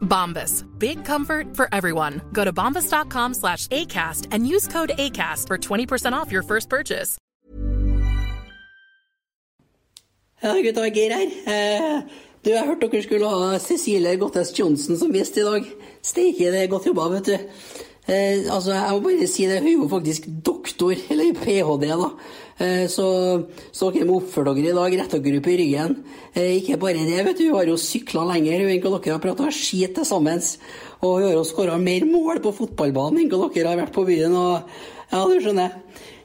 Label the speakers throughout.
Speaker 1: Bombas. Big comfort for everyone. Go to bombas.com slash ACAST and use code ACAST for 20% off your first purchase.
Speaker 2: Ja, gutta, Geir her. Eh, du, jeg hørte dere skulle ha Cecilie Gottes Johnsen som gjest i dag. Steike, det er godt jobba, vet du. Eh, altså, jeg må bare si det, hun er jo faktisk doktor, eller ph.d., da. Eh, så, så dere må oppføre dere i dag, rette dere opp i ryggen. Eh, ikke bare det, vet du, hun har jo sykla lenger enn hva dere har prata skit til sammen. Og hun har jo skåra mer mål på fotballbanen enn hva dere har vært på byen. Og ja, du skjønner.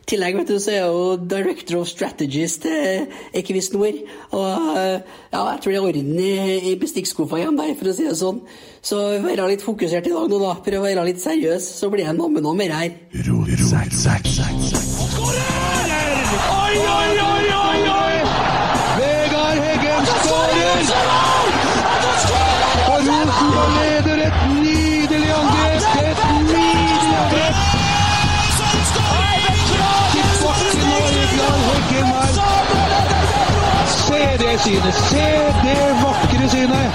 Speaker 2: I tillegg vet du, så er jeg jo director of strategies til Equisnor. Og eh, ja, jeg tror det er orden i, i bestikkskuffa igjen der, for å si det sånn. Så være litt fokusert i dag nå, da. Prøve å være litt seriøs, så blir det noe med noe mer her.
Speaker 3: Oi, oi, oi, oi, oi! Vegard Heggen skårer! Og Rosenborg leder et nydelig angrep! Et nydelig angrep! Til bakken og Vegard Heggen her. Se det synet! Se det vakre synet!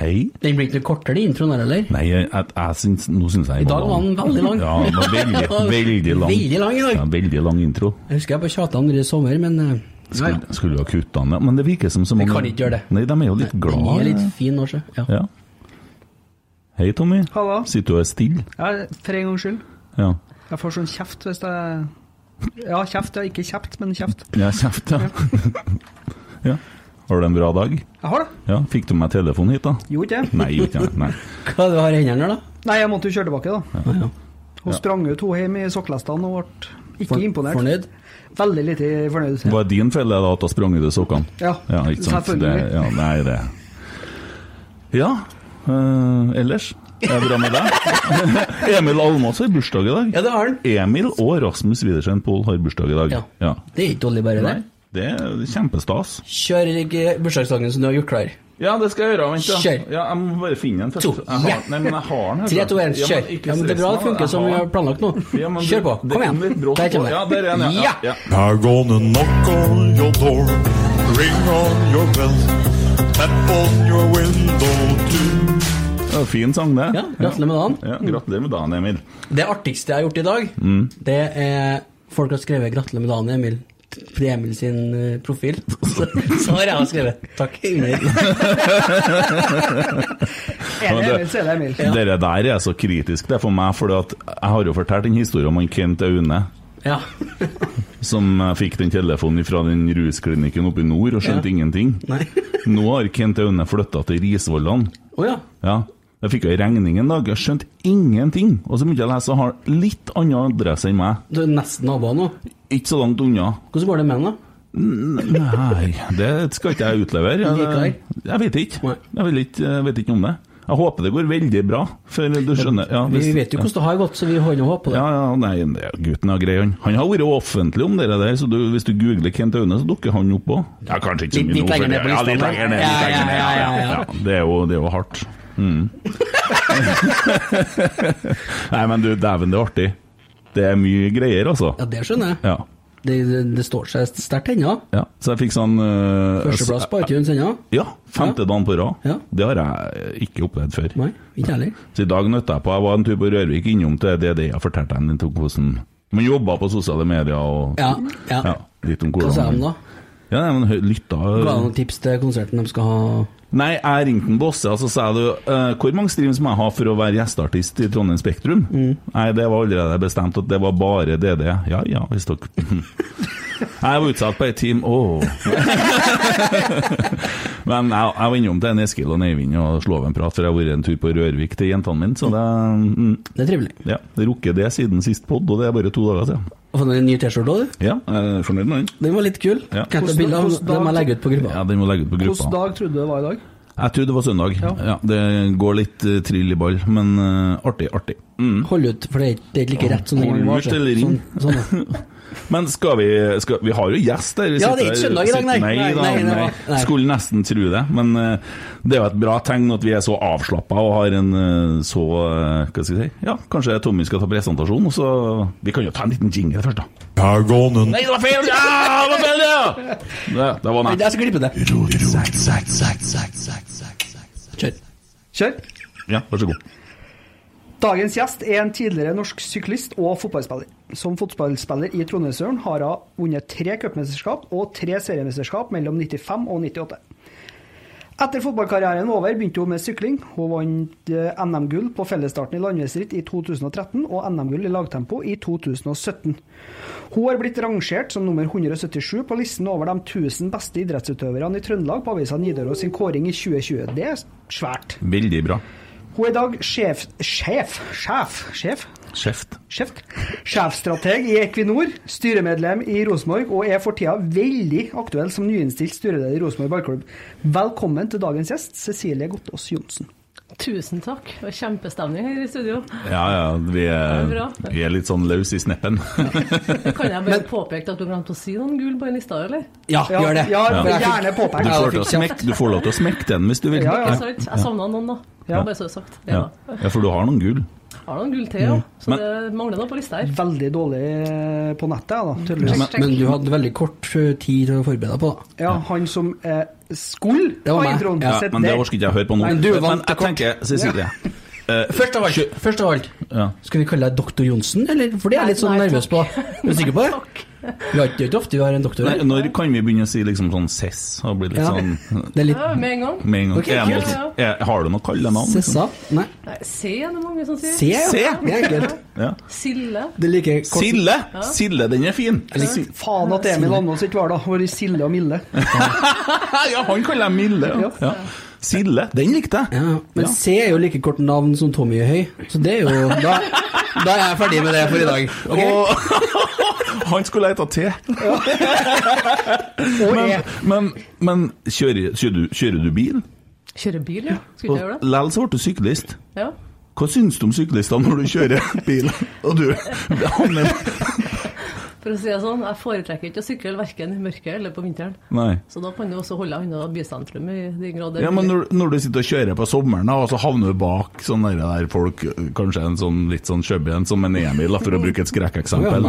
Speaker 4: Hei.
Speaker 2: Den blir ikke noe kortere, introen her, eller?
Speaker 4: Nei, jeg, jeg, jeg syns, nå syns jeg
Speaker 2: I dag var den veldig lang.
Speaker 4: Ja, den var veldig, veldig lang.
Speaker 2: Veldig lang i dag.
Speaker 4: Ja, veldig lang intro.
Speaker 2: Jeg husker jeg bare tjata andre i sommer, men ja,
Speaker 4: Skulle,
Speaker 2: ja.
Speaker 4: skulle ha kutta den, ja. men det virker som så
Speaker 2: Vi
Speaker 4: mange
Speaker 2: kan ikke gjøre det.
Speaker 4: Nei, de er jo litt
Speaker 2: Den
Speaker 4: De
Speaker 2: er litt fin nå, sjø. Ja.
Speaker 4: Ja. Hei, Tommy.
Speaker 5: Hallo.
Speaker 4: Sitter du og er stille?
Speaker 5: Ja, for en gangs skyld.
Speaker 4: Ja.
Speaker 5: Jeg får sånn kjeft hvis jeg Ja, kjeft. Ja, ikke kjeft, men kjeft.
Speaker 4: Ja, kjeft, ja. ja. Har du en bra dag?
Speaker 5: Jeg har det.
Speaker 4: Ja, Fikk du meg telefonen hit, da?
Speaker 5: Gjorde ikke det.
Speaker 4: Nei, gjorde ikke. Nei.
Speaker 2: Hva er det du har i hendene da?
Speaker 5: Nei, jeg måtte jo kjøre tilbake, da. Hun sprang ut hun hjem i sokkelestene og ble ikke
Speaker 2: For-
Speaker 5: imponert.
Speaker 2: fornøyd?
Speaker 5: Veldig lite fornøyd.
Speaker 4: Var det din feil da at hun sprang ut i sokkene?
Speaker 5: Ja,
Speaker 4: ja ikke sant? Det,
Speaker 5: selvfølgelig.
Speaker 4: ja, nei, det Ja. øh, ellers? Er bra med deg? Emil Almås har bursdag i dag.
Speaker 2: Ja, det har han.
Speaker 4: Emil og Rasmus Widersen Pohl har bursdag i dag.
Speaker 2: Ja.
Speaker 4: Ja.
Speaker 2: Det er ikke dårlig, bare det.
Speaker 4: Det er kjempestas.
Speaker 2: Kjør bursdagssangen som du har gjort klar.
Speaker 4: Ja, det skal jeg gjøre. Vent, da.
Speaker 2: Kjør.
Speaker 4: Ja, jeg må bare finne den først.
Speaker 2: To.
Speaker 4: Jeg har, nei, men jeg har den.
Speaker 2: Tre, to, én, kjør. Ja, men det er bra det funker som vi
Speaker 4: har-
Speaker 2: planlagt nå.
Speaker 4: Ja, men
Speaker 2: Kjør på. Kom igjen.
Speaker 4: er
Speaker 2: Der kommer det.
Speaker 4: Ja, der er den, ja.
Speaker 2: Ja.
Speaker 4: ja.
Speaker 3: Gonna knock on your door, ring on your bell, tap on your window too.
Speaker 4: Det var en fin sang, det.
Speaker 2: Ja, gratulerer med dagen.
Speaker 4: Ja, gratulerer med dagen, Emil.
Speaker 2: Det artigste jeg har gjort i dag,
Speaker 4: Mm.
Speaker 2: det er Folk har skrevet 'gratulerer med dagen', Emil. På Emil sin eh, profil. Så, så har jeg skrevet 'takk'. under.
Speaker 5: Er det Emil, så er det Emil.
Speaker 4: Dere der er så kritisk det er for meg, for jeg har jo fortalt en historie om han Kent Aune.
Speaker 2: Ja.
Speaker 4: Som eh, fikk den telefonen fra den rusklinikken oppe i nord og skjønte
Speaker 2: Ja.
Speaker 4: ingenting. Nå har Kent Aune flytta til Risvollan.
Speaker 2: Å ja.
Speaker 4: Jeg fikk jo regning en dag, jeg skjønte ingenting. Og så begynte jeg å lese og har litt annen adresse enn meg.
Speaker 2: Du er nesten naboer nå.
Speaker 4: Ikke så langt unna.
Speaker 2: Hvordan går det med han, da?
Speaker 4: Nei, det skal ikke jeg utlevere. Jeg, jeg vet ikke. Jeg vet ikke, jeg vet ikke om det. Jeg håper det går veldig bra, for du skjønner ja,
Speaker 2: Vi vet jo hvordan det har gått, så vi holder håp på det.
Speaker 4: Ja, ja, nei, gutten er grei, han. Han har vært offentlig om det der, så du, hvis du googler Kent Aune, så dukker han opp òg. Ja, kanskje ikke så mye nå, for
Speaker 2: lenger ned
Speaker 4: det-
Speaker 2: på
Speaker 4: Ja,
Speaker 2: lista,
Speaker 4: litt lenger ned.
Speaker 2: Ja,
Speaker 4: litt lenger
Speaker 2: ja,
Speaker 4: ned,
Speaker 2: ja, ja, ja.
Speaker 4: Det er jo, det er jo hardt. Mm. nei, men du, dæven, det er artig. Det er mye greier, altså.
Speaker 2: Ja, det skjønner jeg.
Speaker 4: Ja.
Speaker 2: Det, det, står seg sterkt ennå.
Speaker 4: ja. Så jeg fikk sånn uh,
Speaker 2: Førsteplass på iTunes ennå.
Speaker 4: Ja, femte dagen på rad.
Speaker 2: Ja.
Speaker 4: Det har jeg ikke opplevd før.
Speaker 2: Nei, ikke heller.
Speaker 4: Så i dag nøtta jeg på Jeg var en tur på Rørvik innom til DDE jeg fortalte dem litt om hvordan man jobba på sosiale medier og
Speaker 2: Ja, ja.
Speaker 4: ja, litt om hvordan Hva
Speaker 2: sa de da?
Speaker 4: Ja, men lytta
Speaker 2: Ga de noen tips til konserten de skal ha?
Speaker 4: Nei, jeg ringte en bosse og så sa du, eh, hvor mange streams må jeg ha for å være gjesteartist i Trondheim Spektrum?
Speaker 2: Mm.
Speaker 4: Nei, det var allerede bestemt at det var bare DD. Ja ja, hvis dere Jeg var utsatt på et team, åh. Men jeg, jeg var innom til Eskil og Neivind og slo av en prat, for jeg har vært en tur på Rørvik til jentene mine, så det mm,
Speaker 2: Det er trivelig.
Speaker 4: Ja, det rukker det siden sist pod, og det er bare to dager siden.
Speaker 2: Og fått en ny T-skjorte òg, du.
Speaker 4: Ja, jeg er fornøyd med den.
Speaker 2: Den var litt kul.
Speaker 4: Ja.
Speaker 2: Kan jeg ta bilde av
Speaker 5: Hvordan-
Speaker 2: den må jeg legge ut på gruppa?
Speaker 4: Ja, den må legge ut på
Speaker 5: Hvilken
Speaker 4: gruppa.
Speaker 5: dag trodde du det var i dag?
Speaker 4: Jeg trodde det var søndag. Ja.
Speaker 5: Ja.
Speaker 4: det går litt uh, trill i ball, men uh, artig, artig. Mm.
Speaker 2: Hold ut, for det er ikke, det like rett som
Speaker 4: Hold
Speaker 2: var.
Speaker 4: ut eller ring.
Speaker 2: Sånn, sånn.
Speaker 4: Men skal vi, skal, vi har jo gjest der. Vi
Speaker 2: Ja, det er ikke søndag i dag, nei.
Speaker 4: Nei,
Speaker 2: Nei, nei,
Speaker 4: nei.
Speaker 2: nei.
Speaker 4: Skulle nesten tro det. Men uh, det er jo et bra tegn at vi er så avslappa og har en uh, så uh, Hva skal jeg si? Ja, kanskje Tommy skal ta presentasjon, og så Vi kan jo ta en liten jingle først, da.
Speaker 6: Pergonen.
Speaker 4: Nei, det var feil! Ja, det var feil, ja! Det, det var nært.
Speaker 2: Jeg skal klippe det. Kjør.
Speaker 5: Kjør.
Speaker 4: Ja, vær så god.
Speaker 5: Dagens gjest er en tidligere norsk syklist og fotballspiller. Som fotballspiller i Trondheimsøren har hun vunnet tre cupmesterskap og tre seriemesterskap mellom 95 og 98. Etter fotballkarrieren var over begynte hun med sykling. Hun vant eh, NM-gull på fellesstarten i landeveisritt i 2013 og NM-gull i lagtempo i 2017. Hun har blitt rangert som nummer 177 på listen over de 1000 beste idrettsutøverne i Trøndelag på avisa Nidaros sin kåring i 2020. Det er svært.
Speaker 4: Veldig bra.
Speaker 5: Hun er i dag sjef Sjef? Sjef? Sjef?
Speaker 4: Sjeft.
Speaker 5: Sjeft. Sjefstrateg i Equinor, styremedlem i Rosenborg og er for tida veldig aktuell som nyinnstilt styreleder i Rosenborg ballklubb. Velkommen til dagens gjest, Cecilie Gottaas Johnsen.
Speaker 7: Tusen takk. Det var kjempestemning her i studio.
Speaker 4: Ja, ja, vi er,
Speaker 7: er
Speaker 4: vi er litt sånn løs i sneppen.
Speaker 7: Kan jeg bare påpeke at du glemte å si noen gull på den lista, eller?
Speaker 2: Ja,
Speaker 5: Ja,
Speaker 2: gjør det.
Speaker 5: ja,
Speaker 2: ja.
Speaker 5: gjerne påpeke.
Speaker 4: Du får, til å
Speaker 2: fikk
Speaker 4: smekke, du får lov til å smekke den hvis du vil.
Speaker 5: Ja, ja.
Speaker 7: Jeg savna noen, da.
Speaker 5: Ja.
Speaker 7: Bare så sagt.
Speaker 4: Ja.
Speaker 7: Ja.
Speaker 4: for du har noen gull.
Speaker 7: Har noen gull til, ja. Så
Speaker 4: Men-
Speaker 7: det mangler noe på lista her.
Speaker 5: Veldig dårlig eh, på nettet, da, tydeligvis.
Speaker 2: Men, men du hadde veldig kort eh, tid til å forberede deg på det.
Speaker 5: Ja, han som eh, skulle
Speaker 2: Det var
Speaker 5: ha
Speaker 2: meg.
Speaker 5: introen.
Speaker 2: Ja,
Speaker 4: Men det orker ikke jeg høre på nå.
Speaker 2: Nei, du vant
Speaker 4: men jeg
Speaker 2: kort.
Speaker 4: tenker, Cecilie eh,
Speaker 2: Først av alt, først av alt
Speaker 4: Ja.
Speaker 2: skal vi kalle deg doktor Johnsen, eller? For det er jeg litt sånn
Speaker 7: Nei,
Speaker 2: nervøs på. Er du sikker på det? Vi har ikke, det ofte vi har en doktor
Speaker 4: Nei,
Speaker 2: her.
Speaker 4: når kan vi begynne å si liksom sånn SES? Og bli litt
Speaker 2: Ja.
Speaker 4: sånn
Speaker 2: Det er litt
Speaker 7: Ja, med en gang.
Speaker 4: med en gang. Okay, det
Speaker 7: kult.
Speaker 4: er, har du noe kallenavn? navn?
Speaker 2: Sessa? Nei.
Speaker 7: Nei, C er det mange som sier.
Speaker 2: Se, ja.
Speaker 4: Se.
Speaker 2: Det er enkelt.
Speaker 4: Ja.
Speaker 7: Sille.
Speaker 2: Det like kort.
Speaker 4: Sille! Sille, den er fin. Si-
Speaker 5: Faen at Emil Almås ikke var da. Var i Sille og Mille?
Speaker 4: ja, han kaller jeg Mille. Ja. Ja. Sille, den likte jeg.
Speaker 2: Ja, men
Speaker 4: Ja.
Speaker 2: C er jo like kort navn som Tommy høy, så det er jo Da, da er jeg ferdig med det for i dag. Okay.
Speaker 4: Og han skulle lete te. Men, men, men kjører, kjører, du, kjører du bil?
Speaker 7: Kjører bil, ja. Skulle ikke jeg gjøre det?
Speaker 4: lell så ble du syklist.
Speaker 7: Ja.
Speaker 4: Hva syns du om syklister når du kjører bil? Og du havner
Speaker 7: For å si det sånn, jeg foretrekker ikke å sykle verken i mørket eller på vinteren.
Speaker 4: Nei.
Speaker 7: Så da kan du også holde deg unna bysentrum i de grader.
Speaker 4: Ja, men når, når du sitter og kjører på sommeren, da, og så havner du bak sånne der, folk, kanskje en sånn litt sånn chubby en som en Emil, for å bruke et skrekkeksempel.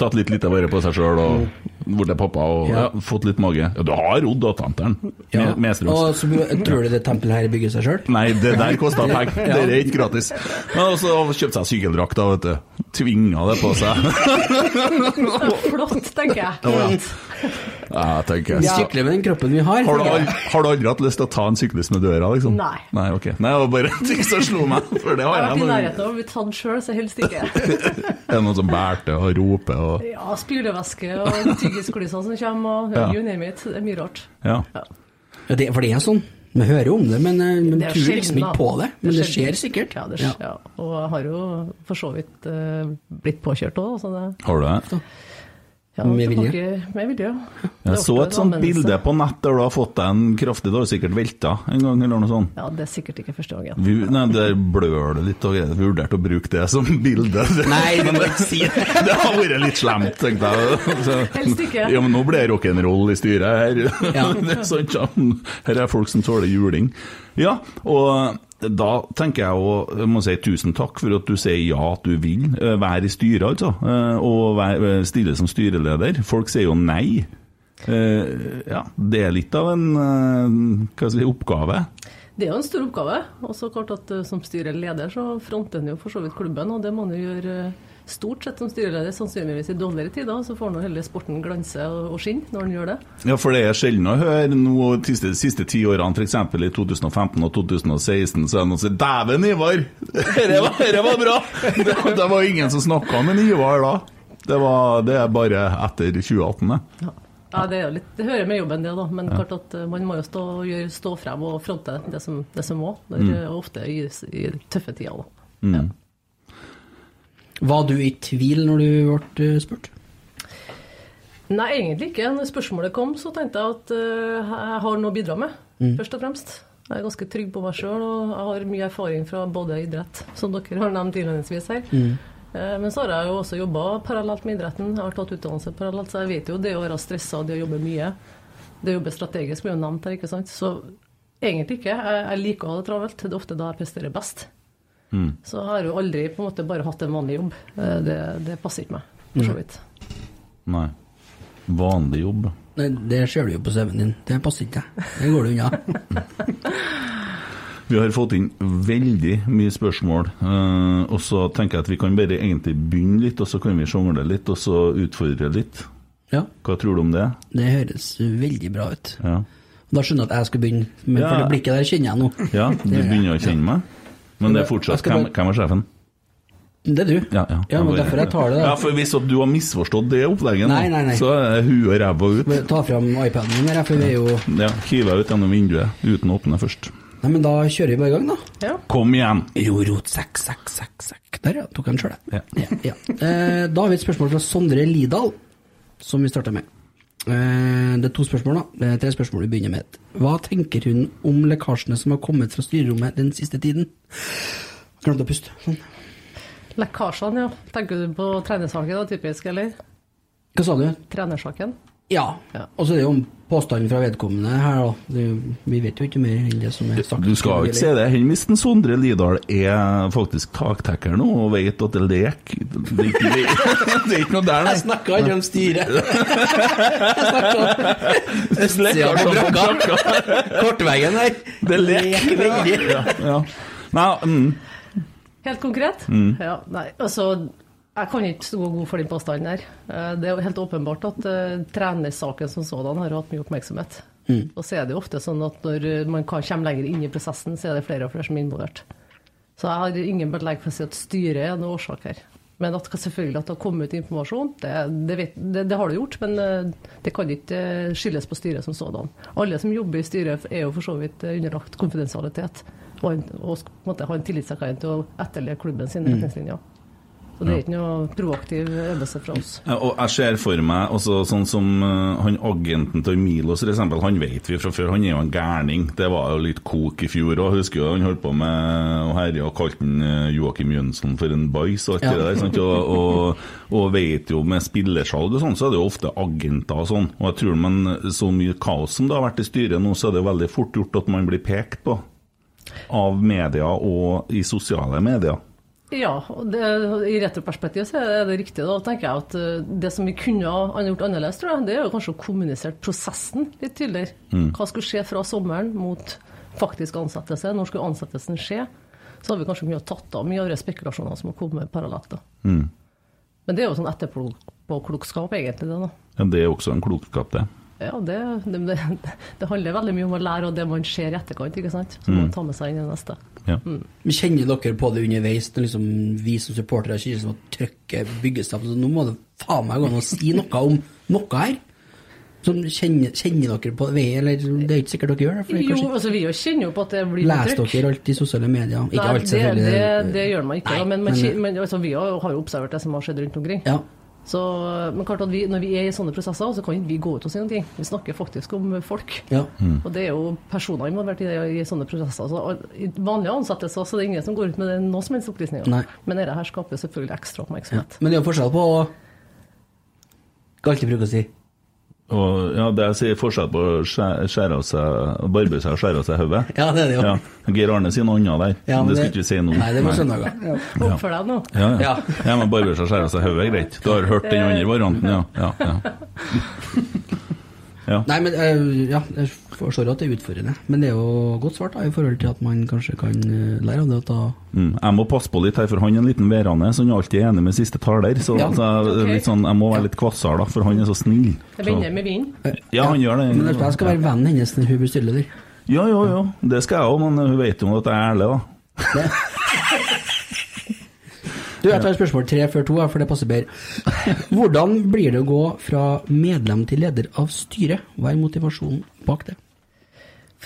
Speaker 4: Tatt litt lite vare på seg sjøl og blitt pappa og ja.
Speaker 2: Ja.
Speaker 4: fått litt mage. Ja, du har rodd da, tanteren.
Speaker 2: Ja.
Speaker 4: Med, med.
Speaker 2: Og så tror du det tempelet her bygger seg sjøl?
Speaker 4: Nei, det der kosta penger. Det er ikke gratis. Men også kjøpte seg sykkeldrakt, da, vet du. Tvinga det på seg.
Speaker 7: Flott, tenker jeg.
Speaker 4: Ja, jeg tenker
Speaker 2: Vi sykler med den kroppen vi har.
Speaker 4: har du, aldri, har du aldri hatt lyst til å ta en syklist med døra, liksom?
Speaker 7: Nei.
Speaker 4: Nei, ok. Nei, det var bare en ting som slo meg, for det
Speaker 7: Jeg
Speaker 4: har
Speaker 7: har vært i nærheten av å bli tatt sjøl, så helst ikke.
Speaker 4: Er det noen som bærte og roper og
Speaker 7: Ja, spylevæske og tyggisklyser som kommer, og
Speaker 4: Ja.
Speaker 7: you name it. Det er mye rart.
Speaker 4: Ja.
Speaker 2: Ja, det, for det er sånn. Vi hører om det, men vi men
Speaker 7: er
Speaker 2: tror
Speaker 7: sjelden,
Speaker 2: liksom ikke på det. Men det, skjer sikkert.
Speaker 7: Ja, det, skjer, ja. Og jeg har jo for så vidt uh, blitt påkjørt òg, så det
Speaker 4: Har du det?
Speaker 7: Ja,
Speaker 2: Med vilje?
Speaker 7: Med vilje, ja.
Speaker 4: Jeg så et sånt bilde på nett der du har fått deg en kraftig Du har sikkert velta en gang, eller noe sånt.
Speaker 7: Ja, det er sikkert ikke første gangen.
Speaker 4: Vi, nei, Der blør det litt, og jeg vurderte å bruke det som bilde.
Speaker 2: Nei, men det.
Speaker 4: Det har vært litt slemt, tenkte jeg. Så,
Speaker 7: Helst ikke.
Speaker 4: Ja, men nå ble det rock'n'roll i styret her.
Speaker 2: Ja.
Speaker 4: Det er sant, ja. Her er folk som tåler juling. Ja, og da tenker jeg å må si tusen takk for at du sier ja at du vil eh, være i styret, altså. eh, Og være, eh, stille som styreleder. Folk sier jo nei. Ja, det er litt av en si, oppgave.
Speaker 7: Det er jo en stor oppgave. Og så klart at som styreleder så fronter en jo for så vidt klubben, og det må en jo gjøre stort sett som styreleder, sannsynligvis i dårligere tider. Så får nå heller sporten glanse og, skinne når den gjør det.
Speaker 4: Ja, for det er sjelden å høre nå de siste, siste ti årene, f.eks. i 2015 og 2016, så er det noen som sier 'Dæven, Ivar! Dette var, dette var bra!' Det, det var ingen som snakka med Ivar da. Det, var, det er bare etter 2018, det.
Speaker 7: Ja. Ja, det, er litt, det hører med jobben, det, da. Men klart at eh, man må jo stå, gjøre, stå frem og fronte det som, det som må. Det
Speaker 4: Mm.
Speaker 7: er ofte i, i tøffe tider, da.
Speaker 2: Var du i tvil når du ble eh, spurt?
Speaker 7: Nei, egentlig ikke. Når spørsmålet kom, så tenkte jeg at eh, jeg har noe å bidra med, først og fremst. Jeg er ganske trygg på meg sjøl, og jeg har mye erfaring fra både idrett, som dere har nevnt innledningsvis her. Eh, Men så har jeg jo også jobba parallelt med idretten. Jeg har tatt utdannelse parallelt, så jeg vet jo det å være stressa, det å jobbe mye. Det å jobbe strategisk blir jo nevnt her, ikke sant. Så egentlig ikke. Jeg, jeg liker å ha det travelt. Det er ofte da jeg presterer best. Så jeg har jo aldri på en måte bare hatt en vanlig jobb. Eh, Det, det passer ikke meg, for så vidt.
Speaker 4: Nei. Vanlig jobb.
Speaker 2: Nei, det ser du jo på CV-en din. Det passer ikke deg. Det går du unna.
Speaker 4: Vi har fått inn veldig mye spørsmål, eh, og så tenker jeg at vi kan bare egentlig begynne litt, og så kan vi sjongle litt, og så utfordre litt.
Speaker 2: Ja,
Speaker 4: Hva tror du om det?
Speaker 2: det høres veldig bra ut.
Speaker 4: Ja,
Speaker 2: Da skjønner jeg at jeg skal begynne, men
Speaker 4: Ja.
Speaker 2: for det blikket der kjenner jeg nå.
Speaker 4: ja du begynner å kjenne meg? Men det er fortsatt
Speaker 2: bare-
Speaker 4: hvem er sjefen?
Speaker 2: Det er du.
Speaker 4: Ja, ja.
Speaker 2: Ja, men derfor jeg tar det, da.
Speaker 4: Ja, for Hvis du har misforstått det opplegget,
Speaker 2: Nei, nei, nei.
Speaker 4: så er huet og ræva ut.
Speaker 2: Ta fram iPaden min her, for vi er jo
Speaker 4: Ja, Hiver ut gjennom vinduet uten å åpne først.
Speaker 2: Nei, men da kjører vi bare i gang, da.
Speaker 7: Ja.
Speaker 4: Kom igjen!
Speaker 2: Jo, rot, sekk, sekk, sekk, sekk. Der, ja. Tok jeg den sjøl,
Speaker 4: Ja.
Speaker 2: ja, ja. Eh, da har vi et spørsmål fra Sondre Lidal, som vi starter med. Eh, det er to spørsmål, da. Det er tre spørsmål vi begynner med. Hva tenker hun om lekkasjene som har kommet fra styrerommet den siste tiden? Glemte å puste. Sånn.
Speaker 7: Lekkasjene, ja. Tenker du på trenersaken da, typisk, eller?
Speaker 2: Hva sa du?
Speaker 7: Trenersaken?
Speaker 2: Ja.
Speaker 7: Ja.
Speaker 2: Og så er det jo om påstanden fra vedkommende her, da. Det, vi vet jo ikke mer enn det som er sagt.
Speaker 4: Du skal jo ikke si det. Hen hvis Sondre Lidahl er faktisk taktekker nå og vet at det er lek Det er ikke, det er ikke noe der,
Speaker 2: Jeg
Speaker 4: nei.
Speaker 2: snakka ikke om styret. Jeg snakka om østsida på brakka. Kortveggen her.
Speaker 4: Det er lek.
Speaker 2: veldig.
Speaker 4: Ja, ja. Nei, mm.
Speaker 7: Helt konkret? Ja, nei, altså jeg kan ikke stå god for den påstanden der. Eh, Det er jo helt åpenbart at uh, trenersaken som sådan har hatt mye oppmerksomhet. Og så er det jo ofte sånn at når eh, man kan komme lenger inn i prosessen, så er det flere og flere som er involvert. Så jeg har ingen belegg for å si at styret er noen årsak her. Men at selvfølgelig at det har kommet ut informasjon, det, det, vet, det, det har det gjort. Men det kan ikke skyldes på styret som sådan. Alle som jobber i styret er jo for så vidt underlagt konfidensialitet. Og, og måtte ha en tillitserklæring til å etterleve klubben sine retningslinjer. Så det er ikke noe proaktiv øvelse fra oss.
Speaker 4: Og jeg ser for meg også sånn som uh, han agenten til Milos, for eksempel, han vet vi fra før, han er jo en gærning. Det var jo litt kok i fjor òg. Husker jo han holdt på med å herje og kalte han, eh, Joakim Jønsson for en bæsj og alt
Speaker 2: Ja.
Speaker 4: det der. Sant? Og, og, og vet jo med spillersalg og sånn, så er det jo ofte agenter og sånn. Og jeg tror man, så mye kaos som det har vært i styret nå, så er det veldig fort gjort at man blir pekt på av media og i sosiale medier.
Speaker 7: Ja, og det, i retroperspektiv så er det riktig. Da tenker jeg at eh, det som vi kunne ha gjort annerledes, tror jeg, det er jo kanskje å kommunisere prosessen litt tydeligere. Hva skulle skje fra sommeren mot faktisk ansettelse? Når skulle ansettelsen skje? Så har vi kanskje kunnet tatt av mye av de spekulasjonene som har kommet parallelt. da. Men det er jo sånn etterpåklokskap, egentlig, det. da.
Speaker 4: Ja, det er også en klokskap, det.
Speaker 7: Ja, det, det, det, det handler veldig mye om å lære av det man ser i etterkant, ikke sant? Så man ta med seg inn i det neste.
Speaker 4: Ja.
Speaker 2: Mm. Kjenner dere på det underveis, når liksom vi som supportere kjenner som at trøkket bygges opp? Så nå må det faen meg gå an å si noe om noe her. Som kjenner, kjenner dere på det? eller det er ikke sikkert dere gjør det? For det
Speaker 7: Jo, altså vi jo kjenner jo på at det blir
Speaker 2: leser
Speaker 7: trykk.
Speaker 2: dere alt i sosiale medier? Ikke
Speaker 7: Nei,
Speaker 2: alt,
Speaker 7: det,
Speaker 2: selvfølgelig.
Speaker 7: det, det gjør man ikke.
Speaker 2: Nei,
Speaker 7: da, men man,
Speaker 2: men-
Speaker 7: men, altså, vi har har jo observert det som har skjedd rundt omkring.
Speaker 2: Ja.
Speaker 7: Så, men klart at vi, når vi er i sånne prosesser, så kan ikke vi gå ut og si noe. Vi snakker faktisk om folk.
Speaker 2: Ja.
Speaker 7: Og det er jo personer involvert i, det, i sånne prosesser. Så I vanlige ansettelser så er det ingen som går ut med det, noe som helst opplysninger.
Speaker 2: Nei.
Speaker 7: Men dette her skaper selvfølgelig ekstra
Speaker 2: Ja.
Speaker 7: oppmerksomhet.
Speaker 2: Men det er jo forskjell på å Hva alltid bruke å si?
Speaker 4: Og, ja, det jeg sier forskjell på å skjæ- skjære av seg, barbe seg og skjære av seg hodet.
Speaker 2: Ja, det er det jo.
Speaker 4: Ja. Geir Arne sier noe annet der.
Speaker 2: Ja,
Speaker 4: men
Speaker 2: det,
Speaker 4: det skal ikke vi si nå.
Speaker 2: Nei, det var søndager.
Speaker 4: Ja.
Speaker 7: Oppfør deg nå.
Speaker 4: Ja, ja.
Speaker 2: Ja.
Speaker 4: ja. men barbere seg og skjære av seg hodet er greit. Du har hørt den andre varianten, ja. ja, ja. ja.
Speaker 2: Nei, men uh, ja, jeg forstår at det er utfordrende. Men det er jo godt svart da, i forhold til at man kanskje kan eh, lære av det. At da
Speaker 4: Mm. Jeg må passe på litt her, for han er en liten værende, så han er alltid enig med siste taler. Så,
Speaker 2: Ja.
Speaker 4: så jeg,
Speaker 7: Ok.
Speaker 4: litt sånn, jeg må være litt kvassere, da, for han er så snill.
Speaker 7: Det
Speaker 4: begynner
Speaker 7: vender med vinden.
Speaker 4: ja, han gjør det.
Speaker 2: Men jeg skal være vennen hennes når hun blir styreleder.
Speaker 4: Ja, ja, ja. Det skal jeg òg, men hun vet jo at jeg er ærlig, da.
Speaker 2: Du, jeg tar spørsmål tre før to, for det passer bedre. Hvordan blir det å gå fra medlem til leder av styret? Hva er motivasjonen bak det?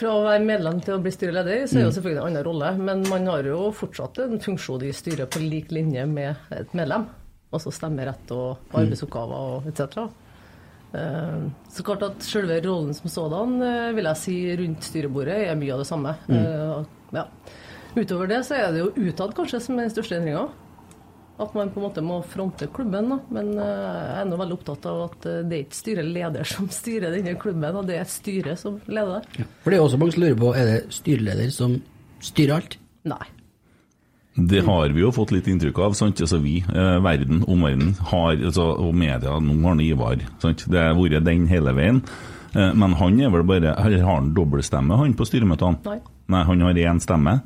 Speaker 7: Fra å være medlem til å bli styreleder, så er det jo selvfølgelig en annen rolle. Men man har jo fortsatt en funksjon i styret på lik linje med et medlem. Altså stemmerett og arbeidsoppgaver og etc. Eh, Så klart at selve rollen som sådan, eh, vil jeg si rundt styrebordet, er mye av det samme. Mm. Ja. Utover det så er det jo utad kanskje som er den største endringa. At man på en måte må fronte klubben. Da. Men eh, jeg er nå veldig opptatt av at eh, det er ikke styreleder som styrer denne klubben, og det er styret som leder Ja.
Speaker 2: For det er også mange som lurer på, er det styreleder som styrer alt?
Speaker 7: Nei.
Speaker 4: Det har vi jo fått litt inntrykk av. sant? Altså Vi, eh, verden, omverdenen, har, altså, og media, nå har han Ivar. sant? Det har vært den hele veien. Eh, men han er vel bare Eller har han dobbeltstemme, han, på styremøtene?
Speaker 7: Nei.
Speaker 4: Nei, han har én stemme.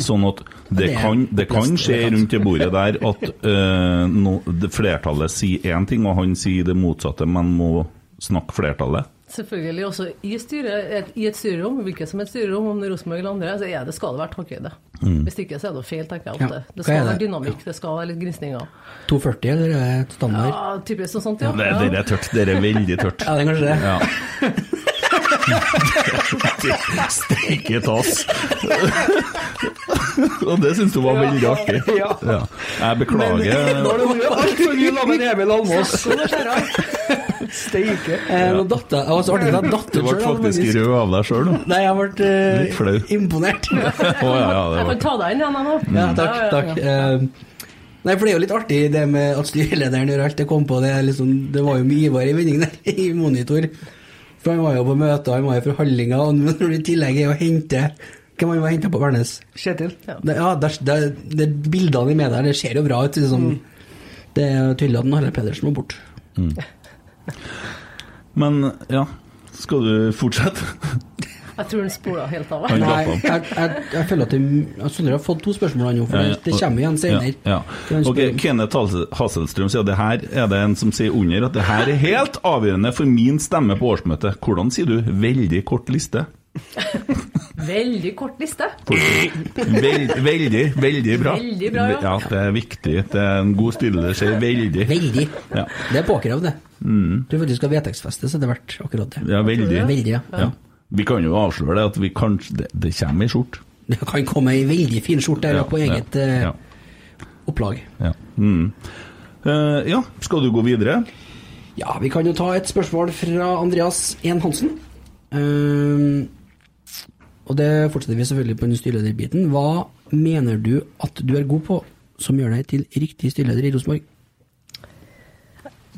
Speaker 4: Sånn at det,
Speaker 2: Det
Speaker 4: kan, det kan skje rundt det bordet der at uh, no, det flertallet sier én ting, og han sier det motsatte, men må snakke flertallet.
Speaker 7: Selvfølgelig også i, styret, et, i et styrerom, hvilket som et styrerom, om det er Rosenborg eller andre, så er det, skal det være takhøyde. Hvis ikke så er det feil, tenker jeg
Speaker 2: Ja.
Speaker 7: Det skal være
Speaker 2: det?
Speaker 7: dynamikk, det skal være litt gnisninger.
Speaker 2: 240, eller er det standard?
Speaker 7: Ja, typisk noe sånt, ja.
Speaker 4: Det, det er tørt. Det er veldig tørt.
Speaker 2: Ja, det er kanskje det.
Speaker 4: Ja. Steike tass. Og det syns du var veldig artig.
Speaker 5: Ja.
Speaker 4: Ja. Jeg beklager.
Speaker 5: Nå har du altfor mye sammen med Emil Almås.
Speaker 7: Det.
Speaker 5: Steike.
Speaker 2: Eh, nå datt jeg, jeg var så artig at jeg datt
Speaker 4: Du
Speaker 2: ut
Speaker 4: ble
Speaker 2: Du
Speaker 4: faktisk
Speaker 2: faktisk.
Speaker 4: rød av deg sjøl.
Speaker 2: Nei, jeg ble eh,
Speaker 4: Litt flau.
Speaker 2: imponert.
Speaker 4: Å ja, ja,
Speaker 7: Jeg
Speaker 4: får
Speaker 7: kan ta deg inn igjen, jeg nå.
Speaker 2: Ja, takk. Takk. Eh, Nei, for det er jo litt artig det med at styrelederen gjør alt. Det kom på det, liksom, det var jo mye Ivar i vendingen der i monitor. For han var jo på møter, han var i forhandlinger, og når du i tillegg er å hente Hvem var han henta på Værnes?
Speaker 5: Kjetil.
Speaker 2: Det, ja, det, det, det bildene i media, det ser jo bra ut. Liksom. Det er tydelig at Harald Pedersen må bort.
Speaker 4: Men ja, skal du fortsette?
Speaker 7: Jeg tror han spola helt av.
Speaker 2: Nei, jeg, jeg, jeg føler at det, jeg Sondre har fått to spørsmål nå, for det, det kommer igjen senere.
Speaker 4: Ja, ja. Ok, Kenneth Haselstrøm sier at det her er det en som sier under at det her er helt avgjørende for min stemme på årsmøtet. Hvordan sier du 'veldig kort liste'?
Speaker 7: Veldig kort liste.
Speaker 4: Veld, veldig, veldig bra.
Speaker 7: Veldig bra, ja.
Speaker 4: ja. Det er viktig. Det er en god styreleder sier veldig.
Speaker 2: Veldig.
Speaker 4: Ja.
Speaker 2: Det er påkrevd, det. Du faktisk skal vedtektsfeste, så det er verdt akkurat det.
Speaker 4: Ja, veldig.
Speaker 2: Veldig, ja.
Speaker 4: Ja. Vi kan jo avsløre det at vi kan, Det, det kommer ei skjorte.
Speaker 2: Det kan komme ei veldig fin skjorte der
Speaker 4: Ja,
Speaker 2: på eget
Speaker 4: ja,
Speaker 2: eh,
Speaker 4: ja.
Speaker 2: opplag.
Speaker 4: Ja. Mm. Uh, ja, skal du gå videre?
Speaker 2: Ja, vi kan jo ta et spørsmål fra Andreas En Hansen. Uh, og det fortsetter vi selvfølgelig på den styrelederbiten. Hva mener du at du er god på som gjør deg til riktig styreleder i Rosenborg?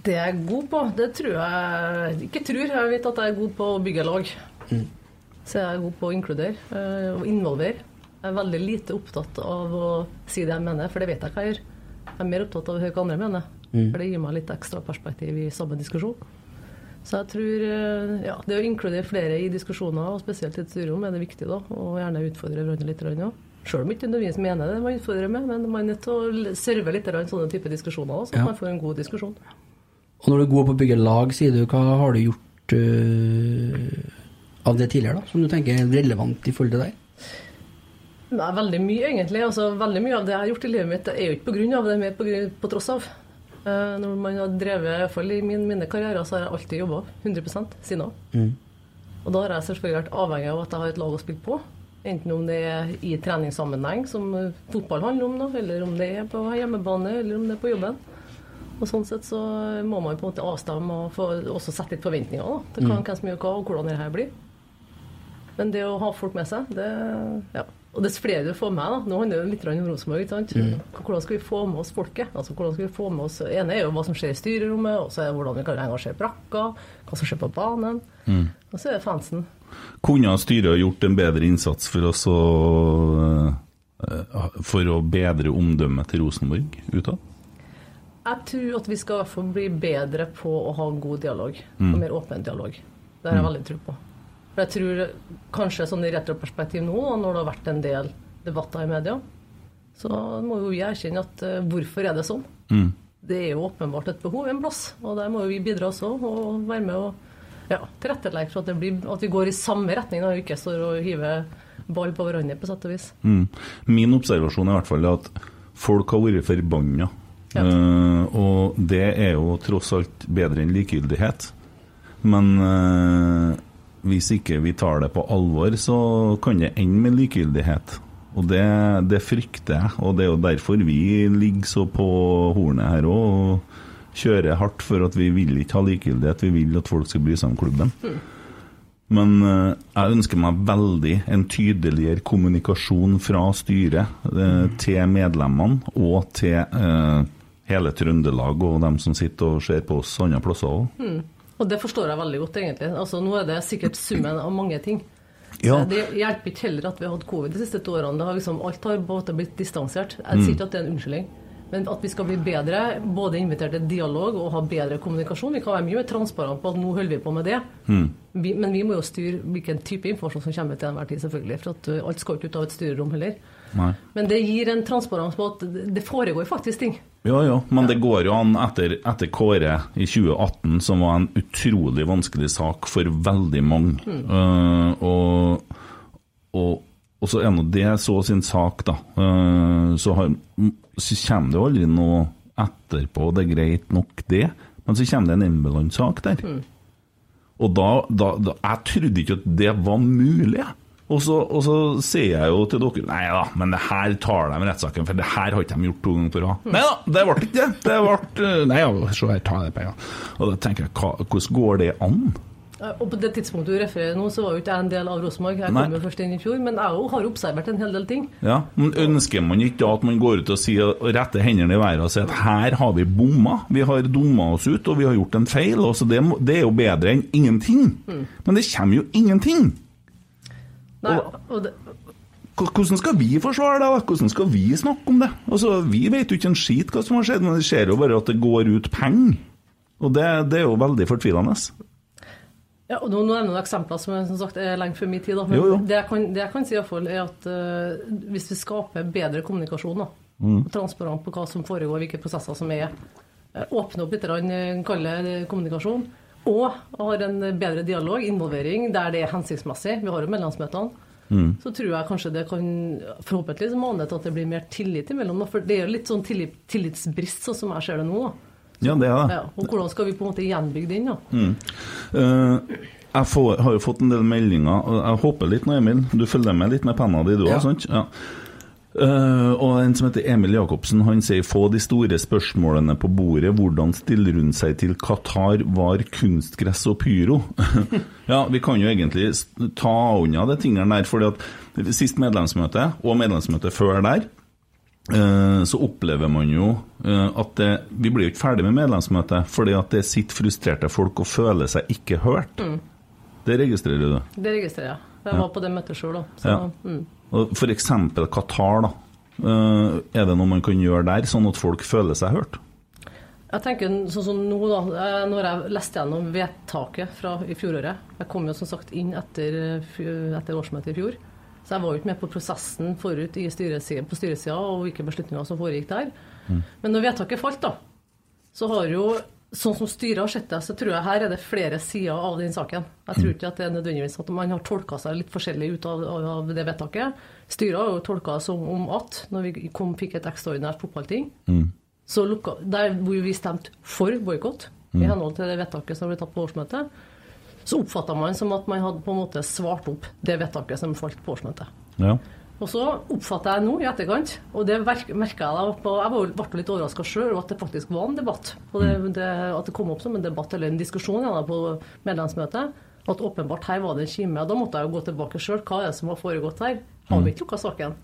Speaker 7: Det jeg er god på, det tror jeg Ikke tror, jeg vet at jeg er god på å bygge lag. Så jeg er god på å inkludere eh, og involvere. Jeg er veldig lite opptatt av å si det jeg mener, for det vet jeg hva jeg gjør. Jeg er mer opptatt av å høre hva andre mener, for det gir meg litt ekstra perspektiv i samme diskusjon. Så jeg tror eh, ja, det å inkludere flere i diskusjoner, og spesielt i et styrerom, er det viktig, da. Og gjerne utfordre hverandre litt. òg. Sjøl om ikke nødvendigvis mener det man utfordrer med, men man er nødt til å serve litt sånne type diskusjoner, så
Speaker 2: Ja.
Speaker 7: man får en god diskusjon.
Speaker 2: Og når du er god på å bygge lag, sier du, hva har du gjort eh, av det tidligere, da, som du tenker er relevant i forhold til deg?
Speaker 7: Nei, veldig mye, egentlig. Altså, veldig mye av det jeg har gjort i livet mitt, er jo ikke av det, er på, grunn- på tross av. Uh, Når man har drevet, i hvert fall i min, mine karrierer, så har jeg alltid jobba 100 siden av.
Speaker 6: Mm.
Speaker 7: Og da har jeg selvfølgelig vært avhengig av at jeg har et lag å spille på. Enten om det er i treningssammenheng, som fotball handler om, da, eller om det er på hjemmebane, eller om det er på jobben. Og sånn sett så må man på en måte avstemme og få, også sette litt forventninger da, til hva,
Speaker 6: Mm.
Speaker 7: hvem som gjør hva, og hvordan det her blir. Men det å ha folk med seg, det ja. Og dess flere du får med, da. Nå handler det litt om Rosenborg. ikke sant?
Speaker 6: Mm.
Speaker 7: Hvordan skal vi få med oss folket? Altså, hvordan skal vi få med oss, ene er jo hva som skjer i styrerommet, og så er det hvordan vi kan engasjere brakka, hva som skjer på banen.
Speaker 4: Mm.
Speaker 7: Og så er det fansen.
Speaker 4: Kunne styret gjort en bedre innsats for oss å eh, For å bedre omdømmet til Rosenborg utad?
Speaker 7: Jeg tror at vi skal i hvert fall bli bedre på å ha god dialog,
Speaker 4: Mm.
Speaker 7: og mer åpen dialog. Det har jeg veldig tro på. For jeg tror kanskje sånn i retroperspektiv nå, når det har vært en del debatter i media, så må jo vi erkjenne at eh, hvorfor er det sånn?
Speaker 4: Mm.
Speaker 7: Det er jo åpenbart et behov en plass, og der må jo vi bidra også, og være med og ja, tilrettelegge for at, det blir, at vi går i samme retning, og ikke står og hiver ball på hverandre, på sett og vis.
Speaker 4: Mm. Min observasjon er i hvert fall at folk har vært forbanna. Eh, og det er jo tross alt bedre enn likegyldighet. Men eh, hvis ikke vi tar det på alvor, så kan det ende med likegyldighet. Og det, det frykter jeg, og det er jo derfor vi ligger så på hornet her òg og kjører hardt for at vi vil ikke ha likegyldighet, vi vil at folk skal bry seg om klubben. Men eh, jeg ønsker meg veldig en tydeligere kommunikasjon fra styret eh, til medlemmene og til eh, hele Trøndelag og dem som sitter og ser på oss andre plasser òg.
Speaker 7: Mm. Og det forstår jeg veldig godt, egentlig. Altså, nå er det sikkert summen av mange ting.
Speaker 4: Ja.
Speaker 7: Det hjelper ikke heller at vi har hatt covid de siste to årene. Det har liksom, alt har både blitt distansert. Jeg
Speaker 4: Mm.
Speaker 7: sier ikke at det er en unnskyldning. Men at vi skal bli bedre, både invitert til dialog og ha bedre kommunikasjon. Vi kan være mye mer transparente på at nå holder vi på med det.
Speaker 4: Mm.
Speaker 7: Vi, men vi må jo styre hvilken type informasjon som kommer til enhver tid, selvfølgelig. For at uh, alt skal ikke ut av et styrerom heller.
Speaker 4: Nei.
Speaker 7: Men det gir en transparens på at det foregår faktisk ting.
Speaker 4: Ja, ja, men det går jo an etter, etter Kåre i 2018, som var en utrolig vanskelig sak for veldig mange.
Speaker 7: Mm.
Speaker 4: Uh, og, og, og så er nå det så sin sak, da. Uh, så, har, så kommer det jo aldri noe etterpå, det er greit nok, det. Men så kommer det en Embeland-sak der.
Speaker 7: Mm.
Speaker 4: Og da, da, da Jeg trodde ikke at det var mulig. Og så, og så sier jeg jo til dere Nei da, men det her tar de rettssaken, for det her har ikke de gjort to ganger på rad. Nei da, det ble ikke det. Det ble Nei ja, se her, ta de pengene. Og da tenker jeg, hva, hvordan går det an?
Speaker 7: Og på det tidspunktet du refererer nå, så var jo ikke jeg en del av Rosenborg. Jeg kom jo først inn i fjor. Men jeg har observert en hel del ting.
Speaker 4: Ja, men Ønsker man ikke da at man går ut og sier, retter hendene i været og sier at her har vi bomma, vi har dumma oss ut og vi har gjort en feil? Altså det, det er jo bedre enn ingenting.
Speaker 7: Mm.
Speaker 4: Men det kommer jo ingenting.
Speaker 7: Nei, og det,
Speaker 4: Hvordan skal vi forsvare det? Hvordan skal vi snakke om det? Altså, Vi vet jo ikke en skit hva som har skjedd, men det ser jo bare at det går ut penger. Og det, det er jo veldig fortvilende.
Speaker 7: Ja, og nå, nå er noen eksempler som, som sagt, er lenge før min tid. Da. Men
Speaker 4: Jo, jo.
Speaker 7: Det, jeg kan, det jeg kan si i hvert fall er at uh, hvis vi skaper bedre kommunikasjon, da,
Speaker 4: Mm.
Speaker 7: transparent på hva som foregår, hvilke prosesser som er, åpner åpne opp litt, eh, kalle det kommunikasjon, og har en bedre dialog, involvering, der det er hensiktsmessig, vi har jo medlemsmøtene,
Speaker 4: Mm.
Speaker 7: så tror jeg kanskje det kan forhåpentligvis mane til at det blir mer tillit imellom. For det er jo litt sånn tillit, tillitsbrist, sånn som jeg ser det nå. Da.
Speaker 4: Ja, det er det.
Speaker 7: Ja, og hvordan skal vi på en måte gjenbygge den? da?
Speaker 4: Mm. Uh, jeg får, har jo fått en del meldinger, og jeg håper litt nå, Emil. Du følger med litt med penna di, du òg,
Speaker 6: Ja.
Speaker 4: sant? Ja. Eh, og en som heter Emil Jacobsen, han sier få de store spørsmålene på bordet. Hvordan stiller hun seg til Qatar, var kunstgress og pyro? ja, vi kan jo egentlig ta unna de tingene der, fordi at sist medlemsmøte, og medlemsmøtet før der, uh, så opplever man jo uh, at det, vi blir jo ikke ferdig med medlemsmøtet, fordi at det sitter frustrerte folk og føler seg ikke hørt.
Speaker 7: Mm.
Speaker 4: Det registrerer du.
Speaker 7: Det registrerer jeg. Jeg
Speaker 4: Ja.
Speaker 7: var på det møtet sjøl, òg.
Speaker 4: Ja.
Speaker 7: mm.
Speaker 4: Eksempel Qatar, da. Eh, Er det noe man kan gjøre der, sånn at folk føler seg hørt?
Speaker 7: Jeg tenker sånn som nå, da. Nå Når jeg leste gjennom vedtaket fra i fjoråret Jeg kom jo som sagt inn etter, fj- etter årsmøtet i fjor. Så jeg var jo ikke med på prosessen forut i styresida, på styresida og hvilke beslutninger som foregikk der. Men når vedtaket falt, da, så har jo Sånn som styret har sett det, så tror jeg her er det flere sider av den saken. Jeg tror ikke at det er nødvendigvis at man har tolka seg litt forskjellig ut av, av det vedtaket. Styret har jo tolka det som om at når vi kom, fikk et ekstraordinært fotballting,
Speaker 4: Mm.
Speaker 7: så lukka, der hvor vi stemte for boikott, i henhold til det vedtaket som ble tatt på årsmøtet, så oppfatta man som at man hadde på en måte svart opp det vedtaket som falt på årsmøtet.
Speaker 4: Ja.
Speaker 7: Og så oppfatter jeg nå i etterkant, og det merka jeg da på Jeg ble litt overraska sjøl at det faktisk var en debatt. Og det, det, at det kom opp som en debatt eller en diskusjon ja, på medlemsmøtet. At åpenbart her var det en kime. Da måtte jeg jo gå tilbake sjøl. Hva er det som har foregått her? Har vi ikke lukka saken?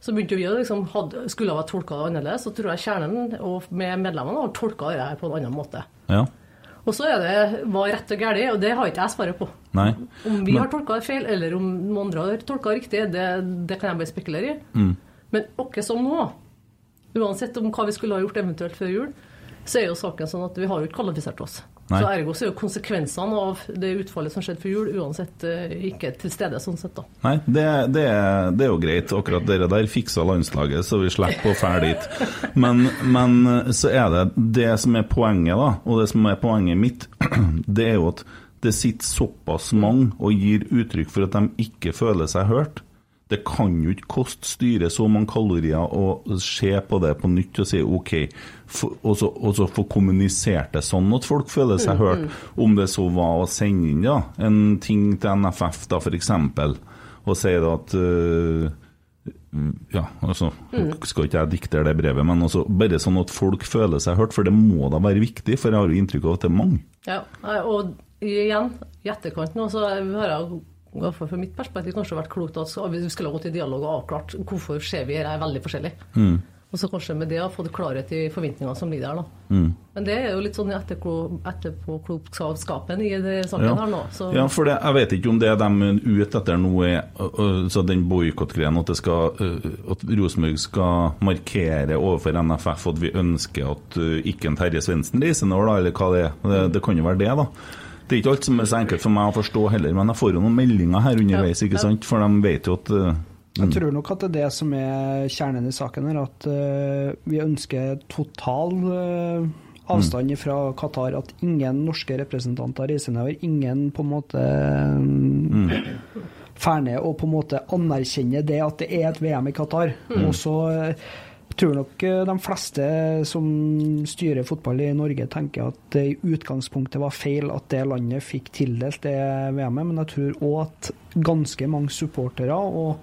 Speaker 7: Så begynte vi å liksom, hadde, Skulle ha tolka det annerledes, så tror jeg kjernen og med medlemmene har tolka det her på en annen måte.
Speaker 4: ja.
Speaker 7: Og så er det hva rett og galt, og det har ikke jeg svaret på.
Speaker 4: Nei.
Speaker 7: Om vi
Speaker 4: Men-
Speaker 7: har tolka det feil, eller om noen andre har tolka riktig, det, det kan jeg bare spekulere i.
Speaker 4: Mm.
Speaker 7: Men åkke som nå, uansett om hva vi skulle ha gjort eventuelt før jul, så er jo saken sånn at vi har jo ikke kvalifisert oss.
Speaker 4: Nei.
Speaker 7: Så ergo så er jo konsekvensene av det utfallet som skjedde før jul, uansett eh, ikke til stede sånn sett, da.
Speaker 4: Nei, det, det, det er jo greit. Akkurat dere der fiksa landslaget, så vi slipper å fære dit. Men, men så er det det som er poenget, da, og det som er poenget mitt, det er jo at det sitter såpass mange og gir uttrykk for at de ikke føler seg hørt. Det kan jo ikke koste styret så mange kalorier å se på det på nytt og si OK, for, og, så, og så få kommunisert det sånn at folk føler seg hørt. Om det så var å sende inn ja, en ting til NFF, da f.eks., og si da at uh, ja, altså, Skal ikke jeg diktere det brevet, men også, bare sånn at folk føler seg hørt, for det må da være viktig, for jeg har jo inntrykk av at det er mange.
Speaker 7: Ja, og igjen, i etterkant nå, så har jeg fra mitt perspektiv kanskje vært klokt at vi skulle ha gått i dialog og avklart hvorfor ser vi her er veldig forskjellig. Og så kanskje med det ha fått klarhet i forventningene som ligger der, da. Men det er jo litt sånn etterpåklokskapen i det saken
Speaker 4: Ja.
Speaker 7: her nå. Så
Speaker 4: Ja, for det, jeg vet ikke om det de er ute etter nå er så den boikottgreien, at, skal, at Rosenborg skal markere overfor NFF at vi ønsker at ikke en Terje Svendsen reiser nå, da, eller hva det er. Det, det kan jo være det, da. Det er ikke alt som er så enkelt for meg å forstå heller, men jeg får jo noen meldinger her underveis, ikke sant? For de vet jo at uh,
Speaker 5: Jeg tror nok at det er det som er kjernen i saken her, at uh, vi ønsker total uh, avstand fra Qatar. At ingen norske representanter reiser nedover. Ingen på en måte mm. ferner og på en måte anerkjenner det at det er et VM i Qatar. Og så tror nok eh, de fleste som styrer fotball i Norge, tenker at det i utgangspunktet var feil at det landet fikk tildelt det VM-et, men jeg tror òg at ganske mange supportere og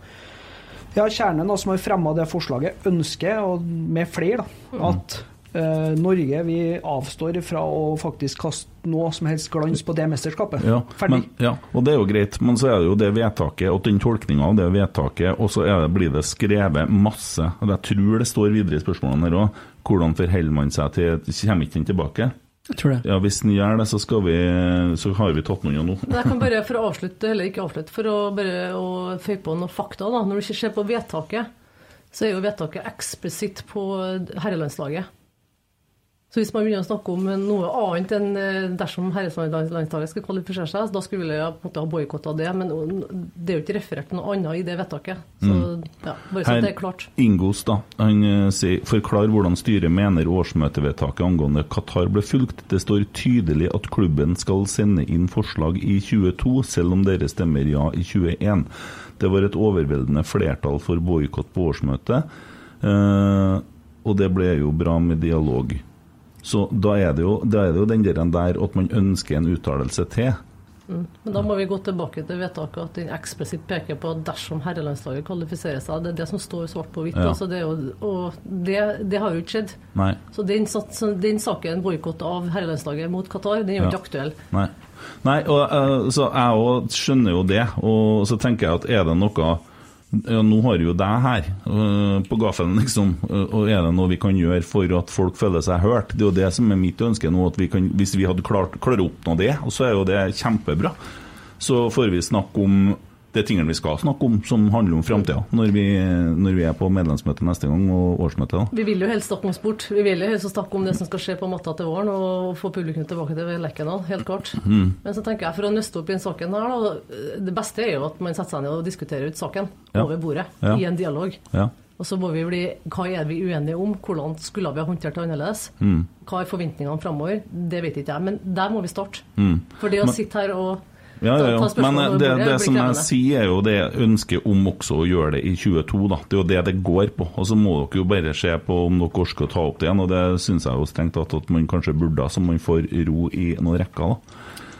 Speaker 5: ja, kjernen da, som har fremma det forslaget, ønsker, og med flere, da, at eh, Norge vi avstår fra å faktisk kaste noe som helst glans på det mesterskapet.
Speaker 4: Ja,
Speaker 5: Ferdig.
Speaker 4: men, ja, og det er jo greit, men så er det jo det vedtaket og den tolkninga av det vedtaket, og så er det, blir det skrevet masse. og Jeg tror det står videre i spørsmålene her òg. Hvordan forholder man seg til Kommer ikke den tilbake?
Speaker 6: Jeg tror det.
Speaker 4: Ja, Hvis den gjør det, så, skal vi, så har vi tatt noen nå.
Speaker 7: Jeg kan bare for å avslutte, eller ikke avslutte, for å bare å føye på noen fakta. da. Når du ikke ser på vedtaket, så er jo vedtaket eksplisitt på herrelandslaget. Så hvis man begynner å snakke om noe annet enn eh, dersom herrelandslaget skal kvalifisere seg, da skulle vi på en måte ha boikotta det. Men det er jo ikke referert til noe annet i det vedtaket. Så ja, bare så det er klart.
Speaker 4: Ingos da, han eh, sier forklar hvordan styret mener årsmøtevedtaket angående Qatar ble fulgt. Det står tydelig at klubben skal sende inn forslag i 22, selv om dere stemmer ja i 21. Det var et overveldende flertall for boikott på årsmøtet, eh, og det ble jo bra med dialog. Så da er det jo, da er det jo den der der at man ønsker en uttalelse til.
Speaker 7: Men da må vi gå tilbake til vedtaket at den eksplisitt peker på at dersom herrelandslaget kvalifiserer seg. Det er det som står svart på hvitt.
Speaker 4: Ja.
Speaker 7: Altså det jo, og det, det har jo ikke skjedd.
Speaker 4: Nei.
Speaker 7: Så den, den saken, boikott av herrelandslaget mot Qatar, den er jo
Speaker 4: Ja.
Speaker 7: ikke aktuell.
Speaker 4: Nei. Nei, og, uh, så jeg òg skjønner jo det, og så tenker jeg at er det noe ja, Nå har jo deg her uh, på gaffelen, liksom, Uh, og er det noe vi kan gjøre for at folk føler seg hørt? Det er jo det som er mitt ønske nå, at vi kan, hvis vi hadde klart, klart å oppnå det, og så er jo det kjempebra. Så får vi snakke om de tingene vi skal snakke om, som handler om framtida, når, vi- når vi er på medlemsmøte neste gang, og årsmøte. da.
Speaker 7: Vi vil jo helst snakke om sport. Vi vil jo helst snakke om det som skal skje på matta til våren, og få publikum tilbake til Lerkendal, helt klart.
Speaker 4: Mm.
Speaker 7: Men så tenker jeg, for å nøste opp i den saken her, da, det beste er jo at man setter seg ned og diskuterer ut saken
Speaker 4: Ja.
Speaker 7: over bordet,
Speaker 4: Ja.
Speaker 7: i en dialog.
Speaker 4: Ja.
Speaker 7: Og så må vi bli Hva er vi uenige om? Hvordan skulle vi ha håndtert det annerledes?
Speaker 4: Mm.
Speaker 7: Hva er forventningene framover? Det vet ikke jeg, men der må vi starte.
Speaker 4: Mm.
Speaker 7: For det å sitte her og
Speaker 4: Ja, ja, ja. Men eh, det, det som jeg sier, er jo det ønsket om også å gjøre det i 22. da. Det er jo det det går på. Og så må dere jo bare se på om dere orker å ta opp det igjen. Og det syns jeg jo strengt tatt at man kanskje burde, så man får ro i noen rekker. da.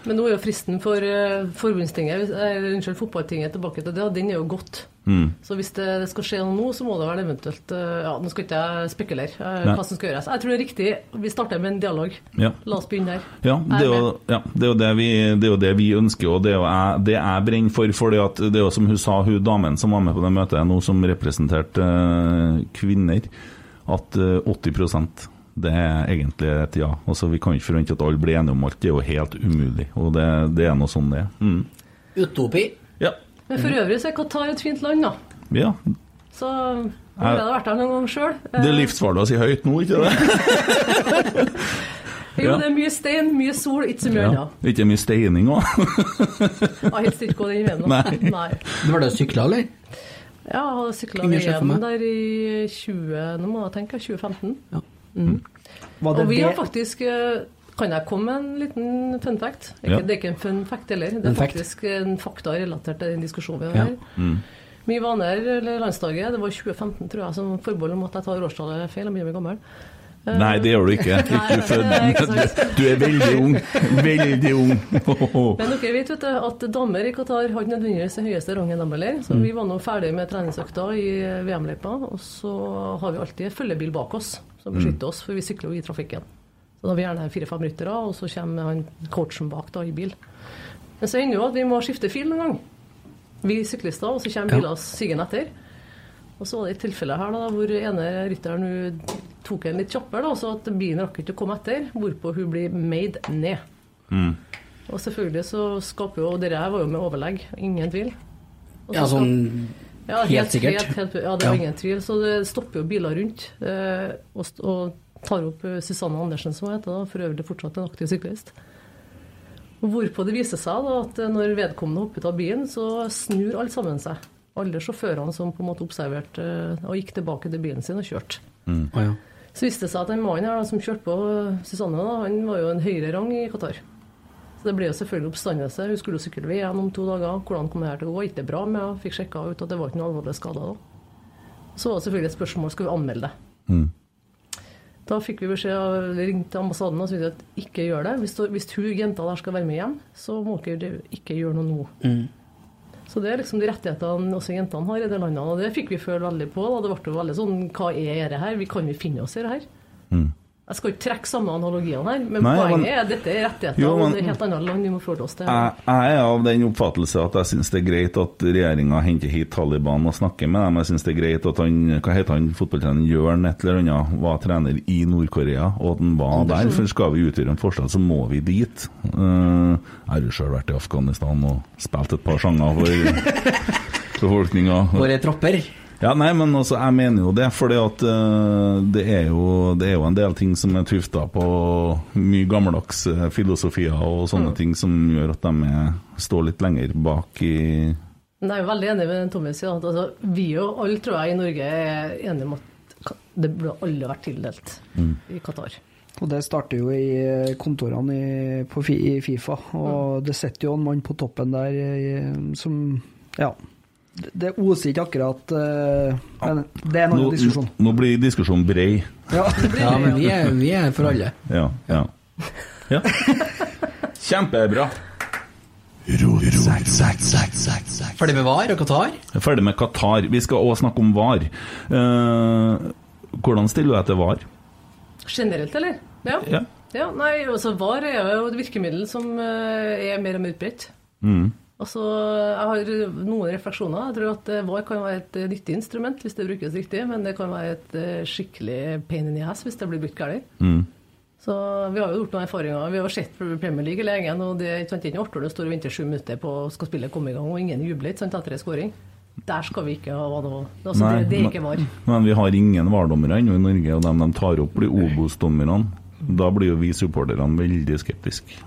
Speaker 7: Men nå er jo fristen for uh, forbundstinget, unnskyld, fotballtinget tilbake til det, og den er jo gått.
Speaker 4: Mm.
Speaker 7: Så hvis det, skal skje noe nå, så må det vel eventuelt eh, Ja, nå skal ikke jeg spekulere eh, hva som skal gjøres. Jeg tror det er riktig. Vi starter med en dialog.
Speaker 4: Ja.
Speaker 7: La oss begynne der.
Speaker 4: Ja, det er, jo, ja det, er jo det, vi, det er jo det vi ønsker, og det er jo jeg, det jeg brenner for. For det er jo som hun sa, hun damen som var med på det møtet nå, som representerte eh, kvinner, at eh, 80 det er egentlig et ja. Altså, vi kan ikke forvente at alle blir enige om alt. Det er jo helt umulig. Og det, det er noe sånn det er. Mm.
Speaker 6: Utopi.
Speaker 4: Ja.
Speaker 7: Men for øvrig så er Qatar et fint land, da.
Speaker 4: ja.
Speaker 7: Så jeg har vært der noen gang sjøl.
Speaker 4: Det er livsfarlig å si høyt nå, ikke det?
Speaker 7: Jo,
Speaker 4: ja.
Speaker 7: det er mye stein, mye sol, ikke så mye
Speaker 4: Ja. Ikke mye steining òg?
Speaker 7: Jeg har helst ikke gått den veien. nå.
Speaker 4: Nei.
Speaker 7: Nei.
Speaker 6: Du var det sykla, eller?
Speaker 7: Ja, jeg hadde sykla VM der i 20... Nå må jeg tenke 2015.
Speaker 6: Ja.
Speaker 7: Mm.
Speaker 5: Var det
Speaker 7: Og vi har faktisk eh, Kan jeg komme med en liten fun fact? Ikke,
Speaker 4: Ja.
Speaker 7: Det er ikke en fun fact heller. Det er faktisk en fakta relatert til den diskusjonen vi har
Speaker 6: Ja.
Speaker 7: her.
Speaker 4: Mm.
Speaker 7: Vi var nede eller landsdaget, det var 2015 tror jeg, som forbehold om at jeg tar årstallet feil. Jeg begynner å bli gammel. Eh,
Speaker 4: Nei, det gjør du ikke. Født.
Speaker 7: sant.
Speaker 4: Du er veldig ung. Veldig ung.
Speaker 7: Men dere vet, du, at damer i Qatar har nødvendigvis den høyeste rangen dem heller. Så
Speaker 4: Mm.
Speaker 7: vi var nå ferdig med treningsøkta i VM-løypa, og så har vi alltid følgebil bak oss som
Speaker 4: Mm.
Speaker 7: beskytter oss, for vi sykler jo i trafikken. Så da har vi gjerne fire-fem ryttere, og så kommer han coachen bak da i bil. Men så hender jo at vi må skifte fil noen gang. Vi syklister, og så kommer biler sigende etter. Og så var det et tilfelle her da, hvor ene rytteren tok en litt kjappere, da, så at bilen rakk ikke å komme etter, hvorpå hun blir made ned.
Speaker 4: Mm.
Speaker 7: Og selvfølgelig så skaper jo Dere her var jo med overlegg, ingen tvil. Også
Speaker 6: Ja, sånn
Speaker 7: ja,
Speaker 6: helt sikkert.
Speaker 7: Helt, helt, ja, det er
Speaker 6: Ja.
Speaker 7: ingen tvil. Så det stopper jo biler rundt. Eh, og, og tar opp eh, Susanne Andersen, som hun heter, da, for øvrig fortsatt en aktiv syklist. Hvorpå det viser seg da, at eh, når vedkommende hopper ut av bilen, så snur alle sammen seg. Alle sjåførene som på en måte observerte eh, og gikk tilbake til bilen sin og kjørte.
Speaker 6: Å ja.
Speaker 7: Så viste det seg at den mannen her da, som kjørte på Susanne, da, han var jo en høyere rang i Qatar. Så det ble jo selvfølgelig oppstandelse. Hun skulle sykle igjen om to dager. Hvordan kom det her til å gå? Gikk det bra med henne? Fikk sjekka ut at det var ikke noe alvorlige skader da. Så var det selvfølgelig et spørsmål skal vi anmelde det.
Speaker 4: Mm.
Speaker 7: Da fikk vi beskjed av ringte ambassaden og sa at ikke gjør det. Hvis, du hvis hun jenta der skal være med hjem, så må dere ikke gjøre noe nå.
Speaker 6: Mm.
Speaker 7: Så det er liksom de rettighetene også jentene har i det landet, og det fikk vi føle veldig på. Da. Det ble veldig sånn Hva er dette her? Vi kan jo finne oss i det her.
Speaker 4: Mm.
Speaker 7: Jeg skal ikke trekke samme analogiene her, men
Speaker 4: Nei,
Speaker 7: poenget
Speaker 4: men-
Speaker 7: er at dette er rettigheter,
Speaker 4: Jo, men-
Speaker 7: og det er helt annet land vi må forholde oss til.
Speaker 4: Jeg, jeg er av den oppfattelse at jeg syns det er greit at regjeringa henter hit Taliban og snakker med dem. Jeg syns det er greit at han hva heter han, fotballtreneren Jørn et eller annet var trener i Nord-Korea, og at han var der. For skal vi utgjøre en forskjell, så må vi dit. Uh, jeg har jo sjøl vært i Afghanistan og spilt et par sanger for befolkninga.
Speaker 6: Våre tropper.
Speaker 4: Ja, nei, men altså, jeg mener jo det, for det, det, er jo- det er jo en del ting som er tufta på mye gammeldags eh, filosofier og sånne ting som gjør at de er, står litt lenger bak i
Speaker 7: Men jeg er jo veldig enig med Tommy Ja. altså, vi og alle tror jeg i Norge er enige om at det burde alle vært tildelt
Speaker 4: Mm.
Speaker 7: i Qatar.
Speaker 5: Og det starter jo i kontorene i, på, i Fifa, og det sitter jo en mann på toppen der i, som Ja. Det, oser ikke akkurat eh, Men det er en
Speaker 4: nå,
Speaker 5: annen diskusjon.
Speaker 4: nå blir diskusjonen brei.
Speaker 5: Ja.
Speaker 6: Ja, men vi er, vi er for alle.
Speaker 4: Ja. ja. ja. Kjempebra.
Speaker 6: Ferdig med VAR og Qatar?
Speaker 4: Er ferdig med Qatar. Vi skal òg snakke om VAR. Eh, hvordan stiller du deg til VAR?
Speaker 7: Generelt, eller? Ja.
Speaker 4: Ja.
Speaker 7: Ja, nei, altså VAR er jo et virkemiddel som eh, er mer og mer utbredt.
Speaker 4: Mm.
Speaker 7: Altså, jeg har noen refleksjoner. Jeg tror at eh, VAR kan være et eh, nyttig instrument hvis det brukes riktig, men det kan være et eh, skikkelig pain in the ass hvis det blir brukt galt.
Speaker 4: Mm.
Speaker 7: Så vi har jo gjort noen erfaringer. Vi har sett Premier League lenge, og det er ikke artig å stå og venter sju minutter på skal spillet komme i gang, og ingen jubler ikke sant, etter en skåring. Der skal vi ikke ha noe altså,
Speaker 4: Nei,
Speaker 7: det, det er ikke VAR.
Speaker 4: Men vi har ingen VAR-dommere ennå i Norge, og dem de tar opp, blir Obos-dommerne. Da blir jo vi supporterne veldig skeptiske.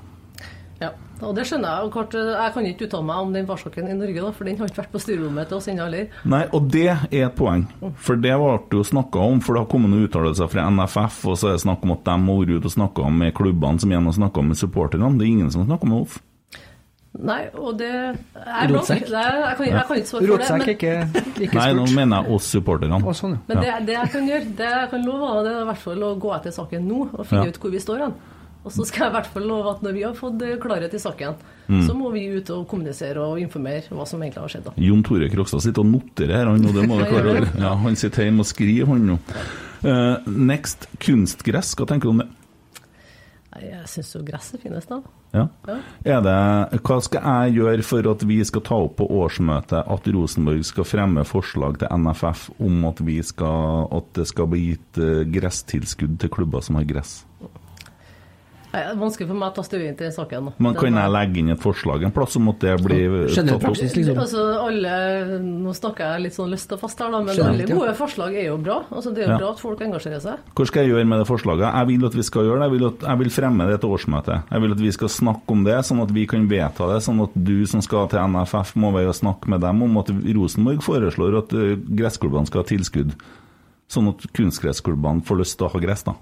Speaker 7: Ja, og det skjønner jeg. og jeg kan ikke uttale meg om den varsaken i Norge, da, for den har ikke vært på styrerommet til oss ennå heller.
Speaker 4: Nei, og det er et poeng. For det ble jo snakka om, for det har kommet noen uttalelser fra NFF, og så er det snakk om at de må vært ute og snakka med klubbene som igjen har snakka med supporterne. Det er ingen som snakker med Hoff.
Speaker 7: Nei, og det er blank.
Speaker 2: Rotsekk?
Speaker 7: Det er, jeg, kan, jeg kan ikke svare for det.
Speaker 5: Rotsekk
Speaker 7: Men,
Speaker 5: er ikke, ikke
Speaker 4: Nei, nå mener jeg oss supporterne.
Speaker 5: Sånn, ja.
Speaker 7: men det, det jeg kan gjøre, det jeg kan love, det er i hvert fall å gå etter saken nå og finne
Speaker 4: Ja.
Speaker 7: ut hvor vi står hen. Og så skal jeg i hvert fall love at når vi har fått eh, klarhet i saken,
Speaker 4: Mm.
Speaker 7: så må vi ut og kommunisere og informere hva som egentlig har skjedd. da.
Speaker 4: Jon Tore Krokstad sitter og noterer her, han, og det må du klare. Ja, han sitter hjemme og skriver, han nå. Uh, next kunstgress, hva tenker du om det?
Speaker 7: Jeg syns jo gresset finnes, da.
Speaker 4: Ja.
Speaker 7: Ja.
Speaker 4: Er det, hva skal jeg gjøre for at vi skal ta opp på årsmøtet at Rosenborg skal fremme forslag til NFF om at, vi skal, at det skal bli gitt eh, gresstilskudd til klubber som har gress?
Speaker 7: Det er vanskelig for meg å ta stilling til saken.
Speaker 4: Men kan jeg legge inn et forslag en plass om at det blir Skjønner tatt opp?
Speaker 2: liksom.
Speaker 7: Altså, alle, nå snakker jeg litt sånn løst og fast her, da, men
Speaker 4: Skjønner
Speaker 7: alle
Speaker 4: ja.
Speaker 7: gode forslag er jo bra. Altså, det er jo
Speaker 4: Ja.
Speaker 7: bra at folk engasjerer seg.
Speaker 4: Hva skal jeg gjøre med det forslaget? Jeg vil at vi skal gjøre det. Jeg vil, at, jeg vil fremme det til årsmøtet. Jeg vil at vi skal snakke om det, sånn at vi kan vedta det. Sånn at du som skal til NFF må være og snakke med dem om at Rosenborg foreslår at eh, gressklubbene skal ha tilskudd. Sånn at kunstgressklubbene får lyst til å ha gress, da.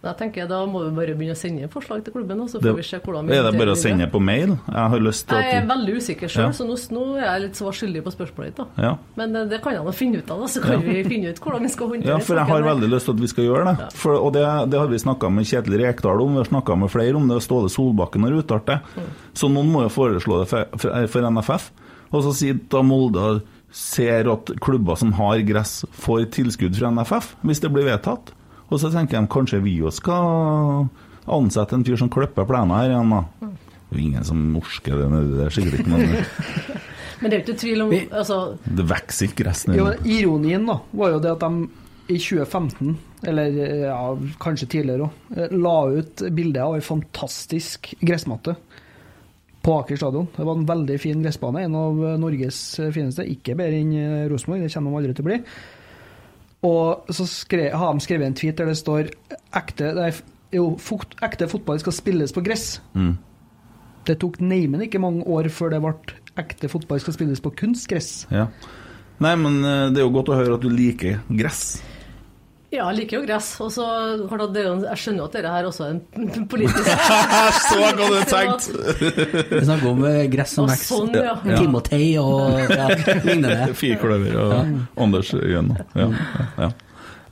Speaker 7: Jeg tenker jeg Da må vi bare begynne å sende forslag til klubben, så så
Speaker 4: Det,
Speaker 7: får vi se hvordan vi
Speaker 4: er det bare å sende på mail? Jeg har lyst til
Speaker 7: Jeg er veldig usikker sjøl,
Speaker 4: Ja.
Speaker 7: så nå, nå er jeg litt svar skyldig på spørsmålet ditt. da.
Speaker 4: Ja.
Speaker 7: Men eh, det kan jeg nå finne ut av, da, så kan
Speaker 4: Ja.
Speaker 7: vi finne ut hvordan vi skal håndtere
Speaker 4: Ja, for jeg har veldig lyst til at vi skal gjøre det. For, og det, det har vi snakka med Kjetil Rekdal om, vi har snakka med flere om det, og Ståle Solbakken har uttalt det. Så noen må jo foreslå det for, for NFF. Og så sier da Molde ser at klubber som har gress, får tilskudd fra NFF, hvis det blir vedtatt. Og så tenker de kanskje vi òg skal ansette en fyr som klipper plenen her igjen, da. Det er jo ingen som norsker det nedi der, sikkert ikke, men
Speaker 7: Men det er jo ikke tvil om altså,
Speaker 4: det vokser ikke resten
Speaker 5: av ironien da, var jo det at de i 2015, eller ja, kanskje tidligere òg, la ut bilde av ei fantastisk gressmatte på Aker stadion. Det var en veldig fin gressbane, en av Norges fineste. Ikke bedre enn eh, Rosenborg, det kommer de aldri til å bli. Og så skrev, har de skrevet en tweet der det står ekte, nei, jo, fukt, ekte fotball skal spilles på gress.
Speaker 4: Mm.
Speaker 5: Det tok neimen ikke mange år før det ble ekte fotball skal spilles på kunstgress.
Speaker 4: Ja. Nei, men eh, det er jo godt å høre at du liker gress.
Speaker 7: Ja, jeg liker jo gress. Og så er Jeg skjønner jo at dette her også er en politisk
Speaker 4: Så godt du tenkt!
Speaker 2: Vi snakker om eh, gress
Speaker 7: Og
Speaker 2: vokser.
Speaker 7: sånn, ja.
Speaker 2: Timotei og ja, lignende.
Speaker 4: Firkløver og
Speaker 2: Ja.
Speaker 4: Anders Øyen. Ja, ja,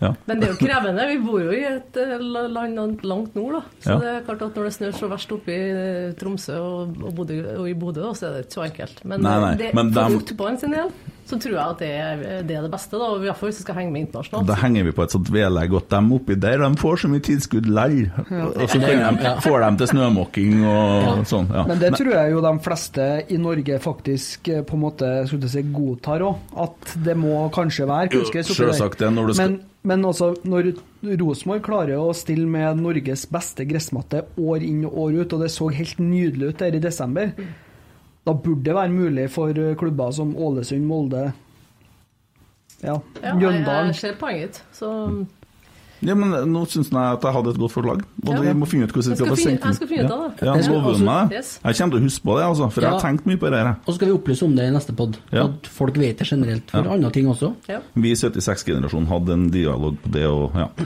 Speaker 4: ja.
Speaker 7: Men det er jo krevende. Vi bor jo i et eh, land langt nord, da. Så
Speaker 4: Ja.
Speaker 7: det er klart at når det snør så verst oppe i eh, Tromsø og, og, Bodø, og i Bodø, da, så er det ikke så enkelt. Men,
Speaker 4: Nei, nei,
Speaker 7: eh, det,
Speaker 4: men
Speaker 7: for fotballen sin del så tror jeg at det er det, er det beste, da. Og i hvert fall hvis vi skal henge med internasjonalt.
Speaker 4: Da henger vi på et sånt vedlegg at de oppi der de får så mye tilskudd lell.
Speaker 7: Ja.
Speaker 4: Og så kan de, får de til snømåking og sånn. Ja.
Speaker 5: Men det tror jeg jo de fleste i Norge faktisk på en måte skulle si, godtar òg. At det må kanskje være kunstgress oppi der.
Speaker 4: selvsagt det, når du skal-
Speaker 5: Men, men altså, når Rosenborg klarer å stille med Norges beste gressmatte år inn og år ut, og det så helt nydelig ut der i desember, da burde det være mulig for klubber som Ålesund, Molde, ja,
Speaker 7: Ja,
Speaker 5: Mjøndalen
Speaker 7: jeg ser poenget. Så
Speaker 4: ja, men nå syns jeg at jeg hadde et godt forslag. Og
Speaker 7: Ja.
Speaker 4: vi må finne ut hvordan vi skal få sendt den.
Speaker 7: jeg skal finne ut av det.
Speaker 4: Ja,
Speaker 2: Jeg
Speaker 4: lover meg?
Speaker 7: Yes.
Speaker 4: Jeg kommer til å huske på det, altså, for jeg har tenkt mye på det her.
Speaker 2: Og så skal vi opplyse om det i neste pod.
Speaker 4: Ja.
Speaker 2: At folk vet det generelt for
Speaker 4: Ja.
Speaker 2: andre ting også.
Speaker 7: Ja.
Speaker 4: Vi i 76-generasjonen hadde en dialog på det og ja.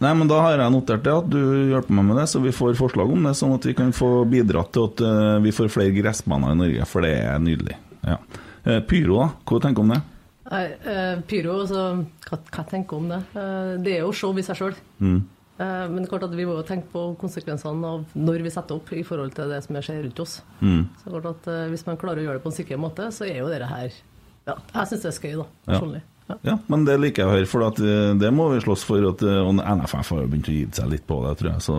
Speaker 4: Nei, men da har jeg notert det at du hjelper meg med det, så vi får forslag om det, sånn at vi kan få bidratt til at eh, vi får flere gressbaner i Norge, for det er nydelig. Ja. Eh, Pyro, da? Hva tenker du om det?
Speaker 7: Nei, eh, pyro, altså, hva, hva jeg tenker om det? Eh, det er jo show i seg sjøl.
Speaker 4: Mm.
Speaker 7: men det er klart at vi må jo tenke på konsekvensene av når vi setter opp i forhold til det som skjer rundt oss.
Speaker 4: Mm.
Speaker 7: Så det klart at eh, Hvis man klarer å gjøre det på en sikker måte, så er jo dette her Ja, jeg syns det er skøy, da. Personlig. Ja.
Speaker 4: Ja, men det liker jeg å høre, for at eh, det må vi slåss for. At, eh, og NFF har jo begynt å gi seg litt på det, tror jeg. Så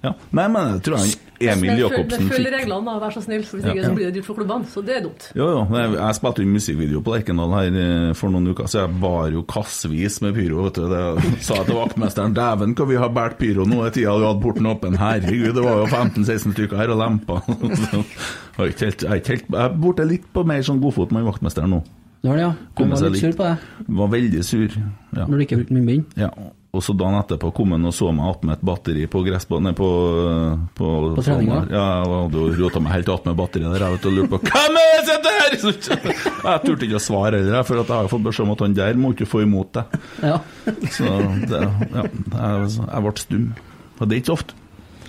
Speaker 4: ja. Nei, men jeg tror jeg Emil Jacobsen
Speaker 7: fikk Følg reglene, da, vær så snill. Hvis
Speaker 4: Ja.
Speaker 7: ikke så blir det dyrt for klubbene. Så det er dumt.
Speaker 4: Jo, jo. Jeg, jeg spilte jo musikkvideo på Lerkendal her eh, for noen uker, så jeg bar jo kassevis med pyro. vet du. Det sa jeg til vaktmesteren dæven, hva vi har båret pyro nå i tida vi hadde porten åpen. Herregud, det var jo 15-16 stykker her og lempa. Jeg ikke jeg ikke jeg er borte litt på mer sånn godfot med vaktmesteren nå.
Speaker 2: Det var det, ja.
Speaker 4: Han
Speaker 2: var litt sur på deg?
Speaker 4: Var veldig sur. Ja.
Speaker 2: når du ikke brukte munnbind.
Speaker 4: Ja, og så dagen etterpå kom han og så meg attmed et batteri på gressbanen på, på,
Speaker 2: På treninga?
Speaker 4: Ja, jeg hadde rota meg helt attmed batteriet der vet, og lurte på Hvem er det her?! Jeg turte ikke å svare heller, for at jeg har fått beskjed om at han der må ikke få imot deg.
Speaker 2: Ja.
Speaker 4: Så det, ja, jeg, jeg ble stum. Og det er ikke så ofte.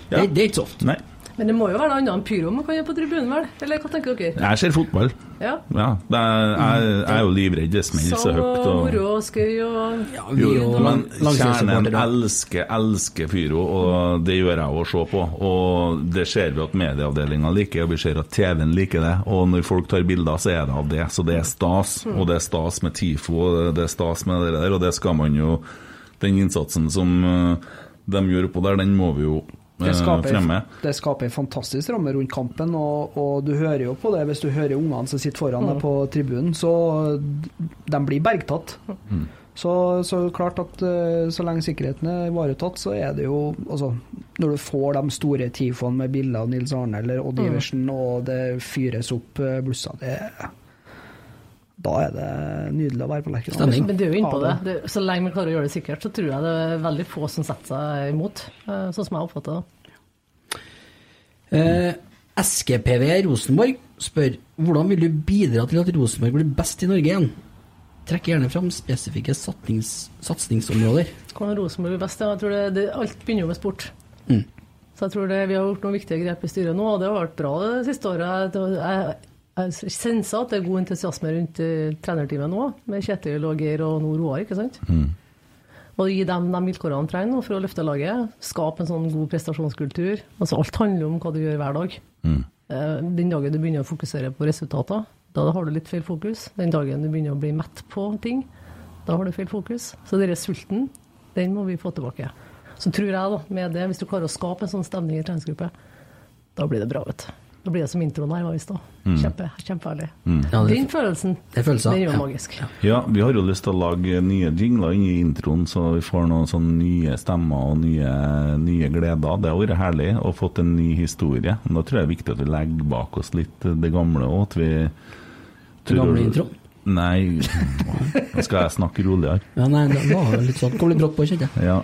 Speaker 4: Ja.
Speaker 2: Det, det er ikke så ofte.
Speaker 4: Nei.
Speaker 7: Men det må jo være noe annet enn pyro man kan gjøre på tribunen, vel? Eller hva tenker dere?
Speaker 4: Jeg ser fotball.
Speaker 7: Ja.
Speaker 4: Ja, det er, jeg, jeg er jo livredd. Det smeller så
Speaker 7: Sang
Speaker 4: høyt.
Speaker 7: og
Speaker 4: Og,
Speaker 7: moro og skøy og
Speaker 4: jo, men kjernen elsker, elsker Pyro, og det gjør jeg å se på. Og det ser vi at medieavdelinga liker, og vi ser at TV-en liker det. Og når folk tar bilder, så er det av det. Så det er stas. Og det er stas med TIFO, og det er stas med det der, og det skal man jo Den innsatsen som eh, de gjør oppå der, den må vi jo
Speaker 5: Det
Speaker 4: eh,
Speaker 5: skaper,
Speaker 4: fremme.
Speaker 5: det skaper en fantastisk ramme rundt kampen, og, og du hører jo på det hvis du hører ungene som sitter foran deg på tribunen, så de blir bergtatt. Så, så klart at eh, så lenge sikkerheten er ivaretatt, så er det jo altså, Når du får de store tifoene med bilder av Nils Arne eller Odd
Speaker 7: Mm.
Speaker 5: Og det fyres opp blussa blusser, det Da er det nydelig å være på Lerkendal.
Speaker 7: Men det er jo innpå
Speaker 5: på
Speaker 7: det. det. Så lenge vi klarer å gjøre det sikkert, så tror jeg det er veldig få som setter seg imot. eh, Sånn som jeg oppfatter det.
Speaker 2: Eh, SGPV Rosenborg spør hvordan vil du bidra til at Rosenborg blir best i Norge igjen? Trekk gjerne fram spesifikke satsings, satsingsområder.
Speaker 7: Hvordan Rosenborg blir best? Ja, Jeg tror det, det, alt begynner jo med sport.
Speaker 2: Mm.
Speaker 7: Så jeg tror det, vi har gjort noen viktige grep i styret nå, og det har vært bra det siste året. Jeg, jeg senser at det er god entusiasme rundt uh, trenerteamet nå, med Kjetil og Geir og nå Roar, ikke sant? Og gi dem de vilkårene de trenger for å løfte laget. Skape en sånn god prestasjonskultur. Altså Alt handler om hva du gjør hver dag. Eh, Den dagen du begynner å fokusere på resultater, da har du litt feil fokus. Den dagen du begynner å bli mett på ting, da har du feil fokus. Så denne sulten, den må vi få tilbake. Så tror jeg da, med det, hvis du klarer å skape en sånn stemning i treningsgruppe, da blir det bra, vet du. Da blir det som introen her var visst stad.
Speaker 4: Mm.
Speaker 7: Kjempe, kjempeherlig.
Speaker 2: Ja, det-
Speaker 7: Den følelsen,
Speaker 2: det er følelser,
Speaker 7: den er jo
Speaker 2: ja.
Speaker 7: magisk.
Speaker 4: Ja, vi har jo lyst til å lage nye jingler inn i introen, så vi får noen sånne nye stemmer og nye, nye gleder. Det har vært herlig å fått en ny historie. Men da tror jeg det er viktig at vi legger bak oss litt det gamle òg. At vi
Speaker 2: Den gamle introen?
Speaker 4: Nei, nå skal jeg snakke roligere.
Speaker 2: Ja, nei, det var litt sånn Kom litt brått på, kjente jeg.
Speaker 4: Ja.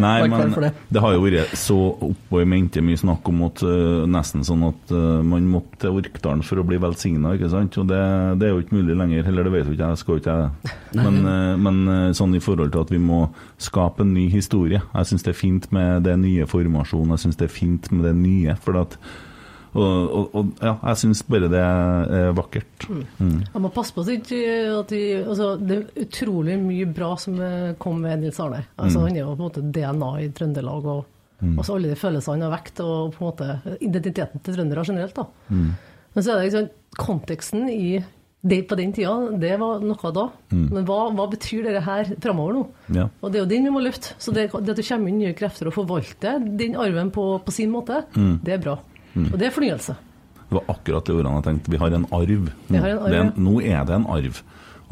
Speaker 4: Nei, men
Speaker 2: det.
Speaker 4: det har jo vært så oppå i mente mye snakk om at uh, nesten sånn at uh, man måtte til Orkdalen for å bli velsigna, ikke sant? Og det, det er jo ikke mulig lenger, eller det vet jo ikke jeg, skal jo ikke jeg. Men, uh, men sånn i forhold til at vi må skape en ny historie. Jeg syns det er fint med det nye formasjonen, jeg syns det er fint med det nye. for at og, og, ja, jeg syns bare det er vakkert. Mm.
Speaker 7: Jeg må passe på at at de, altså, Det er utrolig mye bra som kom med Nils Arne. Altså,
Speaker 4: Mm.
Speaker 7: Han er jo på en måte DNA i Trøndelag. og
Speaker 4: Mm.
Speaker 7: altså, Alle de følelsene han har vekt, og på en måte identiteten til trøndere generelt. da.
Speaker 4: Mm.
Speaker 7: Men så er det liksom, konteksten i det på den tida, det var noe da.
Speaker 4: Mm.
Speaker 7: Men hva, hva betyr det her framover nå?
Speaker 4: Ja.
Speaker 7: Og det er jo den vi må løfte. Så det, det at det kommer inn nye krefter og forvalter den arven på, på sin måte,
Speaker 4: Mm.
Speaker 7: det er bra.
Speaker 4: Mm.
Speaker 7: Og det er fornyelse.
Speaker 4: Det var akkurat det ordene jeg tenkte. Vi har en arv.
Speaker 7: Nå, har en arv,
Speaker 4: er en, nå er det en arv.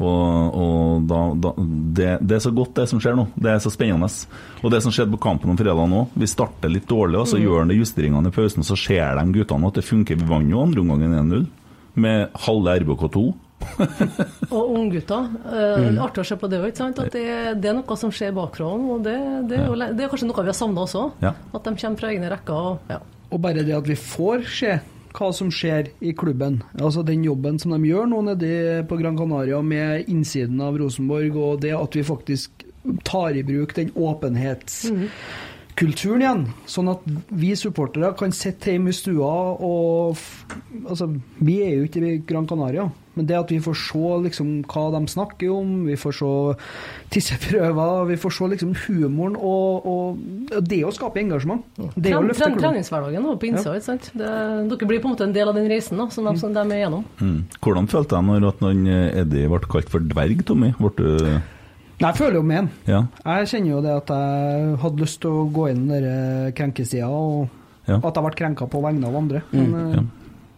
Speaker 4: Og, og da, da, det, det er så godt, det som skjer nå. Det er så spennende. Og det som skjedde på kampen om fredag nå, vi starter litt dårlig, og så
Speaker 7: Mm.
Speaker 4: gjør han det justeringene i pausen, så ser de guttene at det funker. Vi vant jo andre omgangen 1-0 med halve RBK2.
Speaker 7: Og unggutter. Uh,
Speaker 4: Mm.
Speaker 7: Artig å se på det òg. At det, det er noe som skjer bakfra. Og det, det, er det er kanskje noe vi har savna også.
Speaker 4: Ja.
Speaker 7: At de kommer fra egne rekker. Og, ja.
Speaker 5: Og bare det at vi får se hva som skjer i klubben. Altså Den jobben som de gjør nå nede på Gran Canaria med innsiden av Rosenborg, og det at vi faktisk tar i bruk den åpenhetskulturen igjen. Sånn at vi supportere kan sitte hjemme i stua og Altså, vi er jo ikke i Gran Canaria. Men det at vi får se liksom hva de snakker om, vi får se tisseprøver, vi får se liksom humoren og, og det å skape engasjement. Det er å løfte klubben.
Speaker 7: treningshverdagen på innsida. ja. sant? Det, dere blir på en måte en del av den reisen da, som de, som de er igjennom.
Speaker 4: Mm. Hvordan følte jeg når at han, eh, Eddie ble kalt for dverg, Tommy? Ble du
Speaker 5: Nei, jeg føler jo med han.
Speaker 4: Ja.
Speaker 5: Jeg kjenner jo det at jeg hadde lyst til å gå inn den der krenkesida, og
Speaker 4: Ja.
Speaker 5: at jeg ble krenka på vegne av andre. Men
Speaker 4: Mm,
Speaker 5: eh,
Speaker 4: ja.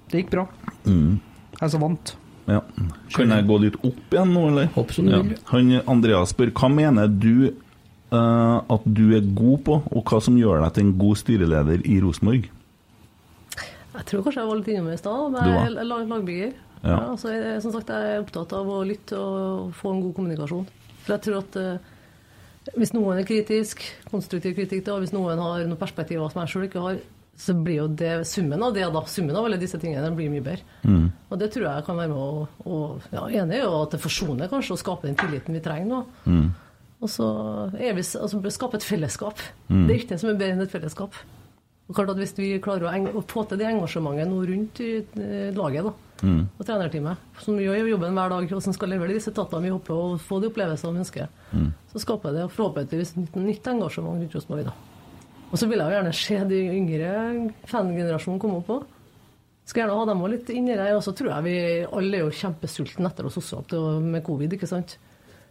Speaker 5: det gikk bra.
Speaker 4: Mm.
Speaker 5: Jeg er så vant.
Speaker 4: Ja. Kan jeg gå litt opp igjen nå, eller?
Speaker 2: Hopp som du
Speaker 4: ja.
Speaker 2: vil.
Speaker 4: Han, Andreas spør hva mener du uh, at du er god på, og hva som gjør deg til en god styreleder i Rosenborg?
Speaker 7: Jeg tror kanskje jeg var litt innom i stad, men jeg er lag- lagbygger.
Speaker 4: Ja.
Speaker 7: Ja. altså, jeg, som sagt, jeg er opptatt av å lytte og få en god kommunikasjon. For jeg tror at uh, hvis noen er kritisk, konstruktiv kritikk, da, hvis noen har noen perspektiver som jeg sjøl ikke har, så blir jo det summen av det, da, summen av alle disse tingene, blir mye bedre.
Speaker 4: Mm.
Speaker 7: Og det tror jeg kan være med å, å ja, Enig er jo at det forsoner kanskje og skaper den tilliten vi trenger nå.
Speaker 4: Mm.
Speaker 7: Og så er vi, altså, skape et fellesskap.
Speaker 4: Mm.
Speaker 7: Det er ikke det som er bedre enn et fellesskap. Og klart at Hvis vi klarer å, å få til det engasjementet nå rundt i eh, laget da,
Speaker 4: Mm.
Speaker 7: og trenerteamet, som gjør jobben hver dag, og som skal levere de resultatene vi håper og få de opplevelsene vi ønsker,
Speaker 4: Mm.
Speaker 7: så skaper det forhåpentligvis nytt, nytt engasjement rundt Rosenborg. Og så vil jeg jo gjerne se de yngre fangenerasjonen komme opp òg. Skal gjerne ha dem også litt inni der. Og så tror jeg vi alle er jo kjempesultne etter oss det- med covid, ikke sant.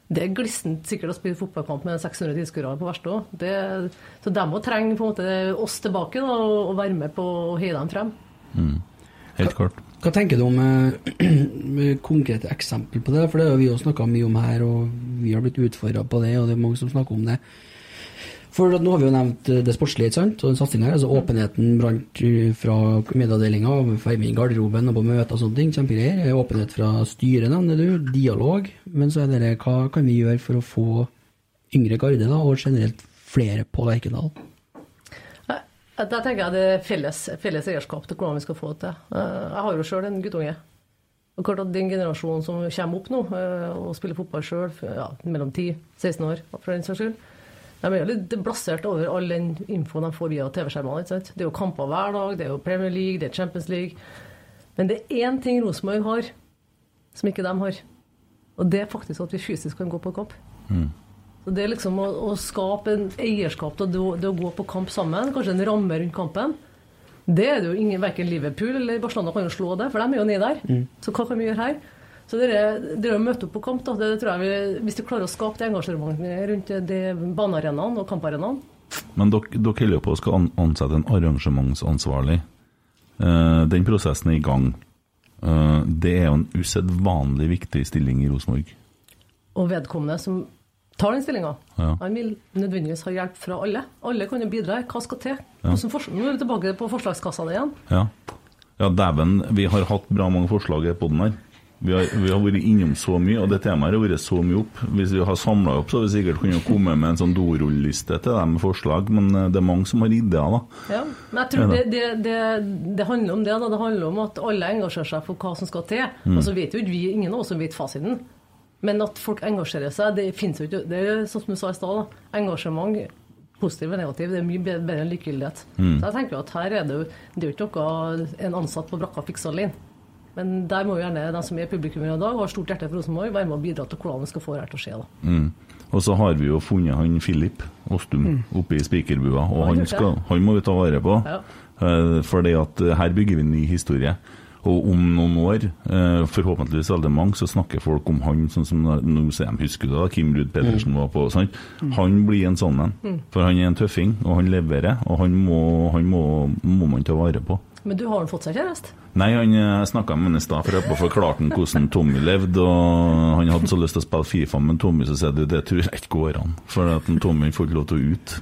Speaker 7: Det er glissent sikkert å spille fotballkamp med 600 tilskuere på verste òg. Så de òg trenger på en måte oss tilbake da, og være med på å heie dem frem.
Speaker 4: Mm. Helt klart.
Speaker 2: Hva tenker du om eh, med konkrete eksempel på det? For det har vi jo snakka mye om her, og vi har blitt utfordra på det, og det er mange som snakker om det. For nå har vi jo nevnt eh, det sportslige, ikke sant? og den satsinga her. Altså åpenheten brant fra medieavdelinga, hjemme i garderoben og på møter og sånne ting. Kjempegreier. Åpenhet fra styret, nevner du. Dialog. Men så er det hva kan vi gjøre for å få yngre garde, da, og generelt flere på Lerkendal?
Speaker 7: Da tenker jeg det er felles, felles eierskap til hvordan vi skal få det til. Eh, Jeg har jo sjøl en guttunge. Og klart at Den generasjonen som kommer opp nå eh, og spiller fotball sjøl, ja, mellom 10-16 år for den saks skyld, de er jo litt blasert over all den infoen de får via TV-skjermene. Det er jo kamper hver dag, det er jo Premier League, det er Champions League. Men det er én ting Rosenborg har som ikke de har. Og det er faktisk at vi fysisk kan gå på kamp. Så Det er liksom å, å skape en eierskap til å- det å gå på kamp sammen, kanskje en ramme rundt kampen. Det er det jo ingen, verken Liverpool eller Barcelona kan jo slå det, for de er jo nede der.
Speaker 2: Mm.
Speaker 7: Så hva kan vi gjøre her? Så det er, å møte opp på kamp, da, det tror jeg vi, hvis du klarer å skape det engasjementet rundt det banearenaen og kamparenaen,
Speaker 4: Men dere, dere holder på å skal ansette en arrangementsansvarlig. Eh, den prosessen er i gang. Eh, det er jo en usedvanlig viktig stilling i Rosenborg.
Speaker 7: og vedkommende som tar den stillinga,
Speaker 4: Ja.
Speaker 7: han vil nødvendigvis ha hjelp fra alle. Alle kan jo bidra. Hva skal til?
Speaker 4: Ja.
Speaker 7: Nå er vi tilbake på forslagskassene igjen.
Speaker 4: Ja, ja dæven, vi har hatt bra mange forslag på den her. Vi har, vi har vært innom så mye, og det temaet har vært så mye opp. Hvis vi har samla opp, så har vi sikkert kunnet komme med en sånn dorulliste til dem med forslag, men eh, det er mange som har ideer, da.
Speaker 7: Ja, men jeg tror det, det, det, det handler om det. Da. Det handler om at alle engasjerer seg for hva som skal til.
Speaker 4: Mm.
Speaker 7: Og så vet jo ikke vi, ingen av oss som vet fasiten. Men at folk engasjerer seg, det finnes jo ikke. Det er sånn som du sa i stad, engasjement, positiv og negativ, det er mye bedre, bedre enn likegyldighet.
Speaker 4: Mm.
Speaker 7: Så jeg tenker jo at her er det jo det er jo ikke noe en ansatt på brakka fikser alene. Men der må jo gjerne de som er publikummere i dag og har stort hjerte for Rosenborg, være med og bidra til hvordan vi skal få det her til å skje. da.
Speaker 4: Mm. Og så har vi jo funnet han Filip Ostum oppe i spikerbua, og
Speaker 7: Ja,
Speaker 4: han, skal, han må vi ta vare på.
Speaker 7: Ja.
Speaker 4: For fordi at eh, her bygger vi en ny historie. Og om noen år, eh, forhåpentligvis veldig mange, så snakker folk om han sånn som nå ser de, husker da, Kim Ruud Pedersen var på. Sant? Han blir en sånn en.
Speaker 7: Mm.
Speaker 4: For han er en tøffing, og han leverer, og han må, han må, må man ta vare på.
Speaker 7: Men du har han fått seg kjæreste?
Speaker 4: Nei, han snakka med han i stad, for jeg forklarte han hvordan Tommy levde. og Han hadde så lyst til å spille Fifa, men Tommy så sier du, det tror jeg ikke går an. For at Tommy får ikke lov til å ut.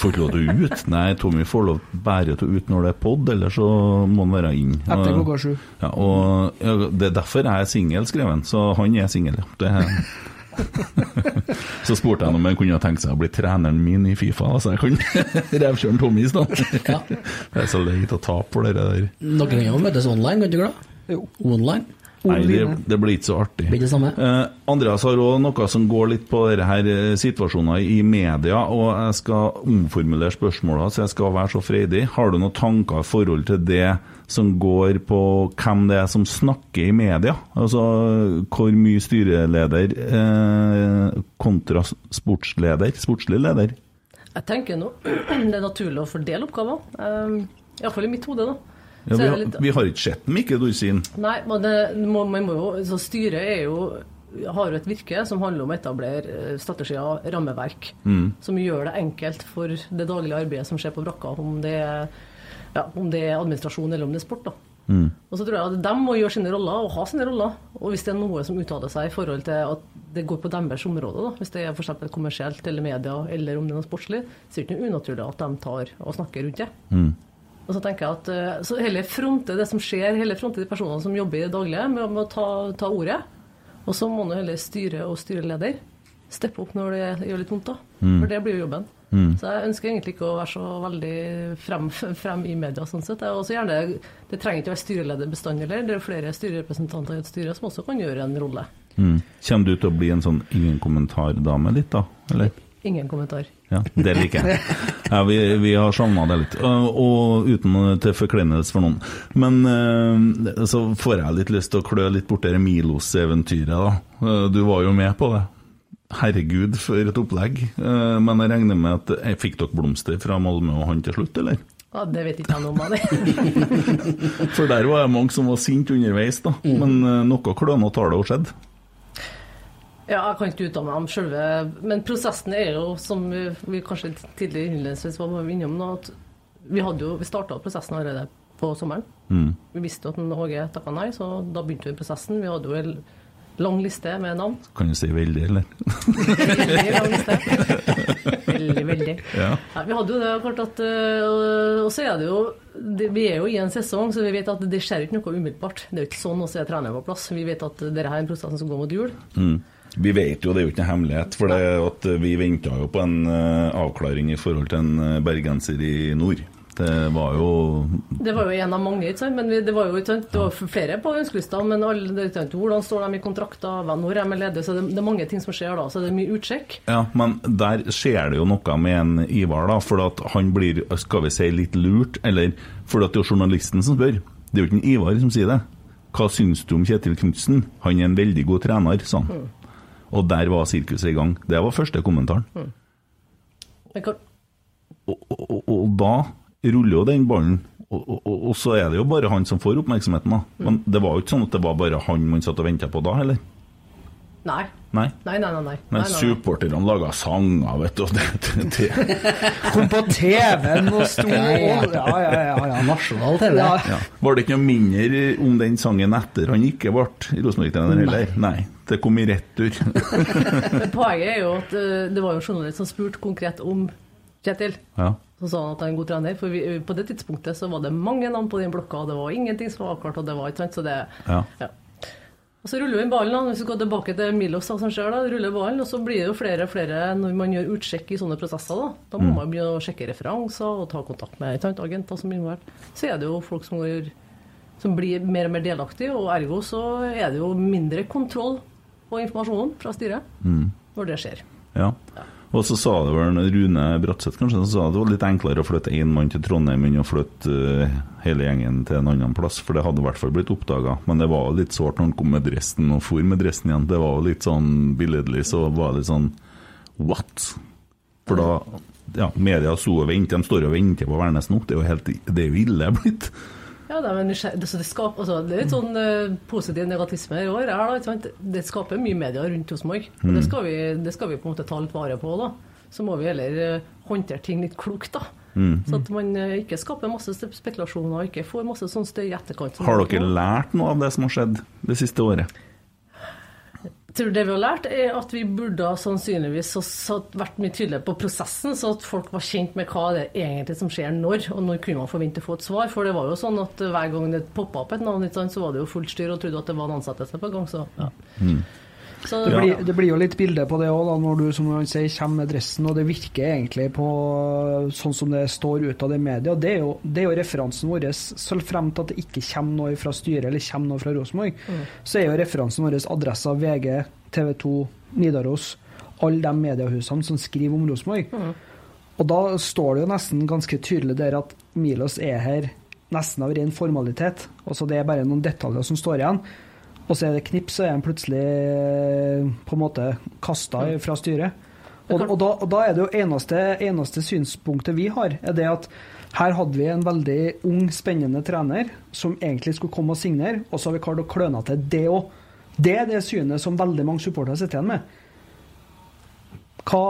Speaker 4: Får ikke lov til å ut? Nei, Tommy får lov bare til å ut når det er pod, eller så må han være inn.
Speaker 5: Etter klokka sju.
Speaker 4: Ja, og ja, Det er derfor jeg er singel, skrev han. Så han er singel, ja. Det er så spurte jeg om han kunne tenke seg å bli treneren min i Fifa, så jeg kunne revkjøre Tommy i stedet. Det er så leit å tape for det der.
Speaker 2: Dere kan jo møtes online, kan dere det?
Speaker 5: Jo.
Speaker 2: Online?
Speaker 4: Nei, det, det blir ikke så artig.
Speaker 2: Blir det samme?
Speaker 4: Eh, Andreas har òg noe som går litt på dette her eh, situasjoner i media, og jeg skal omformulere spørsmåla, så jeg skal være så freidig. Har du noen tanker i forhold til det som går på hvem det er som snakker i media? Altså hvor mye styreleder eh, kontra sportsleder, sportslig leder?
Speaker 7: Jeg tenker nå det er naturlig å fordele oppgaver. Um, Iallfall i mitt hode, da.
Speaker 4: Ja, vi, har,
Speaker 7: litt-
Speaker 4: vi har ikke sett Mikke Dorsin.
Speaker 7: Nei, men det, må, man må jo, så styret er jo, har jo et virke som handler om å etablere eh, strategier, rammeverk,
Speaker 4: Mm.
Speaker 7: som gjør det enkelt for det daglige arbeidet som skjer på brakka, om det er, ja, om det er administrasjon eller om det er sport. da.
Speaker 4: Mm.
Speaker 7: Og så tror jeg at De må gjøre sine roller og ha sine roller. Og hvis det er noe som uttaler seg i forhold til at det går på deres område, da, hvis det er f.eks. kommersielt eller media, eller om det er noe sportslig, så er det ikke unaturlig at de tar og snakker rundt det.
Speaker 4: Mm.
Speaker 7: Og så tenker jeg at eh, så heller fronte det som skjer, heller fronte de personene som jobber i det daglige, med, med å ta, ta ordet. Og så må nå heller styre og styreleder steppe opp når det gjør litt vondt, da.
Speaker 4: Mm.
Speaker 7: For det blir jo jobben.
Speaker 4: Mm.
Speaker 7: Så jeg ønsker egentlig ikke å være så veldig frem, frem i media, sånn sett. Og så gjerne, det trenger ikke å være styreleder bestandig heller. Det er flere styrerepresentanter i et styre som også kan gjøre en rolle.
Speaker 4: Mm. Kommer du til å bli en sånn ingen kommentar-dame litt, da? Eller?
Speaker 7: Ingen kommentar.
Speaker 4: Ja, det liker jeg. Ja, vi, vi har savna det litt, og, uten til forkleinelse for noen. Men eh, så får jeg litt lyst til å klø litt borti det Milos-eventyret, da. Eh, Du var jo med på det. Herregud, for et opplegg. Eh, Men jeg regner med at jeg Fikk dere blomster fra Malmö og han til slutt, eller?
Speaker 7: Ja, det vet ikke jeg noe om. det.
Speaker 4: For der var det mange som var sinte underveis, da. Men eh, noe klønete har det jo skjedd.
Speaker 7: Ja, jeg kan ikke uttale meg om selve Men prosessen er jo, som vi, kanskje tidligere innledningsvis var innom nå, at vi, jo, vi starta prosessen allerede på sommeren.
Speaker 4: Mm.
Speaker 7: Vi visste at HG takka nei, så da begynte vi prosessen. Vi hadde jo lang liste med navn.
Speaker 4: Kan du si veldig, eller?
Speaker 7: Veldig lang liste. Veldig, veldig.
Speaker 4: Ja.
Speaker 7: Ja, vi hadde jo det klart at øh, Og så er det jo det, Vi er jo i en sesong, så vi vet at det skjer ikke noe umiddelbart. Det er jo ikke sånn å se treneren på plass. Vi vet at dette er en prosess som går mot jul.
Speaker 4: Mm. Vi vet jo, det er jo ikke noen hemmelighet, for det er at vi venta jo på en eh, avklaring i forhold til en eh, bergenser i nord. Det var jo
Speaker 7: Det var jo en av mange, ikke sant? men vi, det var jo ikke sant? Det var flere på ønskelista. Men alle, det ikke sant? hvordan står de i kontrakter, når er de ledige? Så det, det er mange ting som skjer da. Så det er mye utsjekk.
Speaker 4: Ja, men der skjer det jo noe med en Ivar, da. For at han blir, skal vi si, litt lurt. Eller for at det er journalisten som spør. Det er jo ikke en Ivar som sier det. Hva syns du om Kjetil Knutsen? Han er en veldig god trener, sa han. Og der var sirkuset i gang. Det var første kommentaren.
Speaker 7: Mm. Og,
Speaker 4: Og, og, og da ruller jo den ballen. Og, og, og, og så er det jo bare han som får oppmerksomheten, da. Men det var jo ikke sånn at det var bare han man satt og venta på da, heller?
Speaker 7: Nei.
Speaker 4: Nei.
Speaker 7: Nei, nei, nei. nei.
Speaker 4: Men supporterne laga sanger, vet du. Det, det, det.
Speaker 5: Kom på TV-en og sto
Speaker 2: Ja, ja,
Speaker 5: Ja, ja.
Speaker 2: Nasjonal TV.
Speaker 5: Ja.
Speaker 4: Ja. Var det ikke noe mindre om den sangen etter han ikke ble Rosenborg-trener heller? Nei. Det kom i retur.
Speaker 7: Men poenget er jo at øh, det var jo journalist som spurte konkret om Kjetil.
Speaker 4: ja.
Speaker 7: Så sa han at han er en god trener. For vi, på det tidspunktet så var det mange navn på den blokka, og det var ingenting som var avklart, og det var ikke sant. Så det
Speaker 4: Ja.
Speaker 7: ja. Og så ruller vi ballen, da. Hvis vi går tilbake til Milos, da, som skjer, da, ruller ballen, og så blir det jo flere og flere når man gjør utsjekk i sånne prosesser. Da Da må
Speaker 4: Mm.
Speaker 7: man begynne å sjekke referanser og ta kontakt med sant, agenter som er involvert. Så er det jo folk som, går, som blir mer og mer delaktige, og ergo så er det jo mindre kontroll på informasjonen fra styret
Speaker 4: Mm.
Speaker 7: når det skjer.
Speaker 4: Ja. Ja. Og så sa det vel Rune Bratseth kanskje, som sa det var litt enklere å flytte én mann til Trondheim enn å flytte eh, hele gjengen til en annen plass, for det hadde i hvert fall blitt oppdaga. Men det var jo litt sårt når han kom med dressen og for med dressen igjen. Det var jo litt sånn billedlig, så var det litt sånn what? For da Ja, media sto og ventet, de står og venter på Værnes nå. Det er jo helt Det er jo ille blitt.
Speaker 7: Ja, det, men nysgjerrig- det, så det, skaper, altså, det er litt sånn uh, positiv negativisme i år. Sant? Det skaper mye media rundt Rosenborg. og
Speaker 4: Mm.
Speaker 7: Det, skal vi- det skal vi på en måte ta litt vare på. da. Så må vi heller uh, håndtere ting litt klokt. da.
Speaker 4: Mm.
Speaker 7: Så at man uh, ikke skaper masse spekulasjoner og ikke får masse sånn støy i etterkant.
Speaker 4: Har
Speaker 7: er
Speaker 4: dere lært noe av det som har skjedd det siste året?
Speaker 7: Tror det vi har lært, er at vi burde sannsynligvis vært mye tydeligere på prosessen, så at folk var kjent med hva det er egentlig som skjer når, og når kunne man forvente å få et svar. For det var jo sånn at hver gang det poppa opp et navn, så var det jo fullt styr og trodde at det var en ansettelse på gang. Så, ja. Så
Speaker 5: Det blir, det blir jo litt bilde på det òg, når du som man sier, kommer med dressen, og det virker egentlig på sånn som det står ut av det i media. Det er jo, det er jo referansen vår. Så til at det ikke kommer noe fra styret eller kommer noe fra Rosenborg,
Speaker 7: Mm.
Speaker 5: så er jo referansen vår adressa VG, TV 2, Nidaros, alle de mediehusene som skriver om Rosenborg.
Speaker 7: Mm.
Speaker 5: Og da står det jo nesten ganske tydelig der at Milos er her nesten av ren formalitet. Altså det er bare noen detaljer som står igjen. Og så er det knips, så er han plutselig eh, på en måte kasta fra styret. Og, og, da, og da er det jo eneste, eneste synspunktet vi har, er det at her hadde vi en veldig ung, spennende trener som egentlig skulle komme og signere, og så har vi klart å kløne til det òg. Det er det synet som veldig mange supportere sitter igjen med. Hva,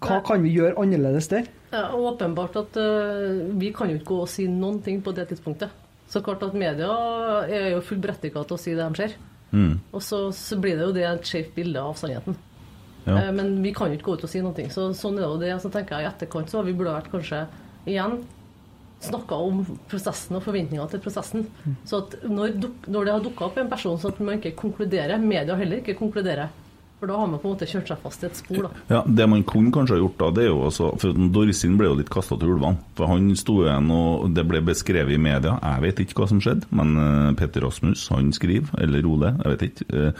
Speaker 5: hva kan vi gjøre annerledes der?
Speaker 7: Ja, åpenbart at uh, vi kan jo ikke gå og si noen ting på det tidspunktet. Så klart at media er jo fullt berettiget til å si det de ser.
Speaker 4: Mm.
Speaker 7: Og så, så blir det jo det et skjevt bilde av sannheten.
Speaker 4: Ja.
Speaker 7: Eh, Men vi kan jo ikke gå ut og si noe. Så sånn er det jo det. Så tenker jeg i etterkant så har vi burde vært kanskje igjen snakka om prosessen og forventningene til prosessen. Så at når, når det har dukka opp en person, så at man ikke konkluderer, media heller ikke konkluderer. For da har man på en måte kjørt seg fast i et spor, da.
Speaker 4: Ja, Det man kunne kanskje ha gjort da, det er jo også For Dorsin ble jo litt kasta til ulvene. For han sto igjen, og det ble beskrevet i media. Jeg vet ikke hva som skjedde, men eh, Petter Rasmus han skriver, eller Ole, jeg vet ikke. eh,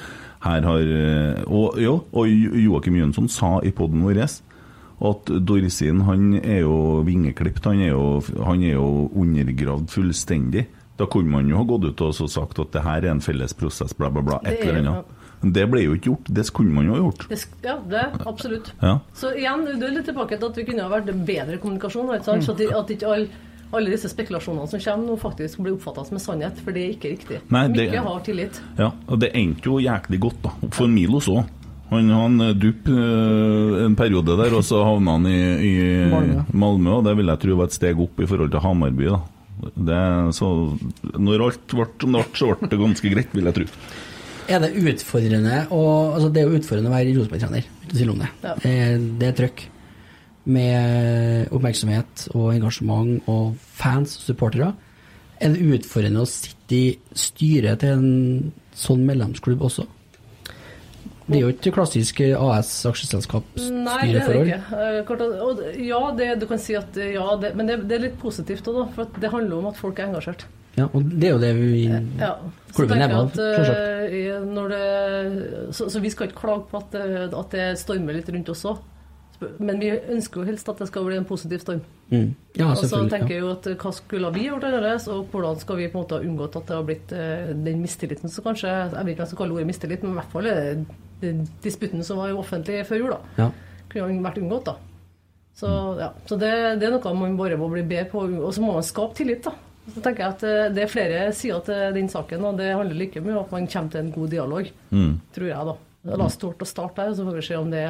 Speaker 4: Her har eh, Og, jo, og Jo- Joakim Jønsson sa i poden vår at Dorsin han er jo vingeklipt, han er jo, han er jo undergravd fullstendig. Da kunne man jo ha gått ut og sagt at det her er en felles prosess, bla, bla, bla. Et
Speaker 7: er-
Speaker 4: eller annet. Det ble jo ikke gjort. Det skulle man jo ha gjort.
Speaker 7: Det, sk- ja, det absolutt.
Speaker 4: Ja.
Speaker 7: Så igjen, du er litt tilbake til at vi kunne ha vært bedre kommunikasjon. Ikke sant? Så at, at ikke alle, alle disse spekulasjonene som kommer nå, faktisk blir oppfatta som en sannhet, for det er ikke riktig.
Speaker 4: Nei, det-
Speaker 7: Mykje har tillit.
Speaker 4: Ja, og det endte jo jæklig godt, da. For Milos òg. Han han eh, dupp eh, en periode der, og så havna han i, i
Speaker 5: Malmö.
Speaker 4: Malmö, og det vil jeg tro var et steg opp i forhold til Hamarby. da. Det, så når alt ble som det ble, så ble det ganske greit, vil jeg tro.
Speaker 2: Er det utfordrende å altså Det er jo utfordrende å være Rosenborg-trener, uten det.
Speaker 7: Ja.
Speaker 2: Det, er- trøkk. Med oppmerksomhet og engasjement og fans og supportere. Er det utfordrende å sitte i styret til en sånn medlemsklubb også? Det er jo ikke klassisk AS
Speaker 7: Nei, det er det ikke. Eh, Ja, det, du kan si at ja, det, men det, det er litt positivt òg, da. For det handler om at folk er engasjert.
Speaker 2: Ja, og det er jo det vi
Speaker 7: Ja.
Speaker 2: Klubben lever av,
Speaker 7: eh,
Speaker 2: selvsagt.
Speaker 7: det, så, så vi skal ikke klage på at, det- at det stormer litt rundt oss òg. Men vi ønsker jo helst at det skal bli en positiv storm.
Speaker 2: Mm. Ja,
Speaker 7: og så tenker jeg jo at eh, hva skulle vi gjort annerledes, og hvordan skal vi på en måte ha unngått at det har blitt eh, den mistilliten som kanskje Jeg vet ikke hva jeg skal kalle ordet mistillit, men i hvert fall eh, den disputten som var jo offentlig før jul, da.
Speaker 2: Ja.
Speaker 7: Kunne vært unngått, da. Så, ja. så det, det er noe man bare må bli bedre på, og så må man skape tillit, da. Så tenker jeg at eh, Det er flere sider til den saken, og det handler like mye om at man kommer til en god dialog.
Speaker 4: Mm.
Speaker 7: Tror jeg, da. La oss tåle å starte der, så får vi se om det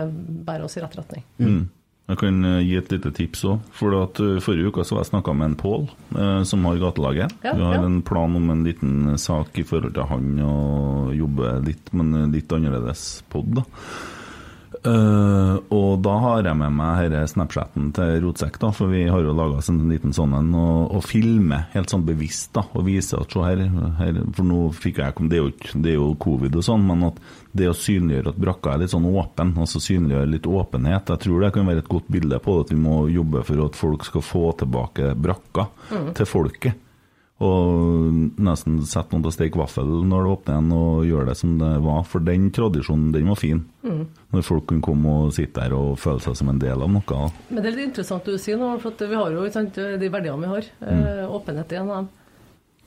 Speaker 7: bærer oss i rett retning.
Speaker 4: Mm. Jeg kan eh, gi et lite tips òg. For eh, Forrige uke så var jeg snakka med en Pål, eh, som har gatelaget.
Speaker 7: Ja,
Speaker 4: Vi har
Speaker 7: ja.
Speaker 4: en plan om en liten sak i forhold til han og jobbe litt, men litt annerledes pod. da. Eh, og da har jeg med meg denne Snapchaten til Rotsekk, da, for vi har jo laga oss en liten sånn en, og, og filme helt sånn bevisst da, og vise at se her, her For nå fikk jeg det er, jo, det er jo covid og sånn, men at det å synliggjøre at brakka er litt sånn åpen, altså synliggjøre litt åpenhet, jeg tror det kan være et godt bilde på det, at vi må jobbe for at folk skal få tilbake brakka
Speaker 7: Mm.
Speaker 4: til folket. Og nesten sette noen til å steke vaffel når det åpner igjen, og gjøre det som det var. For den tradisjonen, den var fin.
Speaker 7: Mm.
Speaker 4: Når folk kunne komme og sitte der og føle seg som en del av noe.
Speaker 7: Men det er litt interessant du sier nå, for vi har jo sant, de verdiene vi har. Mm. åpenhet er en av dem.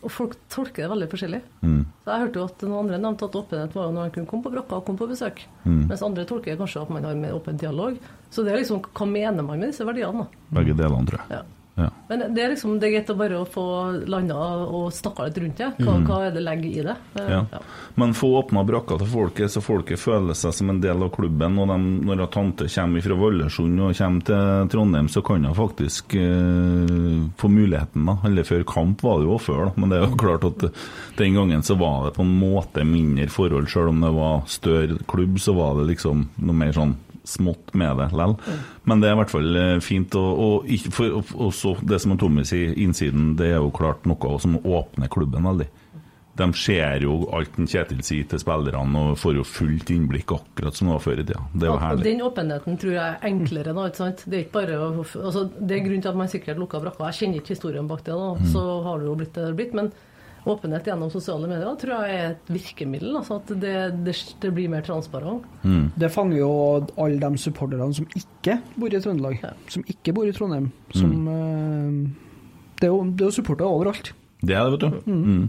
Speaker 7: Og folk tolker det veldig forskjellig.
Speaker 4: Mm.
Speaker 7: Så Jeg hørte jo at noen andre nevnte at åpenhet var når man kunne komme på brakka og komme på besøk.
Speaker 4: Mm.
Speaker 7: Mens andre tolker kanskje at man har mer åpen dialog. Så det er liksom, hva mener man med disse verdiene? da?
Speaker 4: Begge delene, tror jeg.
Speaker 7: Ja.
Speaker 4: Ja.
Speaker 7: Men det er liksom, det er greit å bare få landa og snakka litt rundt det. Hva,
Speaker 4: Mm.
Speaker 7: hva er det legger i det? Ja.
Speaker 4: Ja. Men få åpna brakka til folket, så folket føler seg som en del av klubben. Og de, når tante kommer fra Valdresund og kommer til Trondheim, så kan hun faktisk eh, få muligheten. da. Eller før kamp var det jo før, da. men det er jo klart at den gangen så var det på en måte mindre forhold. Selv om det var større klubb, så var det liksom noe mer sånn smått med det lell. Men det er i hvert fall eh, fint. Og, og for, og, også det som Tommy sier, innsiden, det er jo klart noe som åpner klubben veldig. De ser jo alt en Kjetil sier til spillerne og får jo fullt innblikk, akkurat som det var før i tida. Det er jo herlig.
Speaker 7: Den åpenheten tror jeg er enklere nå. ikke sant? Det er ikke bare å, altså, det er grunnen til at man sikkert lukka brakka. Jeg kjenner ikke historien bak det,
Speaker 4: da.
Speaker 7: Så har det jo blitt det det har blitt. Men åpenhet gjennom sosiale medier tror jeg er et virkemiddel. Altså at det, det, det blir mer transparent.
Speaker 4: Mm.
Speaker 5: Det fanger jo alle de supporterne som ikke bor i Trøndelag, som ikke bor i Trondheim. Som, eh, det, er jo, det er jo supportere overalt.
Speaker 4: Det er det, vet du. Mm.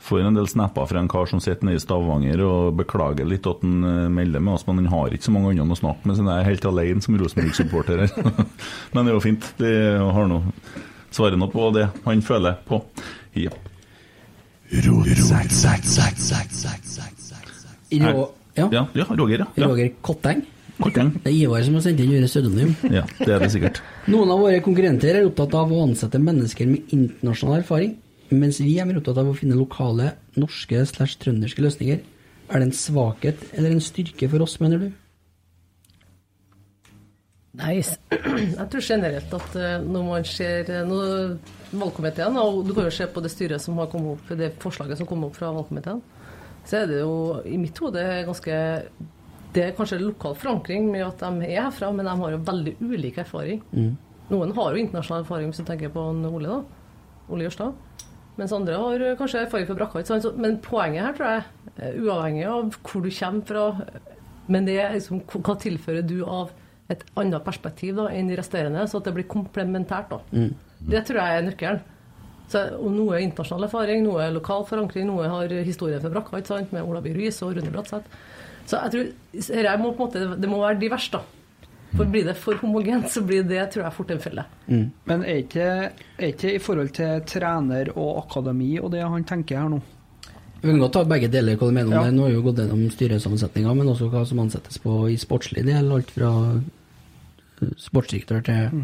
Speaker 4: Får en del snapper fra en kar som sitter nede i Stavanger og beklager litt at han eh, melder med oss, men han har ikke så mange andre å snakke med, så han er helt alene som Rosenborg-supporter her. men det er jo fint. De har nå svarer nå på det han føler på. Ja.
Speaker 2: Rå, ja.
Speaker 4: Ja, ja, Roger, ja. ja.
Speaker 2: Roger Kotteng.
Speaker 4: Kotteng.
Speaker 2: Det er Ivar som har sendt inn ordet pseudonym.
Speaker 4: Ja, det er det sikkert.
Speaker 2: Noen av våre konkurrenter er opptatt av å ansette mennesker med internasjonal erfaring, mens vi er mer opptatt av å finne lokale, norske slash trønderske løsninger. Er det en svakhet eller en styrke for oss, mener du?
Speaker 7: Nei, jeg tror generelt at eh, når man ser eh, valgkomiteen, og du kan jo se på det styret som har kommet opp, det forslaget som kom opp fra valgkomiteen, så er det jo i mitt hode ganske Det er kanskje lokal forankring med at de er herfra, men de har jo veldig ulik erfaring. Noen har jo internasjonal erfaring, hvis du tenker på Ole, da. Ole Jørstad. Mens andre har eh, kanskje erfaring fra brakka. Men poenget her, tror jeg, uavhengig av hvor du kommer fra, men det er liksom hva tilfører du av et annet perspektiv da, enn de resterende, så at det blir komplementært. da.
Speaker 2: Mm.
Speaker 7: Det tror jeg er nøkkelen. Så, og Noe er internasjonal erfaring, noe er lokal forankring, noe har historien fra Brakka med Ola By og Rune Bratseth. Så jeg tror må på en måte, det må være de da. For blir det for homogent, så blir det tror jeg fort en felle.
Speaker 5: Men er ikke, er ikke i forhold til trener og akademi og det han tenker her nå?
Speaker 2: Vi kan godt ta begge deler hva du mener om
Speaker 5: Ja.
Speaker 2: det. Nå har vi jo gått gjennom styresammensetninga, men også hva som ansettes på i sportslig del. Alt fra sportsdirektør til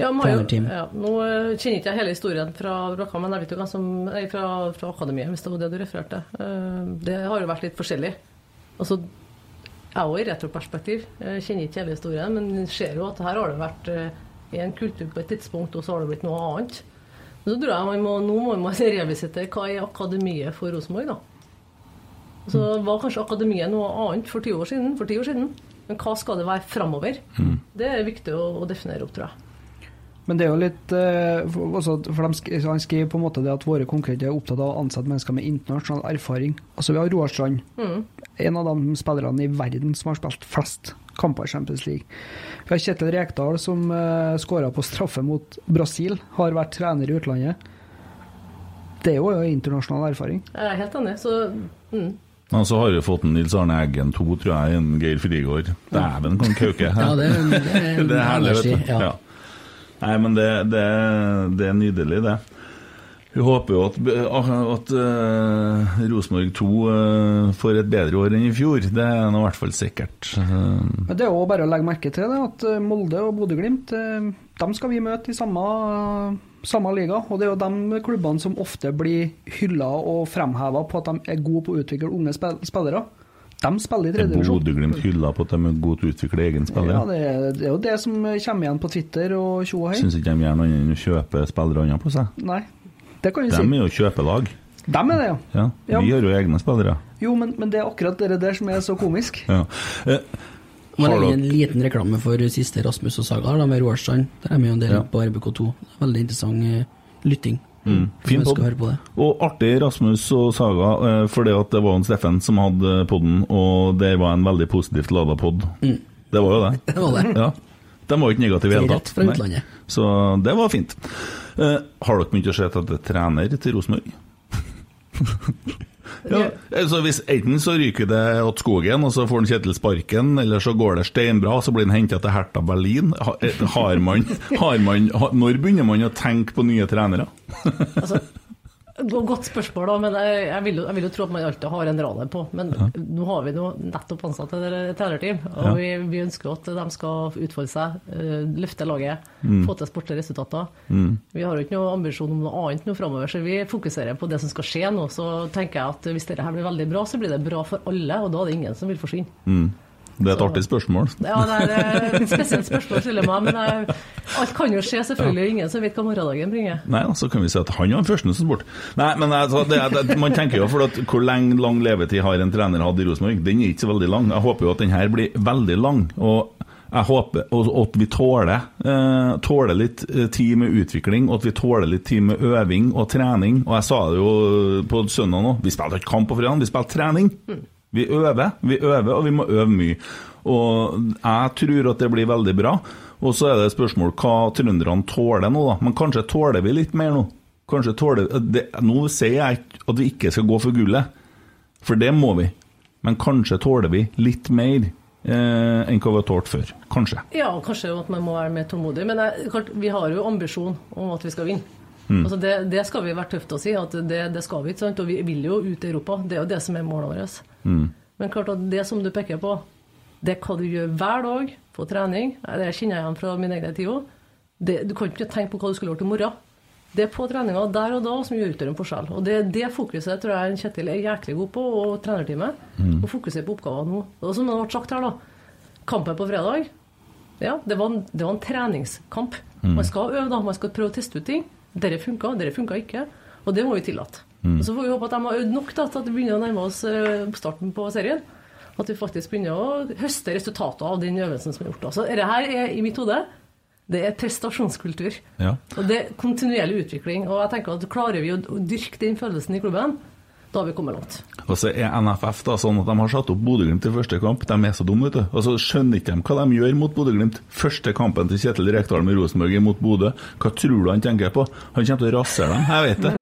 Speaker 7: Ja,
Speaker 2: Mario,
Speaker 7: ja, nå eh, kjenner ikke jeg hele historien fra Brakka, men jeg vet jo hva som er fra, fra akademiet, hvis det var det du refererte. Eh, Det har jo vært litt forskjellig. Altså, jeg òg i retroperspektiv jeg kjenner ikke hele historien, men ser jo at her har det vært eh, en kultur på et tidspunkt, og så har det blitt noe annet. Men så tror jeg man må, Nå må man revisitere hva er akademiet for Rosenborg, da. Så var kanskje akademiet noe annet for 20 år siden, for 10 år siden. Men hva skal det være framover? Det er viktig å, å definere opp, tror jeg.
Speaker 5: Men det er jo litt eh, for, altså, de Han skriver på en måte det at våre konkurrenter er opptatt av å ansette mennesker med internasjonal erfaring. Altså Vi har Roar Strand,
Speaker 7: Mm.
Speaker 5: en av de spillerne i verden som har spilt flest kamper i Champions League. Vi har Kjetil Rekdal, som uh, skåra på straffe mot Brasil, har vært trener i utlandet. Det er jo internasjonal erfaring.
Speaker 7: Jeg er helt enig. Så mm.
Speaker 4: Og så har vi fått en Nils Arne Eggen 2, tror jeg, en Geir Frigård. Dæven, kan kauke.
Speaker 2: Ja, det, det, er-
Speaker 4: det er herlig, vet du.
Speaker 2: ja.
Speaker 4: Ja. Nei, men det, det, det er nydelig, det. Vi håper jo at, at uh, Rosenborg 2 uh, får et bedre år enn i fjor. Det er nå i hvert fall sikkert. Uh,
Speaker 5: Men det er jo bare å legge merke til det, at eh, Molde og Bodø-Glimt eh, dem skal vi møte i samme, samme liga. Og det er jo de klubbene som ofte blir hylla og fremheva på at de er gode på å utvikle unge spillere. De spiller i
Speaker 4: er
Speaker 5: tredje divisjon.
Speaker 4: Bodø-Glimt hylla på at de er gode til å utvikle egen spiller?
Speaker 5: Ja, det er, det er jo det som kommer igjen på Twitter og tjo og hei.
Speaker 4: Syns ikke de gjør noe annet enn å kjøpe spillere andre på seg?
Speaker 5: Nei, det kan vi
Speaker 4: De
Speaker 5: si.
Speaker 4: er jo kjøpelag.
Speaker 5: De er det, ja.
Speaker 4: Ja,
Speaker 5: Ja.
Speaker 4: Vi har jo egne spillere.
Speaker 5: Jo, men, men det er akkurat det der som er så komisk.
Speaker 4: Ja. Eh,
Speaker 2: Må
Speaker 4: har
Speaker 2: legge
Speaker 4: dere
Speaker 2: en liten reklame for siste Rasmus og Saga da, med Roar Strand. Der er vi jo en del
Speaker 4: Ja.
Speaker 2: på RBK2. Er Veldig interessant eh, lytting.
Speaker 4: Mm. Fin
Speaker 2: man
Speaker 4: podd.
Speaker 2: det.
Speaker 4: Og artig Rasmus og Saga, eh, for det at det var en Steffen som hadde podden, og det var en veldig positivt lada pod.
Speaker 2: Mm.
Speaker 4: Det var jo det.
Speaker 2: Det var det.
Speaker 4: Ja. De var ikke negative i det hele tatt.
Speaker 2: fra
Speaker 4: Så det var fint. Uh, har dere begynt å se etter trener til Rosenborg? Ja, altså hvis Enten så ryker det åt skogen, og så får han Kjetil sparken, eller så går det steinbra, så blir han henta til Hertha Berlin. Eh, Har man, har man, når begynner man å tenke på nye trenere?
Speaker 7: Go- Godt spørsmål, da, men jeg, vil jo, jeg vil jo tro at man alltid har en radar på. Men nå har vi nå nettopp ansatt et trenerteam, og
Speaker 4: Ja.
Speaker 7: vi, vi ønsker at de skal utfolde seg, eh, løfte laget,
Speaker 4: Mm.
Speaker 7: få til sportlige resultater.
Speaker 4: Mm.
Speaker 7: Vi har jo ikke noe ambisjon om noe annet nå framover, så vi fokuserer på det som skal skje nå. Så tenker jeg at hvis dette her blir veldig bra, så blir det bra for alle, og da er det ingen som vil forsvinne.
Speaker 4: Mm. Det er et artig spørsmål.
Speaker 7: Ja, det er eh, et spesielt spørsmål skylder meg, men jeg, alt kan jo skje, selvfølgelig. Ingen som vet hva morgendagen bringer.
Speaker 4: Nei, så kan vi si at han var den første som spurte. Nei, men altså, det, det, man tenker jo for at hvor lenge lang levetid har en trener hatt i Rosenborg? Den er ikke så veldig lang. Jeg håper jo at den her blir veldig lang. og jeg håper og- at vi tåler, eh, tåler litt eh, tid med utvikling, og at vi tåler litt tid med øving og trening. Og jeg sa det jo på søndag nå, vi spilte ikke kamp på fredag, vi spilte trening. Vi øver, vi øver, og vi må øve mye. Og jeg tror at det blir veldig bra. Og så er det et spørsmål hva trønderne tåler nå, da. Men kanskje tåler vi litt mer nå? Kanskje tåler det, Nå sier jeg ikke at vi ikke skal gå for gullet, for det må vi. Men kanskje tåler vi litt mer eh, enn hva vi har tålt før. Kanskje.
Speaker 7: Ja, kanskje at man må være mer tålmodig. Men jeg, vi har jo ambisjon om at vi skal vinne.
Speaker 4: Mm.
Speaker 7: Altså det, det skal vi være tøft å si, at det, det skal vi ikke. sant? Og vi vil jo ut i Europa. Det er jo det som er målet vårt.
Speaker 4: Mm.
Speaker 7: Men klart at det som du peker på, det er hva du gjør hver dag på trening. Det kjenner jeg igjen fra min egen tid òg. Du kan ikke tenke på hva du skulle gjort i morgen. Det er på treninga der og da som gjør utgjør en forskjell. Og det, det fokuset tror jeg Kjetil er jæklig god på, og trenerteamet.
Speaker 4: Mm.
Speaker 7: Å fokusere på oppgaver nå. Og som det ble sagt her, da. Kampen på fredag, ja, det var en, det var en treningskamp.
Speaker 4: Mm.
Speaker 7: Man skal øve, da. Man skal prøve å teste ut ting. Dette funka, dette funka ikke. Og det må vi tillate.
Speaker 4: Mm.
Speaker 7: Og Så får vi håpe at de har øvd nok da, til at vi begynner å nærme oss starten oppstarten på serien. At vi faktisk begynner å høste resultater av den øvelsen som er gjort. da. Så dette her er i mitt hode det er prestasjonskultur.
Speaker 4: Ja.
Speaker 7: Og det er kontinuerlig utvikling. Og jeg tenker at klarer vi å dyrke den følelsen i klubben, Da har vi kommet langt.
Speaker 4: Og så er NFF da sånn at de har satt opp Bodø-Glimt til første kamp. De er så dumme, vet du. Og så skjønner ikke de hva de gjør mot Bodø-Glimt. Første kampen til Kjetil Rekdal med Rosenborg mot Bodø. Hva tror du han tenker på? Han kommer til å rasere dem. Jeg vet det.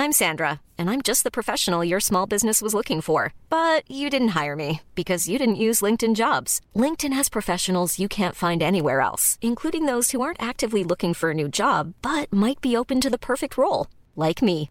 Speaker 8: I'm Sandra, and I'm just the professional your small business was looking for. But you didn't hire me because you didn't use LinkedIn jobs. LinkedIn has professionals you can't find anywhere else, including those who aren't actively looking for a new job but might be open to the perfect role, like me.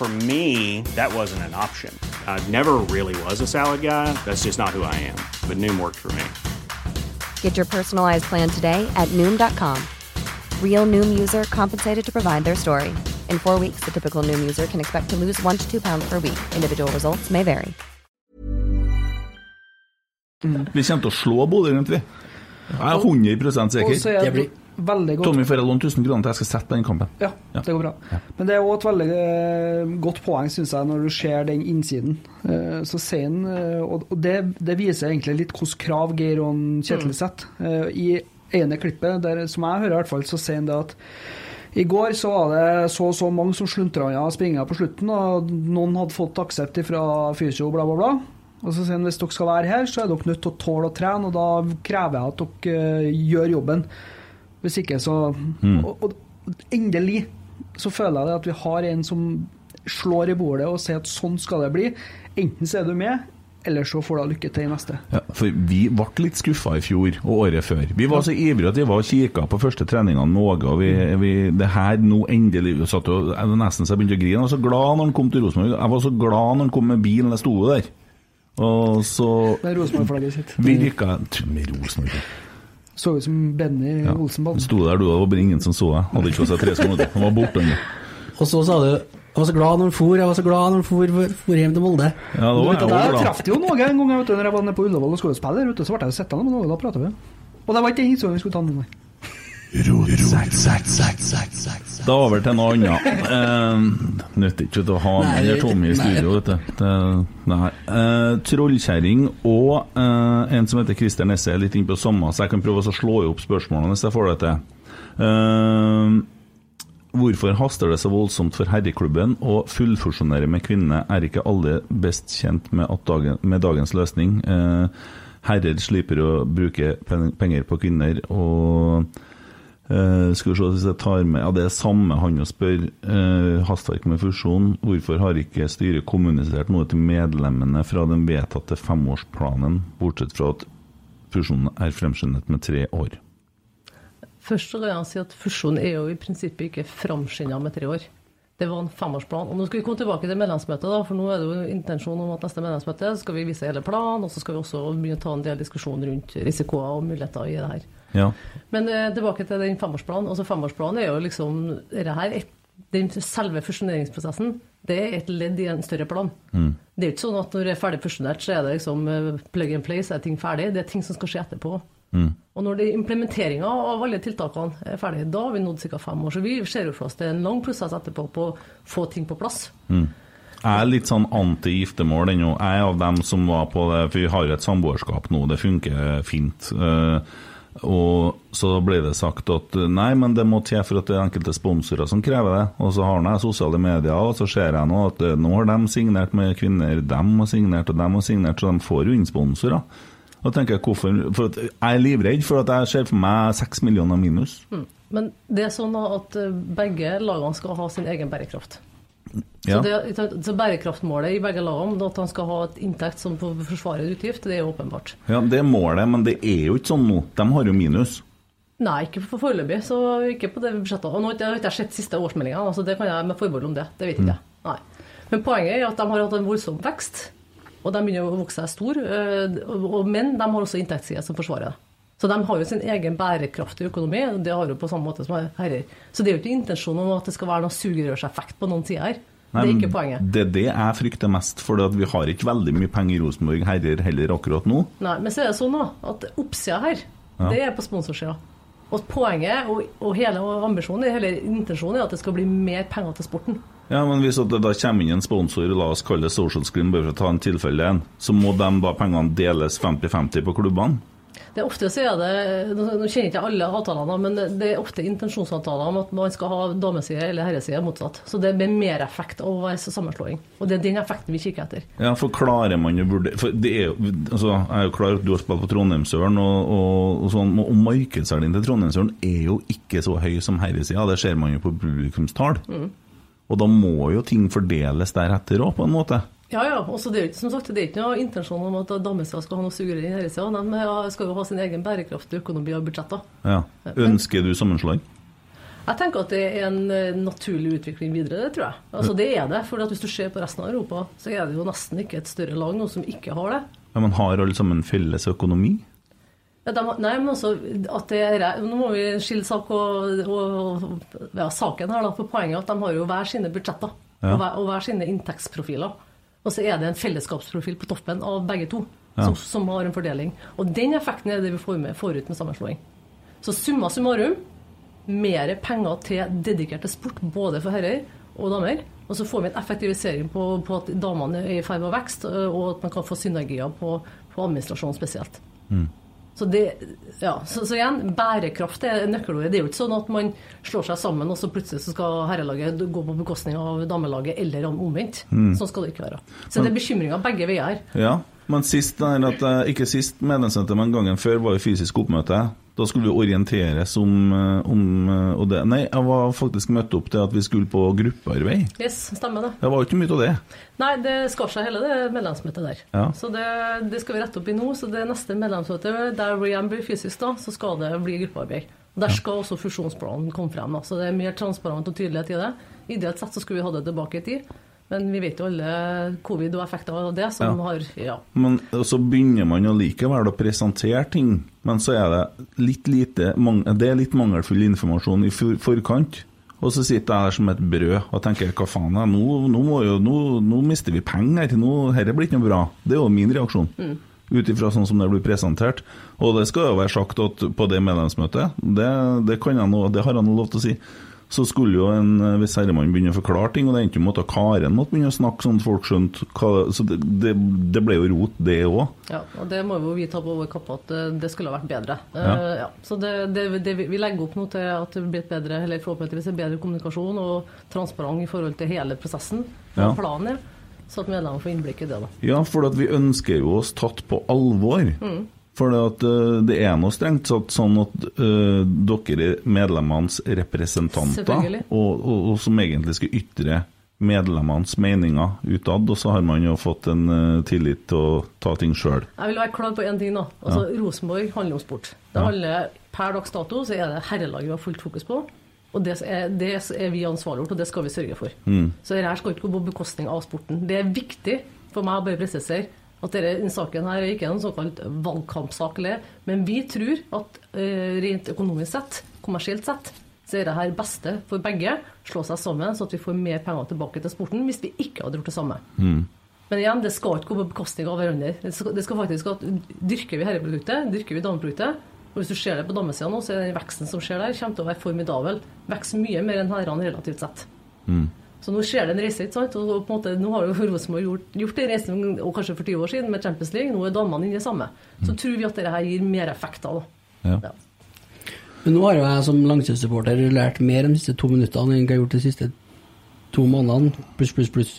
Speaker 9: For me, that wasn't an option. I never really was a salad guy. That's just not who I am. But Noom worked for me.
Speaker 10: Get your personalized plan today at Noom.com. Real Noom user compensated to provide their story. In four weeks, the typical Noom user can expect to lose one to two pounds per week. Individual results may vary.
Speaker 4: Vi kommer til å slå Bodø-Glimt, vi. Jeg er 100 sikker.
Speaker 5: Veldig godt
Speaker 4: Tommy får låne 1000 kroner til jeg skal sette på den kampen.
Speaker 5: Ja, det går bra. Men det er òg et veldig eh, godt poeng, syns jeg, når du ser den innsiden. Eh, Så sen, eh, Og det, det viser egentlig litt hvilke krav Geir og Kjetil setter. Eh, I ene klippet, der, som jeg hører i hvert fall, så sier han det at i går så var det så og så mange som sluntra unna springa på slutten, og noen hadde fått aksept fra fysio, bla, bla, bla. Og så sier han hvis dere skal være her, så er dere nødt til å tåle å trene, og da krever jeg at dere gjør jobben. Hvis ikke, så
Speaker 4: Mm.
Speaker 5: og, og endelig så føler jeg det at vi har en som slår i bordet og sier at sånn skal det bli. Enten så er du med, eller så får du lykke til i neste.
Speaker 4: Ja, for vi ble litt skuffa i fjor og året før. Vi var så ivrige at vi var og kikka på første treningene med Åge. og vi, vi, det her nå endelig vi satt og, Jeg var nesten så jeg begynte å grine. Jeg var så glad når han kom til Rosenborg. Jeg var så glad når han kom med bilen. Jeg sto der. Og så
Speaker 5: Med Rosenborg-flagget sitt.
Speaker 4: virka Med Rosenborg
Speaker 5: Så ut som Benny
Speaker 4: ja.
Speaker 5: Olsenball.
Speaker 4: Sto der, du, og det var ingen som så deg. Hadde ikke på seg tre skoene. Han var borte.
Speaker 2: Og så sa du jeg var så glad når han for, jeg var så glad når han for, for, for hjem til Molde.
Speaker 4: Ja, da
Speaker 5: Du
Speaker 4: var
Speaker 5: vet
Speaker 4: jeg
Speaker 5: traff jo noe en gang vet du, når jeg var nede på Ullevål og skulle spille der ute. Så ble jeg sittende med noe, da pratet vi. Og det var ikke den historien vi skulle ta nå, nei.
Speaker 4: Da over til noe annet. Eh, Nytter ikke å ha med eller Tommy i studio, vet du. Eh, Trollkjerring og eh, en som heter Christer Nesse er litt inne på samme, så jeg kan prøve å slå opp spørsmålene hvis jeg får det til. Eh, hvorfor haster det så voldsomt for herreklubben å fullfusjonere med kvinnene? Er ikke alle best kjent med, dagen, med dagens løsning? Eh, herrer slipper å bruke penger på kvinner, og Eh, skal vi se hvis jeg tar med Ja, det er samme han å spørre. Uh, hastverk med fusjon. Hvorfor har ikke styret kommunisert noe til medlemmene fra den vedtatte femårsplanen, bortsett fra at fusjonen er fremskyndet med tre år?
Speaker 7: Først så kan jeg si at fusjonen er jo i prinsippet ikke framskynda med tre år. Det var en femårsplan. Og nå skal vi komme tilbake til medlemsmøtet, da, for nå er det jo intensjonen om at neste medlemsmøte skal vi vise hele planen, og så skal vi også begynne å ta en del diskusjon rundt risikoer og muligheter i det her.
Speaker 4: Ja.
Speaker 7: Men eh, tilbake til den femårsplanen. Altså Femårsplanen er jo liksom det her, et, den selve fusjoneringsprosessen. Det er et ledd i en større plan.
Speaker 4: Mm.
Speaker 7: Det er jo ikke sånn at når det er ferdig fusjonert, så er det liksom eh, plug and play, så er ting ferdig. Det er ting som skal skje etterpå.
Speaker 4: Mm.
Speaker 7: Og når det implementeringa av alle tiltakene er ferdig, da har vi nådd ca. fem år. Så vi ser jo for oss det er en lang prosess etterpå på å få ting på plass.
Speaker 4: Mm. Jeg er litt sånn anti-giftermål ennå. Jeg er av dem som var på det, for vi har jo et samboerskap nå, det funker fint. Eh, og så ble det sagt at nei, men det må til for at det er enkelte sponsorer som krever det. Og så har jeg sosiale medier, og så ser jeg nå at eh, nå har de signert med kvinner, de har signert, og de har signert, så de får jo inn sponsorer. Da tenker Jeg hvorfor, for jeg er livredd for at jeg ser for meg seks millioner minus.
Speaker 7: Mm. Men det er sånn at eh, begge lagene skal ha sin egen bærekraft.
Speaker 4: Ja.
Speaker 7: Så, det, så bærekraftmålet i begge lagene, at han skal ha et inntekt som forsvarer utgift, det er åpenbart.
Speaker 4: Ja, Det er målet, men det er jo ikke sånn nå. De har jo minus.
Speaker 7: Nei, ikke for foreløpig. Så ikke på det budsjettet. Og nå har jeg ikke sett siste årsmeldinga, altså det kan jeg med forbehold om det. Det vet ikke jeg. Nei. Men poenget er at de har hatt en voldsom vekst, og de begynner å vokse seg store. øh, Men de har også inntektssider som forsvarer det. Så de har jo sin egen bærekraftige økonomi, og det har jo på samme måte som herrer. Så det er jo ikke intensjonen om at det skal være noen sugerørseffekt på noen sider her. Det er ikke poenget.
Speaker 4: Det er det jeg frykter mest, for vi har ikke veldig mye penger i Rosenborg herrer heller akkurat nå.
Speaker 7: Nei, men så er det sånn da, at oppsida her,
Speaker 4: Ja.
Speaker 7: det er på sponsorsida. Og poenget og, og hele ambisjonen, hele intensjonen, er at det skal bli mer penger til sporten.
Speaker 4: Ja, men Hvis det da kommer inn en sponsor, la oss kalle det Social Screen, bare for å ta en tilfelle så må de da pengene deles 50-50 på klubbene?
Speaker 7: Det er ofte så er det, Nå kjenner kjenner ikke alle avtalene, men det- er ofte intensjonsavtaler om at man skal ha dameside eller herreside motsatt. Så det blir mer effekt av være sammenslåing. Og det er den effekten vi kikker etter.
Speaker 4: Ja, for klarer man å vurdere For det er altså, Jeg er jo klar at du har spilt på Trondheimsøren, og, og, og sånn, og markedsverdien til Trondheimsøren er jo ikke så høy som herresida. Det ser man jo på publikumstall.
Speaker 7: Mm.
Speaker 4: Og da må jo ting fordeles deretter òg, på en måte.
Speaker 7: Ja, ja. Også det som sagt, det er ikke noe intensjon om at Dammestad skal ha noe sugerør i herresida. De ja, skal jo ha sin egen bærekraftige økonomi og budsjetter.
Speaker 4: Ja. Ønsker du sammenslåing?
Speaker 7: Jeg tenker at det er en eh, naturlig utvikling videre, det tror jeg. Altså Det er det. For at hvis du ser på resten av Europa, så er det jo nesten ikke et større lag nå som ikke har det.
Speaker 4: Ja, men Har alle sammen felles økonomi?
Speaker 7: Ja, de, nei, men også at det er Nå må vi skille sak og, og ja, saken her, da. For poenget at de har jo hver sine budsjetter
Speaker 4: Ja.
Speaker 7: og, hver, og hver sine inntektsprofiler. Og så er det en fellesskapsprofil på toppen av begge to
Speaker 4: Ja.
Speaker 7: som, som har en fordeling. Og den effekten er det vi får, med, får ut med sammenslåing. Så summa summarum mer penger til dedikerte sport, både for herrer og damer. Og så får vi en effektivisering på, på at damene er i ferd med å vokse, og at man kan få synergier på, på administrasjon spesielt.
Speaker 4: Mm.
Speaker 7: Så, det, ja, så, så igjen, bærekraft er nøkkelordet. Det er jo ikke sånn at man slår seg sammen, og så plutselig så skal herrelaget gå på bekostning av damelaget, eller om omvendt.
Speaker 4: Mm.
Speaker 7: Sånn skal det ikke være. Så det er bekymringer begge veier.
Speaker 4: Ja, men sist, nei, at, eh, ikke sist medlemsmøte, men gangen før var jo fysisk oppmøte. Da skulle vi orienteres om, eh, om eh, og det. Nei, jeg var faktisk møtt opp til at vi skulle på gruppearbeid.
Speaker 7: Yes, stemmer det.
Speaker 4: Det var jo ikke mye av det.
Speaker 7: Nei, det skar seg hele det medlemsmøtet der.
Speaker 4: Ja.
Speaker 7: Så det, det skal vi rette opp i nå. Så det neste medlemsmøtet, der Rian blir fysisk, da, så skal det bli gruppearbeid. Der skal også fusjonsplanen komme frem. Da. Så det er mer transparent og tydelighet i det. Ideelt sett så skulle vi ha det tilbake i tid. Men vi vet jo alle covid og effekter av det som
Speaker 4: Ja.
Speaker 7: har Ja.
Speaker 4: Men så begynner man jo likevel å presentere ting, men så er det litt lite Det er litt mangelfull informasjon i for, forkant. Og så sitter jeg der som et brød og tenker hva faen, er, nå, nå, jo, nå, nå mister vi penger. Nå, Dette blir ikke noe bra. Det er jo min reaksjon.
Speaker 7: Mm.
Speaker 4: Ut ifra sånn som det blir presentert. Og det skal jo være sagt at på det medlemsmøtet, det, det, kan jeg nå, det har jeg nå lov til å si, så skulle jo en hvis herremann begynne å forklare ting, og det endte jo med at Karen måtte begynne å snakke sånn at folk skjønte Så det, det, det ble jo rot, det òg.
Speaker 7: Ja, og det må jo vi ta på vår kappe at eh, det skulle ha vært bedre.
Speaker 4: Ja.
Speaker 7: Uh, ja. Så det, det, vi legger opp nå til at det blir et bedre, eller forhåpentligvis en bedre kommunikasjon og transparent i forhold til hele prosessen og
Speaker 4: Ja.
Speaker 7: planen, så at medlemmene får innblikk i det. da.
Speaker 4: Ja, for at vi ønsker jo oss tatt på alvor.
Speaker 7: Mm.
Speaker 4: For det, eh, det er noe strengt satt sånn at uh, dere er medlemmenes representanter, og, og, og som egentlig skal ytre medlemmenes meninger utad, og så har man jo fått en uh, tillit til å ta ting sjøl.
Speaker 7: Jeg vil være klar på én ting. da. Altså,
Speaker 4: Ja.
Speaker 7: Rosenborg handler om sport. Det handler, Per dags dato så er det herrelaget vi har fullt fokus på. Og det er, det er vi ansvarliggjort, og det skal vi sørge for.
Speaker 4: Mm.
Speaker 7: Så dette skal ikke gå på bekostning av sporten. Det er viktig for meg å bare presisere at denne, saken her er ikke en såkalt valgkampsak, men vi tror at eh, rent økonomisk sett, kommersielt sett, så er det her beste for begge. Slå seg sammen, så at vi får mer penger tilbake til sporten, hvis vi ikke hadde gjort det samme.
Speaker 4: Mm.
Speaker 7: Men igjen, det skal ikke gå på bekostning av hverandre. Det skal, det skal faktisk at Dyrker vi herreproduktet, dyrker vi dameproduktet. Og hvis du ser det på damesida nå, så er den veksten som skjer der, kommer til å være formidabel. Vokser mye mer enn herrene relativt sett.
Speaker 4: Mm.
Speaker 7: Så nå skjer det en reise, ikke sant? Og på en måte, nå har jo Rosenborg gjort, gjort en reise, og kanskje for 20 år siden, med Champions League. Nå er damene inne i det samme. Så tror vi at dette her gir mer effekter. da.
Speaker 4: Ja.
Speaker 2: Men nå har jo jeg som Langset-supporter lært mer de siste to minuttene enn jeg har gjort de siste to månedene, pluss, pluss, pluss.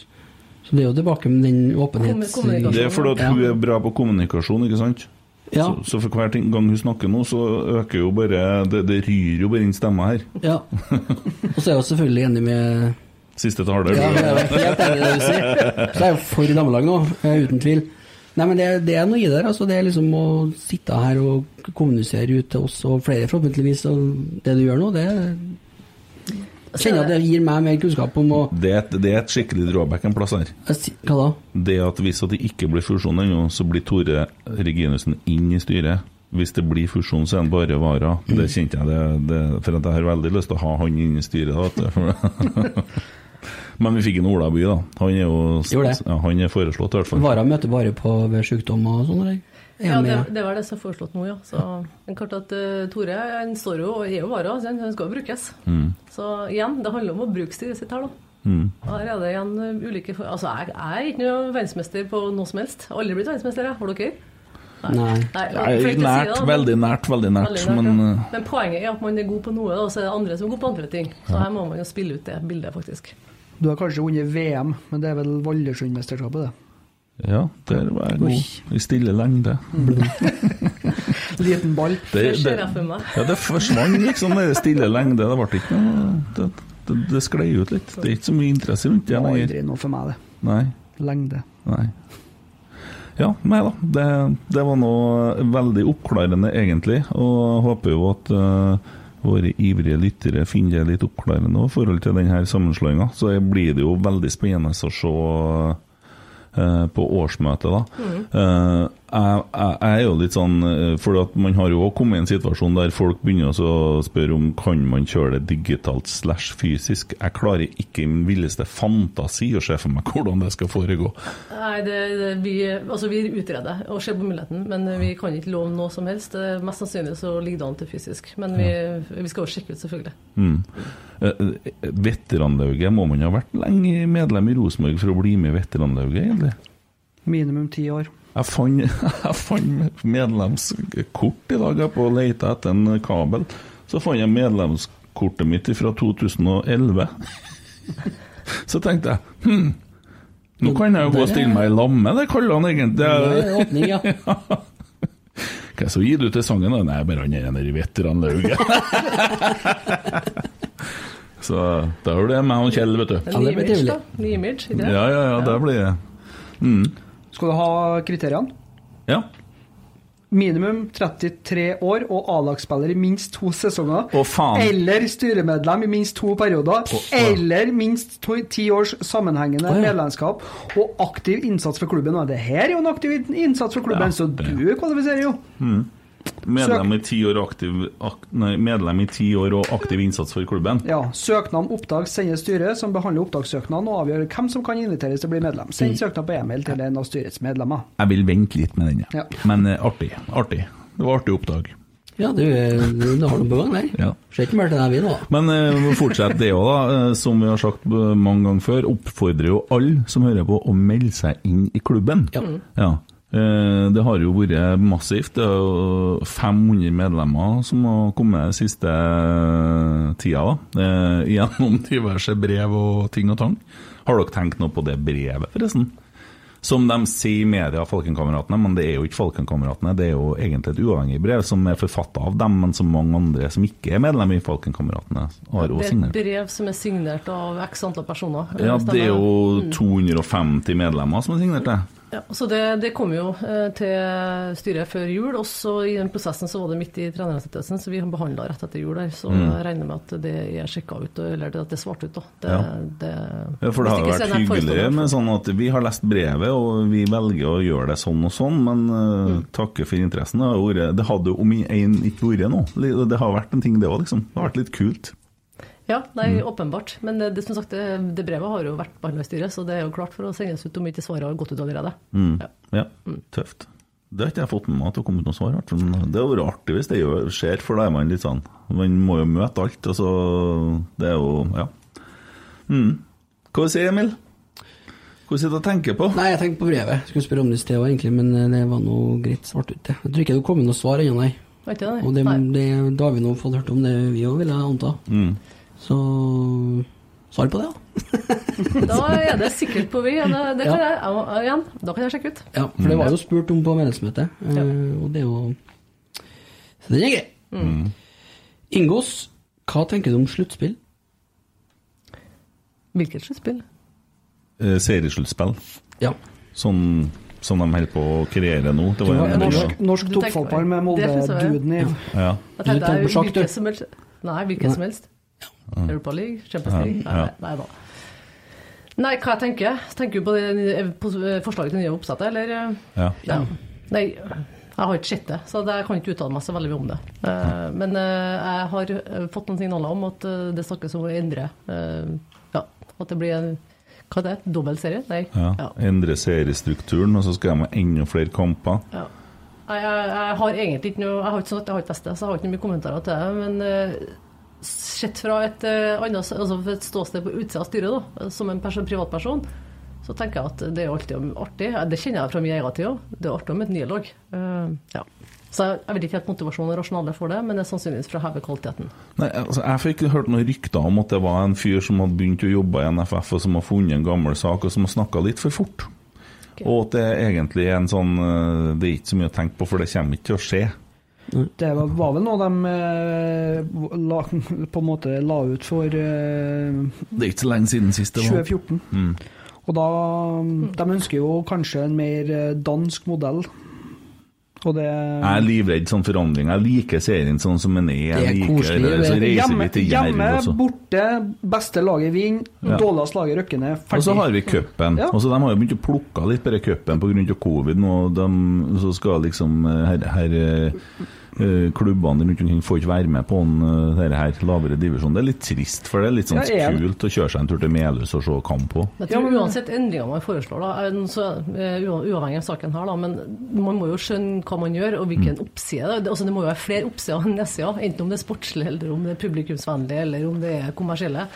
Speaker 2: Så det er jo tilbake med den åpenhets...
Speaker 4: Det er fordi at hun er bra på kommunikasjon, ikke sant?
Speaker 2: Ja.
Speaker 4: Så, så for hver gang hun snakker nå, så øker jo bare Det, det ryr jo bare inn stemma her.
Speaker 2: Ja. Og så er jeg jo selvfølgelig enig med
Speaker 4: Siste taler.
Speaker 2: Ja, jeg er helt enig i det du sier. Så jeg er jo for damelag nå, eh, uten tvil. Nei, men det, det er noe i det. Altså, det er liksom å sitte her og kommunisere ut til oss og flere, forhåpentligvis. Og det du gjør nå, det jeg kjenner at det gir meg mer kunnskap om å
Speaker 4: Det et, det er et skikkelig drawback en plass her.
Speaker 2: Hva da?
Speaker 4: Det at hvis det ikke blir fusjon ennå, så blir Tore Reginussen inn i styret. Hvis det blir fusjon, så er han bare vara. Det kjente jeg, det, det, for at jeg har veldig lyst til å ha han inn i styret. Da, Men vi fikk en Ola By, da. Han er jo ja, han er foreslått, i hvert fall.
Speaker 2: Vara møter bare på ved sykdom og sånn, eller? Er
Speaker 7: Ja, det, det var det som er foreslått nå, ja. Så, men klart at uh, Tore han står jo og er jo vara, så han skal jo brukes.
Speaker 4: Mm.
Speaker 7: Så igjen, det handler om å bruke styret sitt her, da.
Speaker 4: Mm.
Speaker 7: Her er det igjen eh, ulike for... Altså, jeg, jeg er ikke noe verdensmester på noe som helst. Jeg har aldri blitt verdensmester, jeg. Har dere?
Speaker 2: Nei.
Speaker 7: Nei,
Speaker 4: Nei, nært,
Speaker 7: det,
Speaker 4: veldig nært, veldig nært.
Speaker 7: Veldig nært,
Speaker 4: men
Speaker 7: ja.
Speaker 4: eh,
Speaker 7: men poenget er at man er god på noe, og så er det andre som er gode på andre ting. Så her må man jo spille ut det bildet, faktisk.
Speaker 5: Du har kanskje vunnet VM, men det er vel Vallersundmesterskapet, det.
Speaker 4: ja, der var jeg god. I stille lengde.
Speaker 5: Liten ball.
Speaker 4: Det,
Speaker 7: Det
Speaker 4: ja, det forsvant liksom, det stille lengde. Det ble ikke noe Det, det, det sklei ut litt. Det er ikke så mye interesse rundt det lenger.
Speaker 5: aldri noe for meg, det.
Speaker 4: Nei.
Speaker 5: Lengde.
Speaker 4: Nei. Ja, nei da. Det, det var noe veldig oppklarende, egentlig. Og håper jo at eh, våre ivrige lyttere finner det litt oppklarende i forhold til denne sammenslåinga. Så blir det jo veldig spennende å se eh, på årsmøtet, da.
Speaker 11: Mhm.
Speaker 4: Eh, jeg, jeg, er jo litt sånn eh, For at man har jo kommet i en situasjon der folk begynner også å spørre om kan man kjøre det digitalt slash fysisk. Jeg klarer ikke i min villeste fantasi å se for meg hvordan det skal foregå.
Speaker 7: Nei, det, det, vi, altså vi utreder og ser på muligheten, men vi kan ikke love noe som helst. Det er Mest sannsynlig så ligger det an til fysisk. Men vi, vi skal jo sjekke ut, selvfølgelig.
Speaker 4: Mm. Eh, eh, Veteranlauget, må man ha vært lenge medlem i Rosenborg for å bli med i veteranlauget, egentlig?
Speaker 5: Minimum ti år.
Speaker 4: Jeg fant, fant medlemskort i dag jeg på å lete etter en kabel. Så fant jeg medlemskortet mitt fra 2011. Så tenkte jeg hm, nå kan jeg jo gå og stille meg i lamme, det kaller han egentlig.
Speaker 2: Det er åpning, ja.
Speaker 4: Hva så gir du til sangen? Nei, bare han er nede i veteranlauget. så da er det meg og Kjell, vet du.
Speaker 7: Ny image, da. Ny image, det?
Speaker 4: Ja, ja, ja, det blir det. Mm.
Speaker 5: Skal du ha kriteriene?
Speaker 4: Ja.
Speaker 5: Minimum 33 år og A-lagsspiller i minst to sesonger.
Speaker 4: Å, faen.
Speaker 5: Eller styremedlem i minst to perioder.
Speaker 4: Å, å.
Speaker 5: Eller minst to, ti års sammenhengende
Speaker 2: ja.
Speaker 5: medlemskap og aktiv innsats for klubben. Og det her er jo en aktiv innsats for klubben,
Speaker 4: Ja,
Speaker 5: så du kvalifiserer jo.
Speaker 4: Mm. Medlem i ti år, aktiv, ak, nei, medlem i ti år og aktiv innsats for klubben.
Speaker 5: Ja, Søknad om opptak sendes styret, som behandler opptakssøknaden og avgjør hvem som kan inviteres til å bli medlem. Send søknad på e-mail til en av styrets medlemmer.
Speaker 4: Jeg vil vente litt med den,
Speaker 5: Ja.
Speaker 4: men uh, artig. artig. Det var artig oppdag.
Speaker 2: Ja, du, du, har noe på gang der.
Speaker 4: Ja.
Speaker 2: Ser ikke mer til deg, vi nå.
Speaker 4: Men uh, fortsett det òg, da. Eh, som vi har sagt eh, mange ganger før, oppfordrer jo alle som hører på, å melde seg inn i klubben. Ja. Eh, Det har jo vært massivt. Det er jo 500 medlemmer som har kommet den siste eh, tida, da. eh, Gjennom diverse brev og ting og tang. Har dere tenkt noe på det brevet, forresten? Som de sier i media, Falkenkameratene, men det er jo ikke Falkenkameratene. Det er jo egentlig et uavhengig brev som er forfatta av dem, men som mange andre som ikke er medlem i Falkenkameratene, har
Speaker 7: Det er et brev som er signert av x antall personer.
Speaker 4: Ja, det er jo
Speaker 7: Mm.
Speaker 4: 250 medlemmer som har signert det.
Speaker 7: Ja, så det, det kom jo eh, til styret før jul, og så i den prosessen så var det midt i treneransettelsen, så vi behandla rett etter jul der. Så
Speaker 4: Mm.
Speaker 7: jeg regner med at det er sjekka ut, eller at det er svart ut. da. Det,
Speaker 4: Ja.
Speaker 7: det,
Speaker 4: Ja, for det har jo vært hyggelig med sånn at vi har lest brevet, og vi velger å gjøre det sånn og sånn, men uh,
Speaker 7: Mm.
Speaker 4: takke for interessen. Det hadde jo om en ikke vært noe. Det har vært en ting, det òg, liksom. Det har vært litt kult.
Speaker 7: Ja, nei,
Speaker 4: Mm.
Speaker 7: åpenbart. Men det, det, som sagt, det, det brevet har jo vært behandla i styret, så det er jo klart for å sendes ut om ikke svaret har gått ut allerede.
Speaker 4: Mm. Ja, tøft. Det har ikke jeg fått med meg at det har kommet noe svar. Det hadde vært artig hvis det skjer, for da er man litt sånn Man må jo møte alt. Altså, det er jo Ja. Mm. Hva sier Emil? Hva sitter du og tenker på?
Speaker 2: Nei, jeg tenkte på brevet. Skulle spørre om det i sted òg, egentlig, men eh, det var noe greit svart ut. det. Jeg tror ikke det kommet noe svar ennå, nei.
Speaker 7: Det, nei. det,
Speaker 2: Og det, det, da har vi nå fått hørt om det, vi òg, vil jeg anta.
Speaker 4: Mm.
Speaker 2: Så svar på det, da.
Speaker 7: Da er det sikkert på vei. Det, det kan
Speaker 2: Ja.
Speaker 7: jeg, ja, igjen, da kan jeg sjekke ut.
Speaker 2: Ja, for det var jo spurt om på medlemsmøtet, ja. og det er jo Så den er grei.
Speaker 7: Mm.
Speaker 2: Ingås, hva tenker du om sluttspill?
Speaker 7: Hvilket sluttspill?
Speaker 4: Eh, seriesluttspill.
Speaker 2: Ja.
Speaker 4: Sånn som de holder på å kreere nå. Det var en
Speaker 5: Norsk, norsk toppfotball med
Speaker 7: Det synes jeg-
Speaker 5: Molde-duden i.
Speaker 4: Ja.
Speaker 7: Jeg tenkte
Speaker 2: tenker på sjakk, du?
Speaker 7: hvilket som helst Nei, hvilket som helst. Europa League, Champions League. Nei, nei da. Nei, hva jeg tenker Tenker du på, det, på forslaget til nye oppsettet, eller?
Speaker 4: Ja.
Speaker 7: Ja. Nei, jeg har ikke sett det, så jeg kan ikke uttale meg så veldig mye om det. Eh, Men eh, jeg har eh, fått noen signaler om at eh, det snakkes om å endre eh, Ja, at det blir en Hva er det? Dobbel serie? Nei.
Speaker 4: Ja.
Speaker 7: Ja.
Speaker 4: Endre seriestrukturen, og så skal de ha enda flere kamper.
Speaker 7: Ja. Jeg, jeg, jeg har egentlig ikke noe Jeg har ikke, sånn at jeg har ikke lest det, så jeg har ikke noen mye kommentarer til det. Men eh, sett fra et, eh, annet, altså et ståsted på utsida av styret, da, som en person, privatperson, så tenker jeg at det er alltid artig. Det kjenner jeg fra min egen tid òg. Det er artig med et nederlag. Uh, ja. Så jeg, jeg vet ikke helt motivasjonen og rasjonalet for det, men det er sannsynligvis for å heve kvaliteten.
Speaker 4: Nei, altså, jeg fikk hørt noen rykter om at det var en fyr som hadde begynt å jobbe i NFF, og som har funnet en gammel sak, og som har snakka litt for fort. Og at det er egentlig en sånn eh, Det er ikke så mye å tenke på, for det kommer ikke til å skje.
Speaker 5: Det var, var vel noe de eh, la, på en måte la ut for eh,
Speaker 4: Det er ikke så lenge siden sist det var.
Speaker 5: 2014.
Speaker 4: Mm.
Speaker 5: Og da De ønsker jo kanskje en mer eh, dansk modell. Og det
Speaker 4: Jeg er livredd sånn forandring. Jeg liker serien sånn som den er.
Speaker 5: Det er
Speaker 4: Jeg liker,
Speaker 5: koselig, det.
Speaker 4: Så reiser
Speaker 5: Hjemme,
Speaker 4: vi til Jerv
Speaker 5: hjemme
Speaker 4: også.
Speaker 5: borte, beste laget vinner,
Speaker 4: Ja.
Speaker 5: dårligst laget rykker ned.
Speaker 4: Og så har vi cupen.
Speaker 5: Ja.
Speaker 4: Og så De har jo begynt å plukke litt på den cupen pga. covid nå. og De, så skal liksom eh, her, her eh, klubbene rundt omkring får ikke være med på en, eh, denne her lavere divisjon. Det er litt trist, for det er litt sånn
Speaker 7: Ja, er
Speaker 4: kult å kjøre seg en tur til Melhus og se kamp på.
Speaker 7: Jeg tror uansett endringer man foreslår, da, så, eh, uavhengig av saken her, da, men man må jo skjønne hva man gjør, og hvilken oppside. Det, altså, det må jo være flere oppsider enn nedsider, enten om det er sportslig, eller om det er publikumsvennlig, eller om det er kommersielle.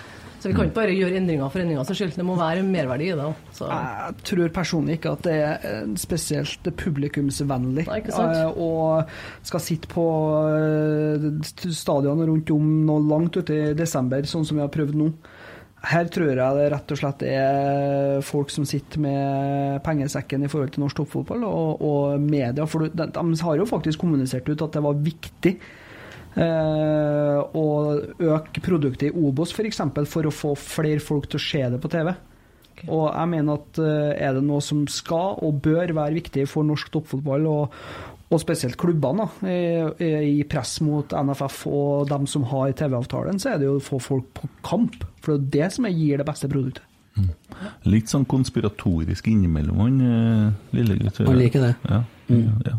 Speaker 7: Så vi kan ikke bare gjøre endringer for endringens skyld. Det må være merverdi i det. Så.
Speaker 5: Jeg tror personlig ikke at det er eh, spesielt publikumsvennlig. Eh, Og skal sitte på stadionene rundt om nå langt ute i desember, sånn som vi har prøvd nå. Her tror jeg det rett og slett er folk som sitter med pengesekken i forhold til norsk toppfotball, og, og media. For de, de har jo faktisk kommunisert ut at det var viktig eh, å øke produktet i Obos f.eks. For, eksempel, for å få flere folk til å se det på TV. Og jeg mener at eh, er det noe som skal og bør være viktig for norsk toppfotball, og, og spesielt klubbene, i, i press mot NFF og dem som har TV-avtalen, så er det jo å få folk på kamp. For det er det som gir det beste produktet.
Speaker 4: Litt sånn konspiratorisk innimellom, han eh, lille gutt.
Speaker 2: Han liker det.
Speaker 4: Ja.
Speaker 2: Mm.
Speaker 4: ja.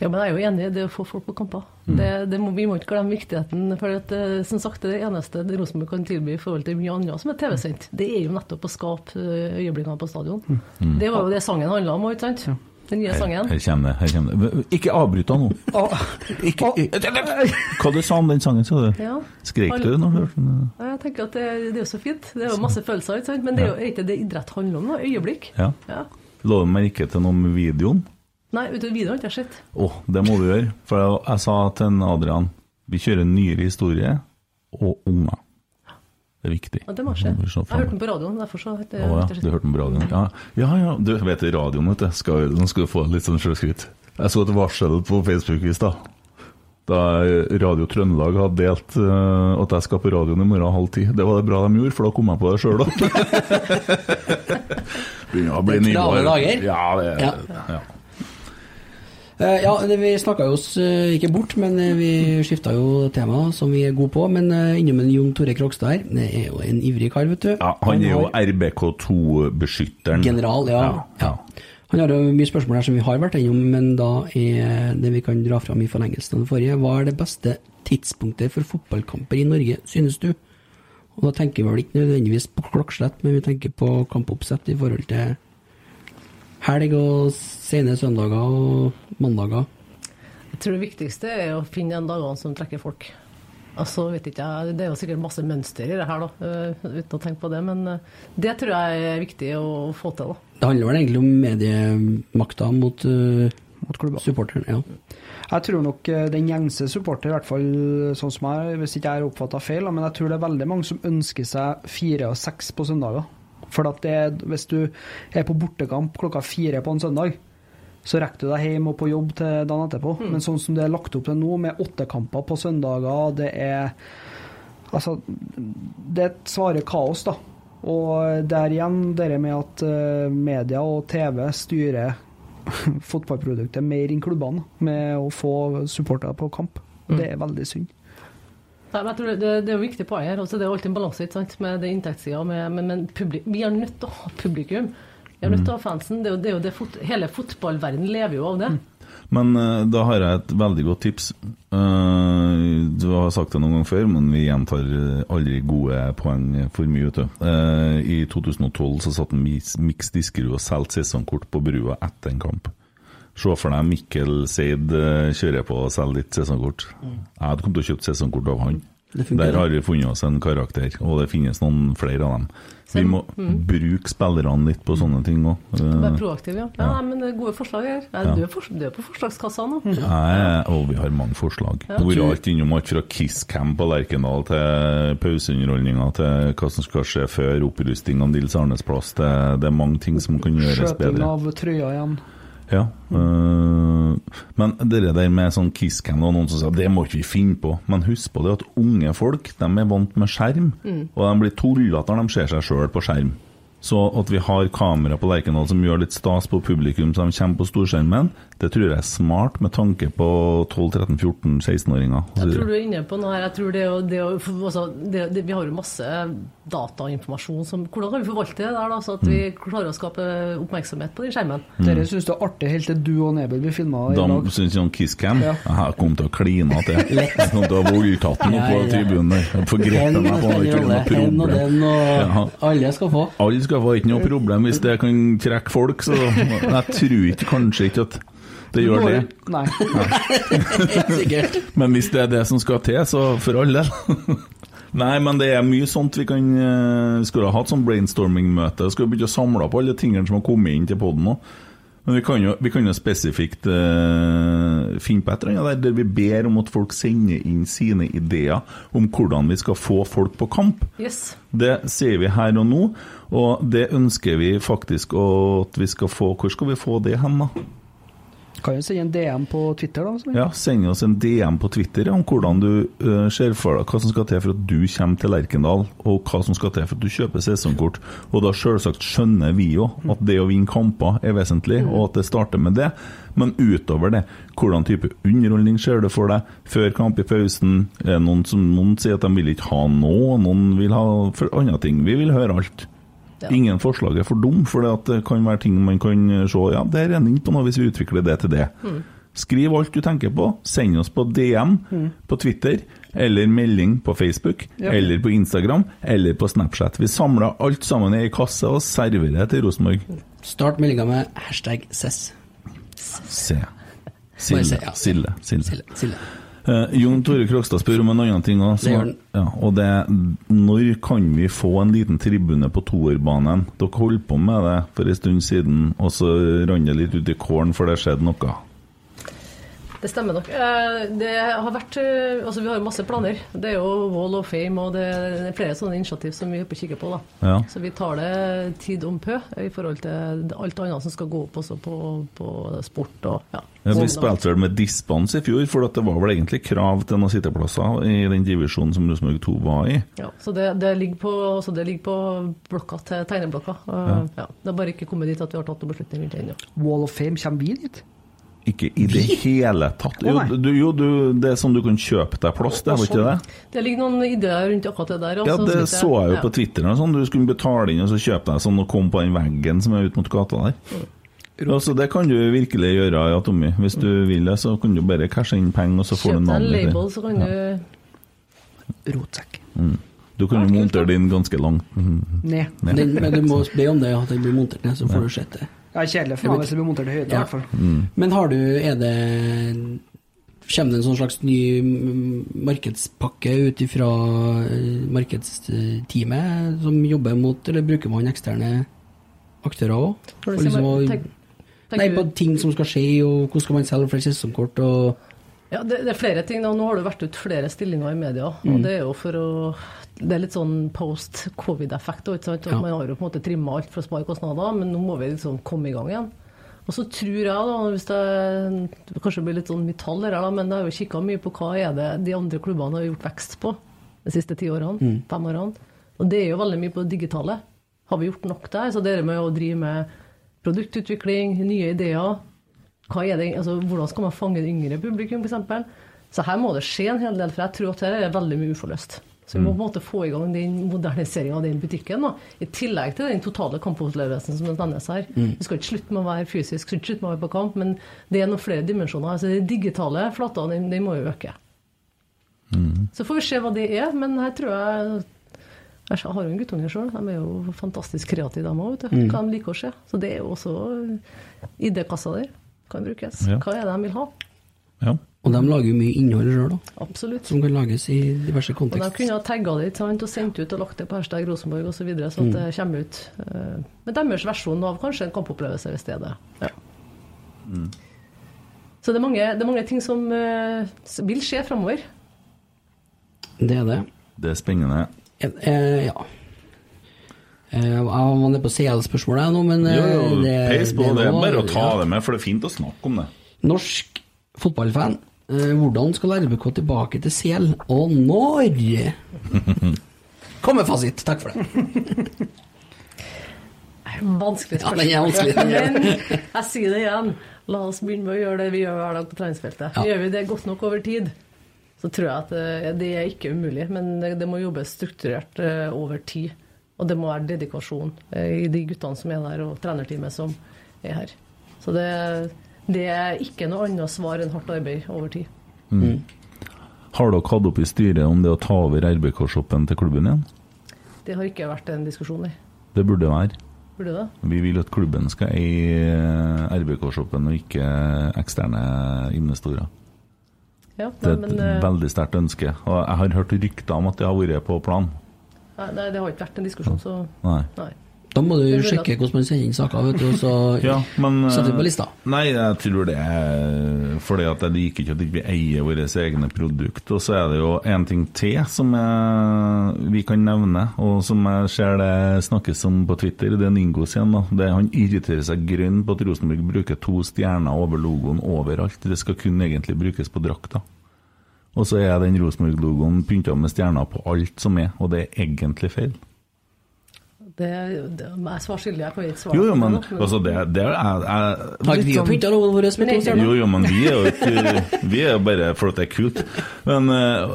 Speaker 7: Ja, men jeg er jo enig i det å få folk på kamper.
Speaker 4: Mm.
Speaker 7: Det, det må, vi må ikke glemme viktigheten. For at, eh, som sagt, det er det eneste det Rosenborg kan tilby i forhold til mye annet som er TV-sendt. Det er jo nettopp å skape eh, øyeblikkene på stadion.
Speaker 4: Mm.
Speaker 7: Det var jo det sangen handla om, ikke sant? Den nye sangen.
Speaker 4: her kommer det. Her kommer det. Ikke avbryt han nå. Ikke, ikke, hva du sa om den sangen, sa du?
Speaker 7: Ja.
Speaker 4: Skrek du når du hørte den?
Speaker 7: Jeg tenker at det, det er jo så fint. Det er jo masse følelser, ikke sant? men det er jo ikke det idrett handler om, da. Øyeblikk.
Speaker 4: Ja.
Speaker 7: Ja.
Speaker 4: La du merke til noe med videoen?
Speaker 7: Nei, videre videoen har ikke jeg sett.
Speaker 4: Å, det må du gjøre. For jeg, jeg sa til Adrian vi kjører nyere historie og unger. Det er viktig.
Speaker 7: Ja, det må skje. Jeg hørte den på radioen, derfor så jeg
Speaker 4: Å ja, du hørte den på radioen? Ja, ja, ja. du vet radioen, vet du. Skal, nå skal du få litt sånn sjølskryt. Jeg så et varsel på Facebook i stad. Da Radio Trøndelag hadde delt uh, at jeg skal på radioen i morgen halv ti. Det var det bra de gjorde, for da kom jeg på det sjøl òg. Begynner å bli
Speaker 2: er travle
Speaker 4: Ja, det er
Speaker 2: Ja.
Speaker 4: ja.
Speaker 2: Eh, ja, vi snakka oss eh, ikke bort, men eh, vi skifta jo tema, som vi er gode på. Men innom en Jon Tore Krogstad her. Det er jo en ivrig kar, vet du.
Speaker 4: ja, han er jo RBK2-beskytteren.
Speaker 2: General, ja. ja. Han har jo mye spørsmål her som vi har vært innom, men da er det vi kan dra fram i forlengelsen av det forrige. Hva er det beste tidspunktet for fotballkamper i Norge, synes du? Og da tenker vi vel ikke nødvendigvis på klokkeslett, men vi tenker på kampoppsett i forhold til helg og sene søndager og mandager.
Speaker 7: Jeg tror det viktigste er å finne de dagene som trekker folk. Altså, vet ikke Det er jo sikkert masse mønster i det her, da, eh, uten å tenke på det. Men eh, det tror jeg er viktig å få til. da.
Speaker 2: Det handler vel egentlig om mediemakta mot, uh,
Speaker 5: Mot
Speaker 2: supporteren. Ja.
Speaker 5: Jeg tror nok den gjengse supporter, i hvert fall sånn som jeg, hvis ikke jeg har oppfatta feil, men jeg tror det er veldig mange som ønsker seg fire og seks på søndager. For det, hvis du er på bortekamp klokka fire på en søndag, så rekker du deg hjem og på jobb til dagen etterpå. Men sånn som det er lagt opp til nå, med åtte kamper på søndager, det er Altså, det er et svare kaos, da. Og der igjen, det med at eh, media og TV styrer fotballproduktet mer enn klubbene med å få supportere på kamp.
Speaker 7: Mm.
Speaker 5: Det er veldig synd.
Speaker 7: Nei, men jeg tror det, det er jo viktig poeng her. Altså, det er alltid en balanse ikke sant? med det inntektssida. Men, men publik, vi er nødt til å ha publikum. Vi er nødt til å ha fansen. Det er jo, det er jo det fot hele fotballverdenen lever jo av det.
Speaker 4: Men eh, da har jeg et veldig godt tips. Eh, du har sagt det noen gang før, men vi gjentar eh, aldri gode poeng for mye. Vet I 2012 så satt Mix Diskerud og solgte sesongkort på brua etter en kamp. Se for deg Mikkel Seid eh, kjører på og selger ditt sesongkort. Jeg hadde kommet til å kjøpe sesongkort av han. Der har vi funnet oss en karakter, og det finnes noen flere av dem. Vi må
Speaker 7: Mm.
Speaker 4: bruke spillerne litt på sånne ting òg.
Speaker 7: Være proaktiv, ja. ja. Nei, men det er gode forslag her. Ja,
Speaker 4: Ja.
Speaker 7: Du, er for, du er på forslagskassa nå.
Speaker 4: Nei, og vi har mange forslag.
Speaker 7: Ja.
Speaker 4: Hvor alt innom alt fra Kisscam på Lerkendal til pauseunderholdninga til hva som skal skje før opprusting av Nils Arnes plass. Det, det er mange ting som kan gjøres bedre.
Speaker 5: Skjøting av trøya igjen.
Speaker 4: Ja. øh, men det der med sånn Kisscam og noen som sier det må ikke vi finne på. Men husk på det at unge folk de er vant med skjerm,
Speaker 7: Mm.
Speaker 4: og de blir tullete når de ser seg sjøl på skjerm. Så at vi har kamera på Lerkendal som gjør litt stas på publikum så de kommer på storskjermen, det tror jeg er smart med tanke på 12-13-14-16-åringer.
Speaker 7: Jeg tror du er inne på noe her. Jeg tror det, det, altså, det, det, Vi har jo masse datainformasjon som Hvordan kan vi forvalte det der, da, så at vi
Speaker 4: Mm.
Speaker 7: klarer å skape oppmerksomhet på den skjermen?
Speaker 5: Dere syns det er artig helt til du og Nebel blir filma i
Speaker 4: Da
Speaker 5: De
Speaker 4: syns jeg om Kisscam
Speaker 5: Ja.
Speaker 4: Jeg kom til å kline til. Jeg kom til å voldtatt den oppe på
Speaker 2: Ja, ja.
Speaker 4: tribunen der. Forgrep meg på. Ikke noe
Speaker 2: Hen og den, og
Speaker 4: problem.
Speaker 2: alle skal få.
Speaker 4: Alle skal få ikke noe problem hvis det kan trekke folk, så jeg tror ikke kanskje ikke at det gjør det.
Speaker 5: Nei.
Speaker 2: Sikkert.
Speaker 4: Men hvis det er det som skal til, så for all del. Nei, men det er mye sånt vi kan eh, skulle ha hatt sånn brainstorming-møte. Skulle begynne å samle opp alle tingene som har kommet inn til poden nå. Men vi kan jo, vi kan jo spesifikt uh, finne på et eller annet der, vi ber om at folk sender inn sine ideer om hvordan vi skal få folk på kamp.
Speaker 7: Yes.
Speaker 4: Det sier vi her og nå, og det ønsker vi faktisk at vi skal få Hvor skal vi få det hen, da?
Speaker 5: Kan jo sende en DM på Twitter, da. så.
Speaker 4: Ja, Send oss en DM på Twitter om hvordan du uh, ser for deg hva som skal til for at du kommer til Lerkendal, og hva som skal til for at du kjøper sesongkort. Og da selvsagt skjønner vi jo at det å vinne kamper er vesentlig, og at det starter med det. Men utover det, hvordan type underholdning ser du for deg før kamp i pausen? Er det Noen, som, noen sier at de vil ikke ha noe, noen vil ha for andre ting. Vi vil høre alt. Ingen forslag er for dum, for det kan være ting man kan se Ja, det er en på noe hvis vi utvikler det til det.
Speaker 7: Mm.
Speaker 4: Skriv alt du tenker på. Send oss på DM
Speaker 5: Mm.
Speaker 4: på Twitter, eller melding på Facebook,
Speaker 5: Ja.
Speaker 4: eller på Instagram, eller på Snapchat. Vi samler alt sammen i ei kasse og serverer det til Rosenborg.
Speaker 2: Start meldinga med hashtag SES.
Speaker 4: Se.
Speaker 2: Sille,
Speaker 4: Silde.
Speaker 2: Sille. ja.
Speaker 4: Silde. Silde.
Speaker 2: Silde.
Speaker 4: Eh, Jon Tore Krokstad spør om en annen ting.
Speaker 2: Det.
Speaker 4: Ja, og det er når kan vi få en liten tribune på toerbanen? Dere holdt på med det for en stund siden, og så rant det litt ut i kålen, for det skjedde noe.
Speaker 7: Det stemmer nok. Eh, Det har vært eh, Altså, vi har masse planer. Det er jo Wall of Fame, og det er flere sånne initiativ som vi er kikker på, da.
Speaker 4: Ja.
Speaker 7: Så vi tar det tid om pø i forhold til alt annet som skal gå opp også på, på sport og ja.
Speaker 4: Ja, vi spilte vel med dispens i fjor, for det var vel egentlig krav til noen sitteplasser i den divisjonen som Rosenborg 2 var i.
Speaker 7: Ja, så det, det, ligger på, altså det ligger på blokka til tegneblokka. Eh,
Speaker 4: Ja.
Speaker 7: Ja. Det har bare ikke kommet dit at vi har tatt noen beslutning rundt det ennå.
Speaker 5: Wall of Fame, kommer vi dit?
Speaker 4: Ikke i det hele tatt. Jo, du, jo du, det er sånn du kan kjøpe deg plass, det er vel ikke det?
Speaker 7: Det ligger noen ideer rundt akkurat det der.
Speaker 4: Ja,
Speaker 7: altså,
Speaker 4: det så jeg jo på Twitter. Sånn. Du skulle betale inn og så kjøpe deg sånn og komme på den veggen som er ut mot gata der. Ja, så Det kan du virkelig gjøre, ja, Tommy. Hvis du vil det, så kan du bare cashe inn penger, og så får
Speaker 7: Kjøp deg en label, så kan du
Speaker 5: Rotsekk.
Speaker 4: Mm. Du kan jo montere din ganske langt. Mm.
Speaker 5: Ned.
Speaker 2: Den, men du må be om det, at den blir montert ned, så får du sett det.
Speaker 5: Er kjedelig for meg hvis det blir montert i høyden, i
Speaker 2: Ja.
Speaker 5: hvert fall.
Speaker 4: Mm.
Speaker 2: Men har du Er det Kommer det en sånn slags ny mm, markedspakke ut ifra eh, markedsteamet som jobber mot Eller bruker man eksterne aktører òg?
Speaker 7: Tenker
Speaker 2: Nei, på ting som skal skje, og hvordan skal man selge flere sesongkort og
Speaker 7: Ja, det, det er flere ting. Nå har det vært ut flere stillinger i media.
Speaker 2: Mm.
Speaker 7: og Det er jo for å Det er litt sånn post covid-effekt.
Speaker 2: Ja.
Speaker 7: Man har jo på en måte trimma alt for å spare kostnader, men nå må vi liksom komme i gang igjen. Og så tror jeg, da, hvis det, kanskje blir litt sånn mye tall her, da, men jeg har jo kikka mye på hva er det de andre klubbene har gjort vekst på de siste ti årene,
Speaker 2: Mm.
Speaker 7: fem årene. Og det er jo veldig mye på det digitale. Har vi gjort nok der? Så det med å drive med produktutvikling, nye ideer er det, altså, Hvordan skal man fange det yngre publikum, f.eks.? Så her må det skje en hel del, for jeg tror at her er veldig mye uforløst. Så vi må på en måte få i gang den moderniseringa av den butikken, da, i tillegg til den totale kampopplevelsen som nevnes her.
Speaker 11: Mm.
Speaker 7: Vi skal ikke slutte med å være fysisk, skal ikke slutte med å være på kamp, men det er noen flere dimensjoner. Altså, de digitale flatene, de, må jo øke. Så får vi se hva det er, men her tror jeg jeg har jo en guttunge sjøl, de er jo fantastisk kreative, de òg.
Speaker 11: Mm.
Speaker 7: Hva de liker å se. Så det er jo også idékassa der kan brukes.
Speaker 2: Ja.
Speaker 7: Hva er det de vil ha?
Speaker 2: Og de lager jo mye innhold sjøl, da.
Speaker 7: Absolutt.
Speaker 2: Som kan lages i diverse
Speaker 7: Og de kunne ha tagga det ikke sant, og sendt ut og lagt det på hashtag Rosenborg osv., så, videre, så at
Speaker 2: Mm.
Speaker 7: det kommer ut uh, med deres versjon av kanskje en kampopplevelse i stedet. Ja. Så det er, mange, det er mange ting som uh, vil skje framover.
Speaker 2: Det er det.
Speaker 4: Det er spennende.
Speaker 2: Eh, ja. Eh, jeg var nede på CL-spørsmålet nå, men eh,
Speaker 4: Jo, jo,
Speaker 2: det,
Speaker 4: peis på. Det er bare å ta
Speaker 2: ja.
Speaker 4: det med, for det er fint å snakke om det.
Speaker 2: Norsk fotballfan. Eh, hvordan skal RBK tilbake til CL, og når? Kom med fasit. Takk for det.
Speaker 7: Vanskelig
Speaker 2: Ja,
Speaker 7: spørsmål.
Speaker 2: er vanskelig.
Speaker 7: Men jeg sier det igjen. La oss begynne med å gjøre det vi gjør hver dag på treningsfeltet.
Speaker 2: Ja.
Speaker 7: Gjør vi det godt nok over tid, så tror jeg at eh, det er ikke umulig. Men det, det må jobbes strukturert eh, over tid. Og det må være dedikasjon eh, i de guttene som er der, og trenerteamet som er her. Så det, det er ikke noe annet svar enn hardt arbeid over tid.
Speaker 4: Mm. Har dere hatt opp i styret om det å ta over RBK-shoppen til klubben igjen?
Speaker 7: Det har ikke vært en diskusjon i.
Speaker 4: Det burde være.
Speaker 7: Burde det?
Speaker 4: Vi vil at klubben skal eie RBK-shoppen og ikke eksterne investorer.
Speaker 7: Ja,
Speaker 4: Det er et
Speaker 7: men,
Speaker 4: veldig sterkt ønske. Og jeg har hørt rykter om at det har vært på plan.
Speaker 7: Nei, nei, det har ikke vært en diskusjon, så
Speaker 4: Nei.
Speaker 7: nei.
Speaker 2: Da må du sjekke hvordan man sender inn saker, vet du, og så
Speaker 4: Ja, men
Speaker 2: setter du på
Speaker 4: eh,
Speaker 2: lista.
Speaker 4: Nei, jeg tror det er fordi at jeg liker ikke at ikke vi eier våre egne produkt. Og så er det jo en ting til som jeg, vi kan nevne, og som jeg ser det snakkes om på Twitter. Det er Ningos igjen. da. Det, han irriterer seg grønn på at Rosenborg bruker to stjerner over logoen overalt. Det skal kun egentlig brukes på drakta. Og så er den Rosenborg-logoen pynta med stjerner på alt som er, og det er egentlig feil.
Speaker 7: Det, det, jeg svarer skyldig, jeg kan ikke svare.
Speaker 4: Jo, jo, men altså, det, det er
Speaker 2: Har ikke vi pynta logoen vår med to stjerner?
Speaker 4: Jo, jo, men vi er jo ikke Vi er jo bare for at det er kult. Men eh,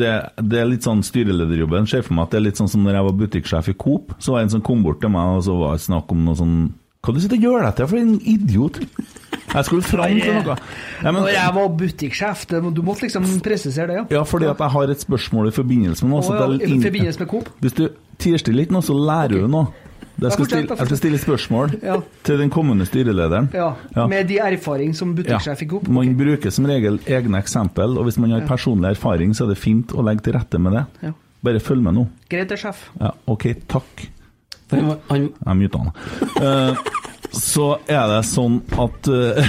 Speaker 4: det, det er litt sånn styrelederjobben. Ser for meg at det er litt sånn som når jeg var butikksjef i Coop, så var det en som kom bort til meg, og så var det snakk om noe sånn Hva du sitter og gjør deg til for en idiot? Jeg skulle fram til noe. Ja, men,
Speaker 5: Når jeg var butikksjef, du måtte liksom presisere det, ja.
Speaker 4: ja, fordi at jeg har et spørsmål i forbindelse med noe. så
Speaker 5: ja,
Speaker 4: det
Speaker 5: I forbindelse med Coop?
Speaker 4: Hvis du tier stille litt nå, så lærer du noe. Jeg skal, stille, jeg skal stille spørsmål
Speaker 5: Ja.
Speaker 4: til den kommende styrelederen.
Speaker 5: Ja,
Speaker 4: Ja.
Speaker 5: Med de erfaring som butikksjef fikk opp?
Speaker 4: Man bruker som regel egne eksempel, og hvis man har personlig erfaring, så er det fint å legge til rette med det. Bare følg med nå.
Speaker 5: Greit det, sjef.
Speaker 4: Ja, OK, takk. Jeg muta han. Eh, så er det sånn at eh,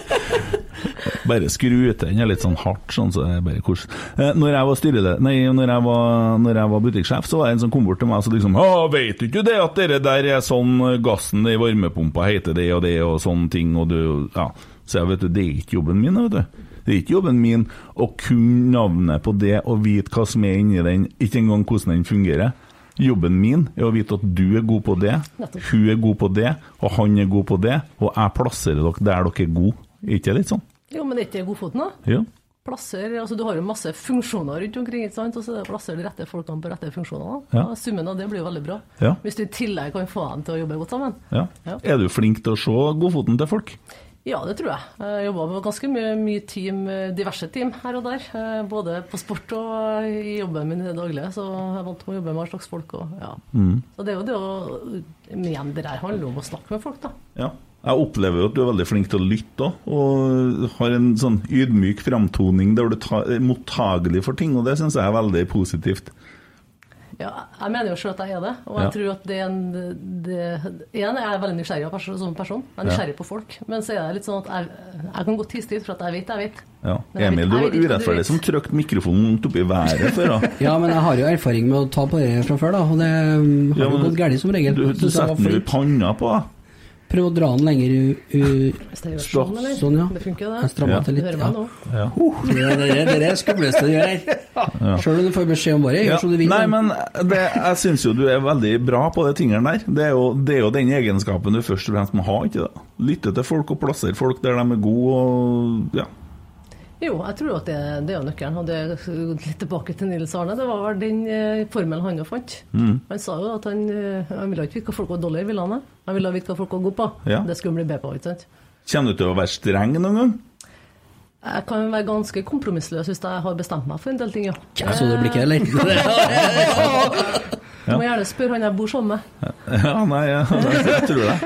Speaker 4: Bare skru ut den litt sånn hardt, sånn så det bare kos. Eh, når jeg var styreleder Nei, når jeg var, når jeg var butikksjef, så var det en som kom bort til meg og så liksom Å, vet du ikke det at dere der er sånn gassen i varmepumpa heter det og det og sånne ting, og du Ja. Så jeg vet du, det er ikke jobben min, vet du. Det er ikke jobben min å kunne navnet på det og vite hva som er inni den, ikke engang hvordan den fungerer. Jobben min er å vite at du er god på det, hun er god på det, og han er god på det, og jeg plasserer dere der dere er gode. Er ikke det litt sånn?
Speaker 7: Jo, men det er ikke Godfoten, da?
Speaker 4: Ja.
Speaker 7: Plasser, altså Du har jo masse funksjoner rundt omkring, ikke sant? og så plasserer du de rette folkene på rette funksjoner.
Speaker 4: Ja.
Speaker 7: Summen av det blir jo veldig bra.
Speaker 4: Ja.
Speaker 7: Hvis du i tillegg kan få dem til å jobbe godt sammen.
Speaker 4: ja.
Speaker 7: Ja.
Speaker 4: Er du flink til å se godfoten til folk?
Speaker 7: Ja, det tror jeg. Jeg jobba med ganske mye, mye team, eh, diverse team her og der. eh, Både på sport og i jobben min i det daglige. Så jeg er vant til å jobbe med all slags folk. Og, ja.
Speaker 4: Mm.
Speaker 7: Så det er jo det å Men det der handler om å snakke med folk, da.
Speaker 4: Ja. Jeg opplever jo at du er veldig flink til å lytte òg, og har en sånn ydmyk framtoning der du er mottagelig for ting, og det syns jeg er veldig positivt.
Speaker 7: Ja, jeg mener jo sjøl at jeg er det. Og jeg
Speaker 4: Ja.
Speaker 7: tror at det er en det, En, jeg er veldig nysgjerrig av perso- som person. Jeg er
Speaker 4: Ja.
Speaker 7: nysgjerrig på folk. Men så er det litt sånn at jeg, jeg kan gå tie stille for at jeg vet jeg vet.
Speaker 4: Ja.
Speaker 7: Jeg vet-
Speaker 4: Emil, du var urettferdig som trykte mikrofonen opp i været før. da.
Speaker 2: ja, men jeg har jo erfaring med å ta på det fra før, da. Og det har
Speaker 4: Ja,
Speaker 2: jo
Speaker 4: men
Speaker 2: gått galt som regel.
Speaker 4: Du, du setter den jo i panna på.
Speaker 2: Prøv å dra den lenger u... u
Speaker 7: Hvis jeg gjør sånn.
Speaker 2: Sånn, ja.
Speaker 7: Det funker, det.
Speaker 2: Jeg strammer til
Speaker 7: Du
Speaker 2: litt.
Speaker 7: hører meg nå?
Speaker 4: Ja.
Speaker 2: Uh, det, er- det, er- det skumleste du gjør her.
Speaker 4: Ja.
Speaker 2: Sjøl om du får beskjed om bare
Speaker 4: Ja.
Speaker 2: gjør som du vil.
Speaker 4: Nei, men det, jeg syns jo du er veldig bra på de tingene der. Det er, jo, det er jo den egenskapen du først og fremst må ha. ikke det? Lytte til folk og plassere folk der de er gode. og ja.
Speaker 7: Jo, jeg tror at det, det er nøkkelen. Og det er litt tilbake til Nils Arne. Det var vel den eh, formelen han jo fant.
Speaker 4: Mm.
Speaker 7: Han sa jo at han, eh, han ville ikke vite hva folk var dårligere, ville han? Han ville vite hva folk var gode på.
Speaker 4: Ja.
Speaker 7: Det skulle han bli bedre på, ikke sant?
Speaker 4: Kommer du til å være streng noen gang?
Speaker 7: Jeg kan være ganske kompromissløs hvis jeg har bestemt meg for en del ting, ja.
Speaker 2: Jeg så det blikket, eller?
Speaker 7: Du må gjerne spørre han jeg bor sammen med.
Speaker 4: Ja, nei, ja, jeg tror det.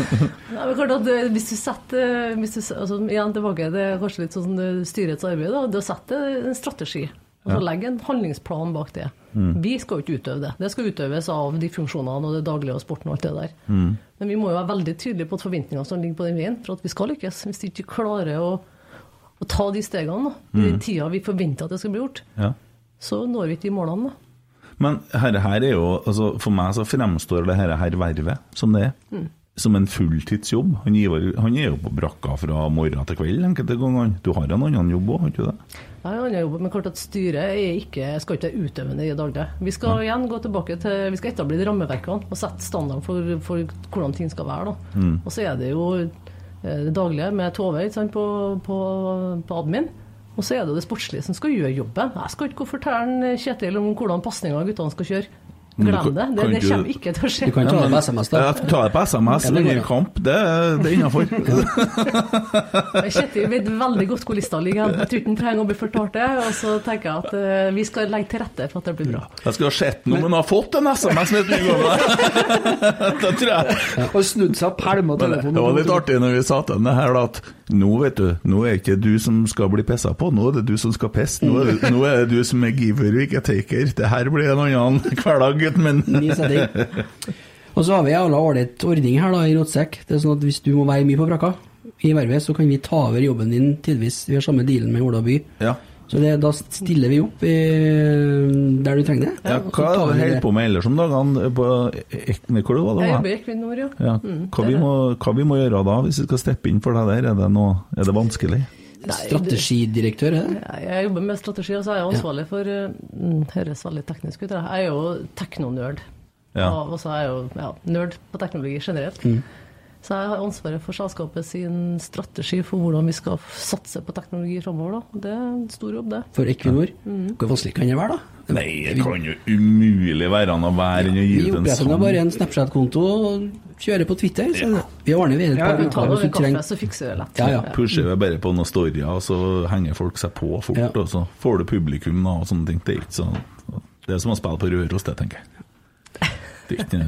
Speaker 7: Nei, men klart at eh, Hvis du setter eh, hvis du, altså, Igjen tilbake, det er kanskje litt sånn styrets arbeid. da, Det å sette en strategi. Altså
Speaker 4: Ja.
Speaker 7: Legge en handlingsplan bak det.
Speaker 4: Mm.
Speaker 7: Vi skal jo ikke utøve det. Det skal utøves av de funksjonene og det daglige og sporten og alt det der.
Speaker 4: Mm.
Speaker 7: Men vi må jo være veldig tydelige på at forventningene som ligger på den veien, for at vi skal lykkes. Hvis vi ikke klarer å, å ta de stegene da, i den
Speaker 4: Mm.
Speaker 7: tida vi forventer at det skal bli gjort,
Speaker 4: Ja.
Speaker 7: så når vi ikke de målene. da.
Speaker 4: Men her, her er jo, altså for meg så fremstår det her, her vervet som det er.
Speaker 7: Mm.
Speaker 4: Som en fulltidsjobb. Han, han er jo på brakka fra morgen til kveld enkelte ganger. Du har en annen jobb òg, har du ikke det?
Speaker 7: Jeg har en annen jobb, men klart at styret ikke, skal ikke være utøvende i daglig. Vi skal igjen gå tilbake til, vi skal etablere rammeverkene og sette standarden for, for hvordan ting skal være.
Speaker 4: Mm.
Speaker 7: Og så er det jo eh, det daglige med Tove på, på, på admin. Og så er det jo det sportslige som skal gjøre jobben. Jeg skal ikke fortelle Kjetil om hvordan pasninger guttene skal kjøre. Glem det. Det, det kommer ikke til å skje.
Speaker 2: Du kan ta det på SMS, da.
Speaker 4: Ja, ta det på SMS
Speaker 2: Ja, det
Speaker 4: under
Speaker 2: det.
Speaker 4: kamp, det, det er innafor.
Speaker 7: Kjetil vet veldig godt hvor lista ligger. Jeg tror ikke han trenger å bli fortalt det. Og så tenker jeg at uh, vi skal legge til rette for at det blir bra.
Speaker 4: Jeg skulle ha sett noe, men har fått en SMS med et Det tror jeg.
Speaker 5: Og snudd seg og pælma
Speaker 4: Men
Speaker 5: telefonen.
Speaker 4: det var litt artig når vi sa til henne her at nå vet du, nå er ikke du som skal bli pissa på, nå er det du som skal pisse. Nå det, nå er det du som er giver og ikke taker. Det her blir en annen hverdag, gutten min.
Speaker 2: Ny setting. Og så har vi en jævla ålreit ordning her da, i Rotsekk. Det er sånn at Hvis du må være mye på brakka i vervet, så kan vi ta over jobben din tidvis. Vi har samme dealen med Ola by.
Speaker 4: Ja.
Speaker 2: Så det, da stiller vi opp i, der du trenger det.
Speaker 4: Ja, hva
Speaker 2: er
Speaker 4: holder
Speaker 2: det.
Speaker 4: du på med ellers om dagene? På Ekne, hvor det var det?
Speaker 7: Jeg jobber i Equinor, ja.
Speaker 4: Ja.
Speaker 7: Mm,
Speaker 4: Hva, vi må, hva vi må gjøre da, hvis vi skal steppe inn for deg der? Er det, noe, er det vanskelig?
Speaker 2: Strategidirektør, Her?
Speaker 7: Jeg jobber med strategi, og så er jeg ansvarlig for eh, mm, Høres veldig teknisk ut. Jeg er jo teknonerd.
Speaker 4: Ja.
Speaker 7: Og så er jeg jo ja, nerd på teknologi generelt.
Speaker 2: Mm.
Speaker 7: Så jeg har ansvaret for selskapet sin strategi for hvordan vi skal satse på teknologi framover. Det er en stor jobb, det.
Speaker 2: For Equinor.
Speaker 7: Mm.
Speaker 2: Hvor vanskelig kan det være, da?
Speaker 4: Nei, det kan jo umulig være an å være enn å gi ut en
Speaker 2: sånn Vi
Speaker 4: oppretter
Speaker 2: bare en Snapchat-konto og kjører på Twitter. Så ja. vi ordner vi et
Speaker 7: Ja,
Speaker 2: par
Speaker 7: vi tar
Speaker 2: uker hvis du
Speaker 7: kaffe,
Speaker 2: trenger
Speaker 7: så fikser vi det lett.
Speaker 2: Ja, ja.
Speaker 4: Pusher vi bare på noen storyer, og så henger folk seg på fort.
Speaker 2: Ja.
Speaker 4: Og så får du publikum da, og sånne ting. Det er ikke så Det er som å spille på Røros, det, tenker jeg. Det er ikke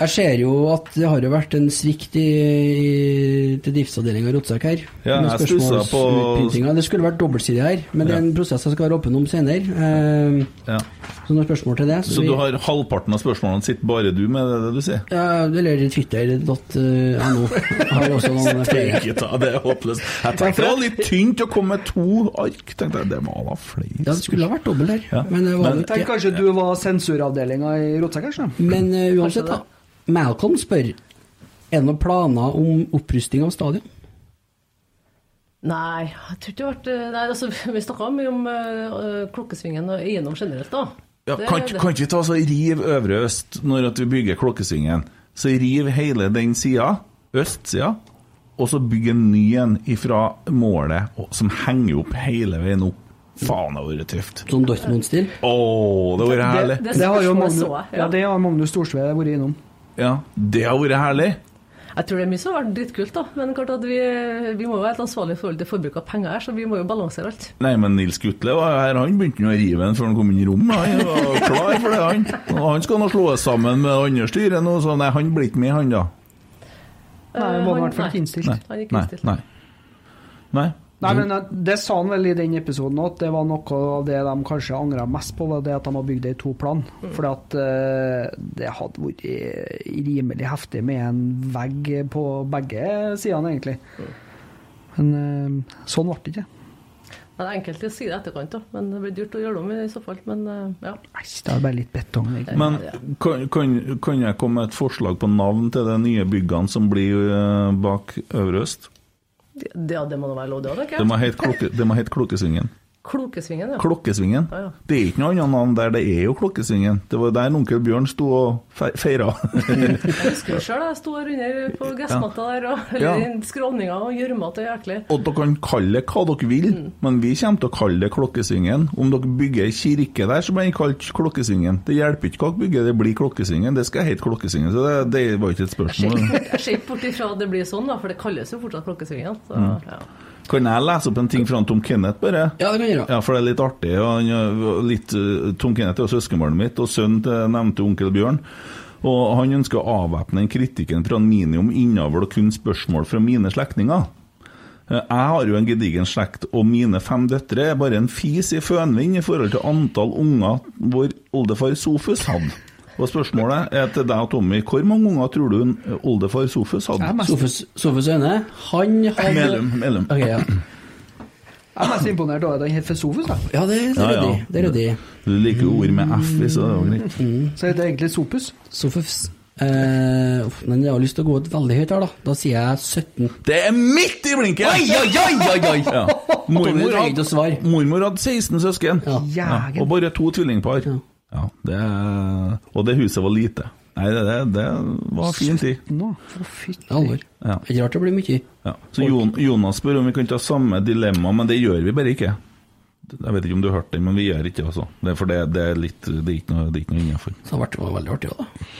Speaker 2: Jeg ser jo at det har jo vært en svikt i, i, til driftsavdelinga i Rotsak her.
Speaker 4: Ja,
Speaker 2: med
Speaker 4: jeg stusset på-
Speaker 2: Det skulle vært dobbeltsidig her, men det er en prosess jeg skal være åpen om senere. Eh,
Speaker 4: Ja.
Speaker 2: Så noen spørsmål til det.
Speaker 4: Så
Speaker 2: vi-
Speaker 4: du har halvparten av spørsmålene sitter bare du med, det er det du sier?
Speaker 2: Ja, eller twitter.no. Har også noen flere.
Speaker 4: Det er håpløst. Jeg tenkte det var litt tynt å komme med to ark. Tenkte jeg, Det var da flere.
Speaker 2: Ja, det skulle ha vært dobbelt her,
Speaker 4: Ja.
Speaker 2: men
Speaker 4: Men-
Speaker 5: Tenk kanskje du var sensuravdelinga i Rotsak kanskje?
Speaker 2: Men uh, uansett, da. Malcolm spør er det noen planer om opprusting av stadion.
Speaker 7: Nei, jeg tror ikke det ble nei, altså, Vi snakka mye om uh, klokkesvingen og eiendom generelt, da.
Speaker 4: Ja,
Speaker 7: Det-
Speaker 4: kan,
Speaker 7: det-
Speaker 4: kan ikke vi ta så riv Øvre Øst når at vi bygger Klokkesvingen? Så riv hele den sida, østsida, og så bygg en ny en ifra målet, og- som henger opp hele veien opp. Faen, det hadde vært tøft.
Speaker 2: Sånn Dortmund-stil?
Speaker 4: Å, det har vært herlig.
Speaker 7: det
Speaker 5: Det har jo Magnus,
Speaker 7: ja.
Speaker 5: ja, det har Magnus Storsved vært innom.
Speaker 4: Ja, det har vært herlig.
Speaker 7: Jeg tror det er mye som har vært drittkult, da. Men klart at vi, vi må jo være helt ansvarlige i forhold til forbruk av penger her, så vi må jo balansere alt.
Speaker 4: Nei, men Nils Gutle var her, han begynte å rive den før han kom inn i rommet. Han var klar for det, han. Og han skal nå slås sammen med det andre styret nå, så nei, han blir ikke med, han da.
Speaker 5: Nei, han var i hvert fall ikke innstilt.
Speaker 4: Nei, nei. nei. Nei,
Speaker 5: men eh, Det sa han vel i den episoden òg, at det var noe av det de kanskje angra mest på, var det at de har bygd det i to plan.
Speaker 7: Mm.
Speaker 5: Fordi at uh, det hadde vært rimelig heftig med en vegg på begge sidene, egentlig.
Speaker 7: Mm.
Speaker 5: Men uh, sånn ble det ikke.
Speaker 7: Men det er enkelt å si det etterkant, da. Men det blir dyrt å gjøre det om i så fall. Men uh, ja.
Speaker 5: Det er bare litt betong. egentlig.
Speaker 4: Men kan, kan, kan jeg komme med et forslag på navn til de nye byggene som blir eh, bak Øvre Øst?
Speaker 7: Ja, det må da være lov, det òg, tenker
Speaker 4: Det må
Speaker 7: jeg.
Speaker 4: hete det må hete Klokkesvingen.
Speaker 7: Klokesvingen, ja.
Speaker 4: Klokkesvingen.
Speaker 7: Ja, ja.
Speaker 4: Det er ikke noe annet navn der, det er jo Klokkesvingen. Det var der onkel Bjørn sto og fe- feira.
Speaker 7: Jeg husker jo sjøl jeg sto her under på gressmatta der, og,
Speaker 4: Ja.
Speaker 7: skråninga og gjørmete og jæklig.
Speaker 4: Og dere kan kalle det hva dere vil,
Speaker 7: Mm.
Speaker 4: men vi kommer til å kalle det Klokkesvingen. Om dere bygger ei kirke der, så blir den kalt Klokkesvingen. Det hjelper ikke hva dere bygger, det blir Klokkesvingen. Det skal hete Klokkesvingen, så det, det var ikke et spørsmål.
Speaker 7: jeg ser ikke bort ifra at det blir sånn, da, for det kalles jo fortsatt klokkesvingen. Så,
Speaker 4: Mm.
Speaker 7: ja.
Speaker 4: Kan jeg lese opp en ting fra Tom Kenneth, bare?
Speaker 2: Ja, det kan jeg gjøre.
Speaker 4: Ja, for det er litt artig. Og han, litt, eh, Tom Kenneth er søskenbarnet mitt, og sønnen til nevnte onkel Bjørn. Og han ønsker å avvæpne den kritikken fra Minium innavl og kun spørsmål fra mine slektninger. Eh, Jeg har jo en gedigen slekt, og mine fem døtre er bare en fis i fønvind i forhold til antall unger vår oldefar Sofus hadde. Og spørsmålet er til deg og Tommy, hvor mange unger tror du en oldefar Sofus hadde?
Speaker 2: Sofus, Sofus Øyne, han hadde
Speaker 4: Mellom, mellom.
Speaker 2: Ok, ja.
Speaker 5: Jeg er mest imponert over at han heter Sofus. Da.
Speaker 2: Ja, det, det er ryddig. Det er ryddig.
Speaker 4: Du liker jo ord med F i, så det er greit.
Speaker 5: Så heter det egentlig Sopus.
Speaker 2: Sofus. Eh, men jeg har lyst til å gå ut veldig høyt her, da. Da sier jeg 17.
Speaker 4: Det er midt i blinken!
Speaker 2: Oi, oi, oi, oi, oi!
Speaker 4: Ja. Mormor, hadde, mormor hadde 16 søsken, ja. Og bare to tvillingpar. Ja. Det, og det huset var lite. Nei, det, det, det var fin tid.
Speaker 2: Alvor.
Speaker 4: Ja.
Speaker 2: Ikke rart det blir mye.
Speaker 4: Ja. Så Jon, Jonas spør om vi kan ta samme dilemma, men det gjør vi bare ikke. Jeg vet ikke om du har hørt den, men vi gjør ikke det. Altså. Det er for det, det er litt Det er ikke noe, det er ikke noe innafor.
Speaker 2: Så det har vært veldig artig òg, da.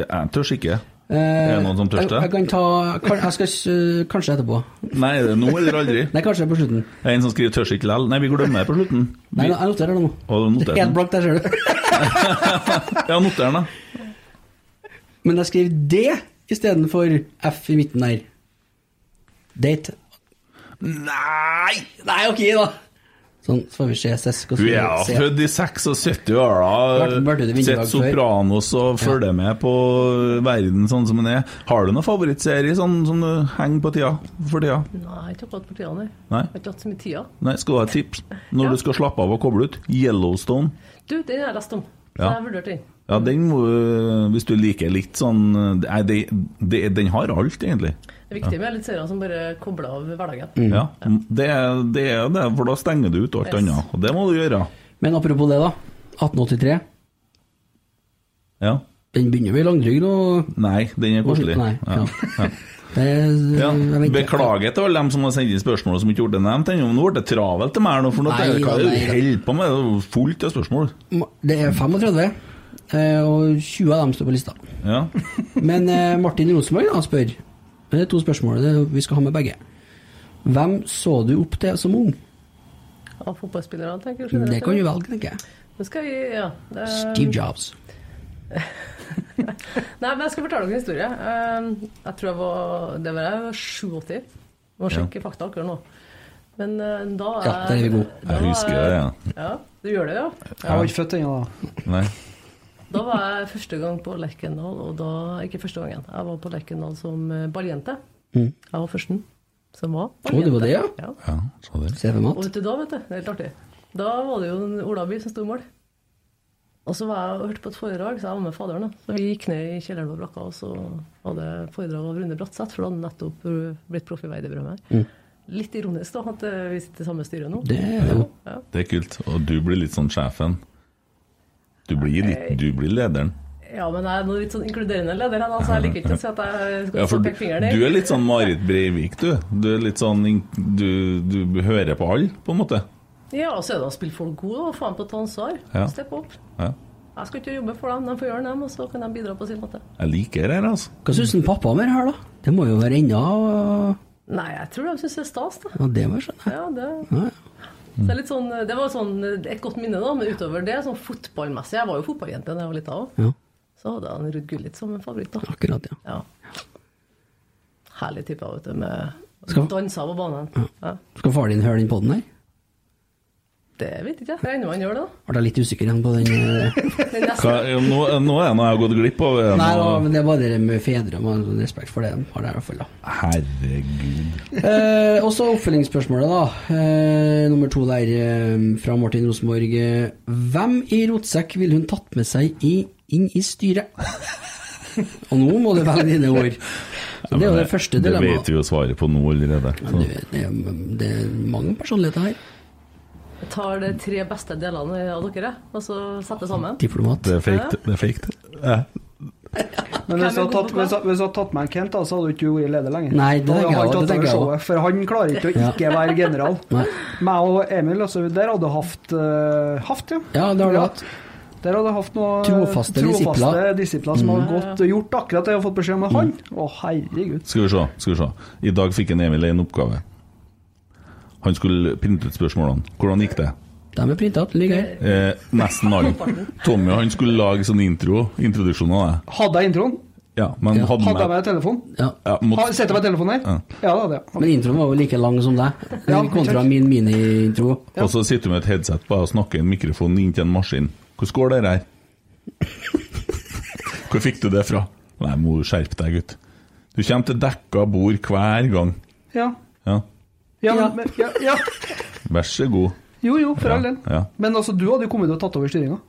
Speaker 4: Jeg tør ikke.
Speaker 2: Eh,
Speaker 4: Er det noen som tørster?
Speaker 2: jeg, jeg kan ta Jeg skal eh, kanskje etterpå.
Speaker 4: Nei, det er nå eller aldri.
Speaker 2: Nei, kanskje på slutten.
Speaker 4: Det er en som skriver 'tørs ikke lell'. Nei, vi glemmer det på slutten.
Speaker 2: Nei, jeg noterer det nå. Det
Speaker 4: noterer
Speaker 2: er helt blankt der, ser du.
Speaker 4: Ja, noter den, da.
Speaker 2: Men jeg skriver D istedenfor F i midten her. Date.
Speaker 4: Nei!
Speaker 2: Nei, ok, da. Sånn, så får vi se skal vi
Speaker 4: er ja født i 76 år, da.
Speaker 2: vært ute i vinterdag
Speaker 4: Sett Sopranos og følger med på verden sånn som den er. Har du noen favorittserie sånn som du henger på tida for tida?
Speaker 7: Nei, ikke akkurat på tida, nei.
Speaker 4: Nei?
Speaker 7: Jeg har ikke hatt så mye tida.
Speaker 4: Nei, skal du ha et tips når
Speaker 7: Ja.
Speaker 4: du skal slappe av og koble ut? Yellowstone.
Speaker 7: Du, den har jeg lest om.
Speaker 4: Ja.
Speaker 7: jeg vurdert den.
Speaker 4: Ja, den må Hvis du liker litt sånn Nei, den har alt, egentlig.
Speaker 7: Det er viktig med litt seere som bare kobler av hverdagen.
Speaker 4: Ja, det, er- det er det, for da stenger du ut alt
Speaker 7: Yes.
Speaker 4: annet. Og det må du gjøre.
Speaker 2: Men apropos det, da. 1883.
Speaker 4: Ja.
Speaker 2: Den begynner å i langtrygd og
Speaker 4: Nei, den er koselig.
Speaker 2: Nei,
Speaker 4: Ja.
Speaker 2: ja.
Speaker 4: Ja.
Speaker 2: det er,
Speaker 4: Ja. Beklager til alle dem som har sendt inn spørsmål som ikke ble nevnt ennå. men Nå ble det travelt til meg nå, for noe
Speaker 2: Nei,
Speaker 4: hva er det du holder på med? Det er fullt av spørsmål.
Speaker 2: Det er 35, eh, og 20 av dem står på lista.
Speaker 4: Ja.
Speaker 2: Men eh, Martin Rosenborg da, spør Det er to spørsmål det er, vi skal ha med begge. Hvem så du opp til som ung?
Speaker 7: Av fotballspillerne, tenker jeg.
Speaker 2: Det kan du velge, tenker jeg.
Speaker 7: Skal vi, ja. Det-
Speaker 2: Steve Jobs.
Speaker 7: Nei, men jeg skal fortelle dere en historie. Eh, Jeg tror jeg var Det var jeg var 87. Må sjekke fakta akkurat nå. Men da er
Speaker 2: Ja, der er vi gode.
Speaker 4: Jeg husker det, ja.
Speaker 7: Ja, du gjør det, ja?
Speaker 5: Jeg var ikke født ennå, da.
Speaker 4: Nei.
Speaker 7: Da var jeg første gang på Lerkendal, og da Ikke første gangen. Jeg var på Lerkendal som eh, balljente.
Speaker 2: Mm.
Speaker 7: Jeg var førsten som var
Speaker 2: Å, det var det, ja?
Speaker 7: ja.
Speaker 4: Ja, så det.
Speaker 7: Og vet du da, vet du, det er helt artig. Da var det jo en Olaby som sto i mål. Og så var jeg og hørte på et foredrag, så jeg var med faderen. da. Så vi gikk ned i kjelleren på brakka, og så hadde foredrag av Rune Bratseth, for da hadde han nettopp blitt proff i Veidebrømmet.
Speaker 2: Mm.
Speaker 7: Litt ironisk da, at uh, vi sitter i samme styre nå.
Speaker 2: Det er jo.
Speaker 7: Ja.
Speaker 4: Det er kult. Og du blir litt sånn sjefen. Du blir, litt, du blir lederen.
Speaker 7: ja, men jeg er noe litt sånn inkluderende leder, Han, altså, jeg liker ikke å si at jeg skal
Speaker 4: Ja, peke
Speaker 7: fingeren
Speaker 4: du,
Speaker 7: i.
Speaker 4: du er litt sånn Marit Breivik, du. Du er litt sånn du, du hører på alle, på en måte.
Speaker 7: Ja, og så er det å spille folk gode, og få dem på å ta ansvar.
Speaker 4: Ja.
Speaker 7: Steppe opp.
Speaker 4: Ja.
Speaker 7: Jeg skal ikke jobbe for dem, de får gjøre dem, og så kan de bidra på sin måte.
Speaker 4: Jeg liker det her, altså.
Speaker 2: Hva syns pappa om det her, da? Det må jo være enda
Speaker 7: Nei, jeg tror de syns det er stas, da.
Speaker 2: Ja, det må jeg skjønne.
Speaker 7: Ja, det...
Speaker 2: Ja, ja.
Speaker 7: Så litt sånn, det var sånn, et godt minne, da, men utover det, sånn fotballmessig Jeg var jo fotballjente da jeg var lita òg.
Speaker 2: Ja.
Speaker 7: Så hadde jeg Ruud Gullit som en favoritt. da.
Speaker 2: Akkurat, ja.
Speaker 7: Ja. Herlig type, vet du, med dansa på banen. Ja.
Speaker 2: Skal far din høre den podden her?
Speaker 7: Det vet ikke jeg. Jeg regner med han gjør det, da.
Speaker 2: Ble jeg litt usikker igjen på den eh.
Speaker 4: Hva, nå, nå er noe jeg har gått glipp av. Det
Speaker 2: Nei, da, men det er bare det med fedre. Man har respekt for det. de Har det i hvert fall, da.
Speaker 4: Herregud.
Speaker 2: Eh, og så oppfølgingsspørsmålet, da. Eh, nummer to der eh, fra Martin Rosenborg. Hvem i rotsekk ville hun tatt med seg i, inn i styret? og nå må du velge dine ord. Så det er jo det første
Speaker 4: Det vet vi jo svaret på nå allerede. Så.
Speaker 2: det, det, det er mange personligheter her.
Speaker 7: Jeg tar de tre beste delene av dere, og så setter sammen.
Speaker 2: Diplomat.
Speaker 4: Det er fake, det. det. er fake, det. Ja.
Speaker 5: Men hvis du hadde tatt, hvis, hvis hadde tatt med en Kent, da, så hadde du ikke vært leder lenger.
Speaker 2: Nei, det
Speaker 5: hadde han tatt
Speaker 2: tenker
Speaker 5: over
Speaker 2: jeg
Speaker 5: showet, For han klarer ikke å ikke være general. Meg og Emil, altså, der hadde du hatt uh, Haft, ja.
Speaker 2: Ja, det har du hatt.
Speaker 5: Der hadde du hatt noen
Speaker 2: Trofaste
Speaker 5: trofaste disipler som
Speaker 2: Mm.
Speaker 5: har gått, gjort akkurat det jeg har fått beskjed om. med han Å, herregud.
Speaker 4: Skal vi se, skal vi se. I dag fikk en Emil en oppgave. Han skulle printe ut spørsmålene. Hvordan gikk det?
Speaker 2: De er printa opp, ligger her.
Speaker 4: Eh, nesten alle. Tommy han skulle lage sånn intro, introduksjon av det.
Speaker 5: Hadde jeg introen?
Speaker 4: Ja, men
Speaker 2: Ja.
Speaker 4: hadde
Speaker 5: Hadde jeg
Speaker 4: meg
Speaker 5: med telefon?
Speaker 2: Ja.
Speaker 4: ja, måtte,
Speaker 5: Ha- Setter jeg meg telefonen her?
Speaker 4: Ja.
Speaker 5: Ja, det hadde jeg.
Speaker 2: Men introen var jo like lang som deg,
Speaker 5: Ja,
Speaker 2: kontra min mini-intro.
Speaker 4: Og så sitter du med et headset på og snakker i en mikrofon inn til en maskin. Hvordan går det her? Hvor fikk du det fra? Nei, må du skjerpe deg, gutt. Du kommer til dekka bord hver gang.
Speaker 5: Ja.
Speaker 4: Ja,
Speaker 5: Ja,
Speaker 2: Ja.
Speaker 5: men, ja, ja.
Speaker 4: vær så god.
Speaker 5: Jo, jo, for
Speaker 4: Ja,
Speaker 5: all del.
Speaker 4: ja.
Speaker 5: Men altså, du hadde jo kommet og tatt over styringa.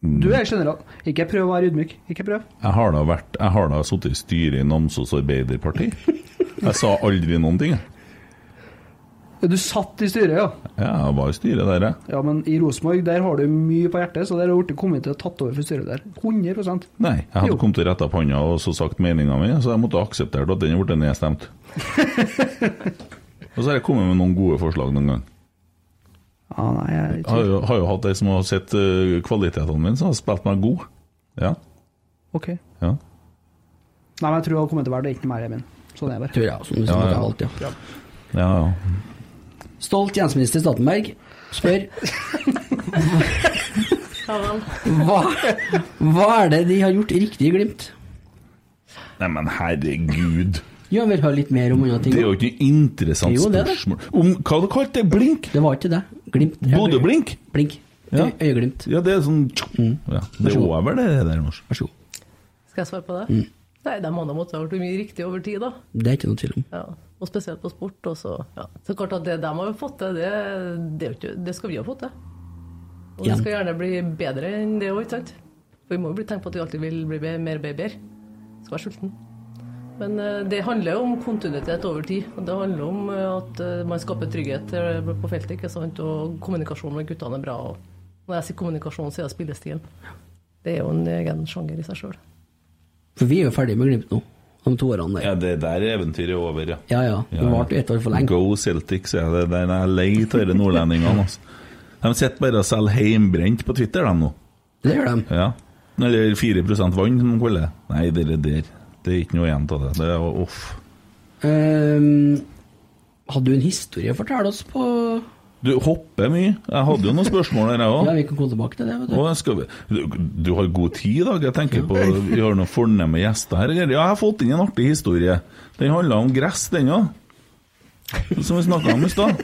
Speaker 5: Du er general. Ikke prøv å være ydmyk. Ikke prøv.
Speaker 4: Jeg har da vært Jeg har da sittet i styret i Namsos Arbeiderparti. Jeg sa aldri noen ting, jeg.
Speaker 5: Du satt i styret, ja.
Speaker 4: Ja, jeg var i styret der, jeg.
Speaker 5: Ja, men i Rosenborg der har du mye på hjertet, så der har du kommet til å tatt over for styret der. 100
Speaker 4: Nei, jeg hadde
Speaker 5: Jo.
Speaker 4: kommet til retta opp hånda og så sagt meninga mi, så jeg måtte akseptert at den ble nedstemt. og så har jeg kommet med noen gode forslag noen gang.
Speaker 5: Ja, nei, jeg
Speaker 4: Jeg har jo, har jo hatt ei som har sett uh, kvalitetene mine, som har spilt meg god. Ja.
Speaker 5: Ok.
Speaker 4: ja.
Speaker 5: Nei, men jeg tror hun har kommet til å være det, ikke mer, Emil. Sånn er det.
Speaker 2: Tror jeg, som du
Speaker 4: Ja,
Speaker 2: ja,
Speaker 4: ja.
Speaker 2: valgt, ja.
Speaker 4: ja, ja.
Speaker 2: Stolt tjenesteminister Stoltenberg spør hva, hva er det de har gjort riktig i Glimt?
Speaker 4: Nei, men herregud.
Speaker 2: Ja, vil høre litt mer om andre ting.
Speaker 4: Det er jo ikke noe interessant
Speaker 2: Jo, det det.
Speaker 4: spørsmål. Om, hva du kalt det? Blink?
Speaker 2: Det var ikke det. Glimt.
Speaker 4: Bodø-blink?
Speaker 2: Blink.
Speaker 4: Ja.
Speaker 2: Øyeglimt.
Speaker 4: Ja, det er sånn ja, Det er over, det der.
Speaker 2: Vær så god.
Speaker 7: Skal jeg svare på det?
Speaker 2: Mm.
Speaker 7: Nei, de hadde måttet ha gjort mye riktig over tid, da.
Speaker 2: Det er ikke noe tvil om.
Speaker 7: Ja, og spesielt på sport. Også, ja. så klart at det de har fått til, det, det, det, det skal vi ha fått til. Og det skal gjerne bli bedre enn det òg, ikke sant? For vi må jo bli tenkt på at vi alltid vil bli mer babyer. Skal være sulten. Men eh, det handler jo om kontinuitet over tid. Og det handler om eh, at eh, man skaper trygghet på feltet, ikke sant? og kommunikasjon med guttene er bra. Og når jeg sier kommunikasjon, så er det spillestilen. Det er jo en egen sjanger i seg sjøl.
Speaker 2: For vi er jo ferdig med Glimt nå, de to årene der.
Speaker 4: Ja, det der eventyret er over, ja.
Speaker 2: Ja ja, det varte ett år for lenge.
Speaker 4: Go Celtic, sier jeg. Det er lei av disse nordlendingene. Altså. De sitter bare og selger heimbrent på Twitter, de nå.
Speaker 2: Det gjør de.
Speaker 4: Ja. Eller 4 vann, som de kaller det. Nei, det er der. Det er ikke noe igjen av det. Det er off.
Speaker 2: Um, hadde du en historie å fortelle oss på
Speaker 4: Du hopper mye. Jeg hadde jo noen spørsmål der, jeg òg.
Speaker 2: Ja, vi kan komme tilbake til det. vet du.
Speaker 4: Du, du har god tid i dag. Jeg tenker på, Vi har noen fornemme gjester her. Ja, jeg har fått inn en artig historie. Den handla om gress, den òg. Som vi snakka om i stad.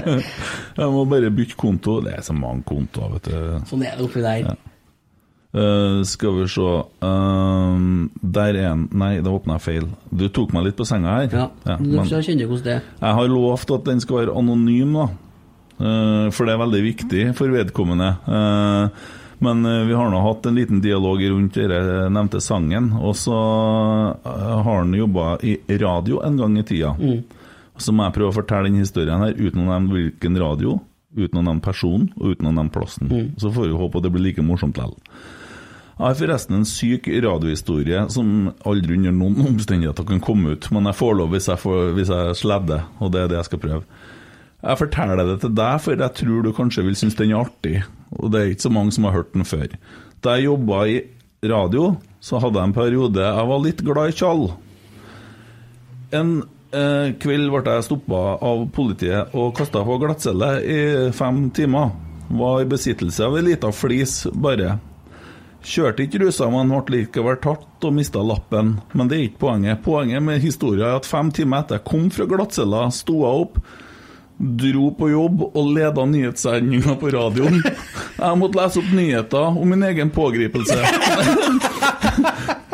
Speaker 4: Jeg må bare bytte konto. Det er så mange kontoer, vet du.
Speaker 2: Sånn er det oppi der.
Speaker 4: Eh, skal vi se Ehm, Der er en Nei, da åpna jeg feil. Du tok meg litt på senga her.
Speaker 2: Ja,
Speaker 4: men
Speaker 2: jeg kjenner hvordan det
Speaker 4: jeg har lovt at den skal være anonym, da. Uh, for det er veldig viktig for vedkommende. Uh, men vi har nå hatt en liten dialog rundt den nevnte sangen. Og så har han jobba i radio en gang i tida. Så må jeg prøve å fortelle den historien her uten å nevne hvilken radio, uten å nevne personen og uten å nevne plassen. Så får vi håpe at det blir like morsomt likevel. Jeg har forresten en syk radiohistorie som aldri under noen omstendigheter kan komme ut, men jeg får lov hvis jeg, får, hvis jeg sledder, og det er det jeg skal prøve. Jeg forteller det til deg, for jeg tror du kanskje vil synes den er artig, og det er ikke så mange som har hørt den før. Da jeg jobba i radio, så hadde jeg en periode jeg var litt glad i tjall. En eh, kveld ble jeg stoppa av politiet og kasta på glattcelle i fem timer. Var i besittelse av ei lita flis, bare. Kjørte ikke rusa, men ble likevel tatt og mista lappen. Men det er ikke poenget. Poenget med historien er at fem timer etter jeg kom fra glattcella, sto jeg opp, Dro på jobb og leda nyhetssendinga på radioen. Jeg måtte lese opp nyheter om min egen pågripelse.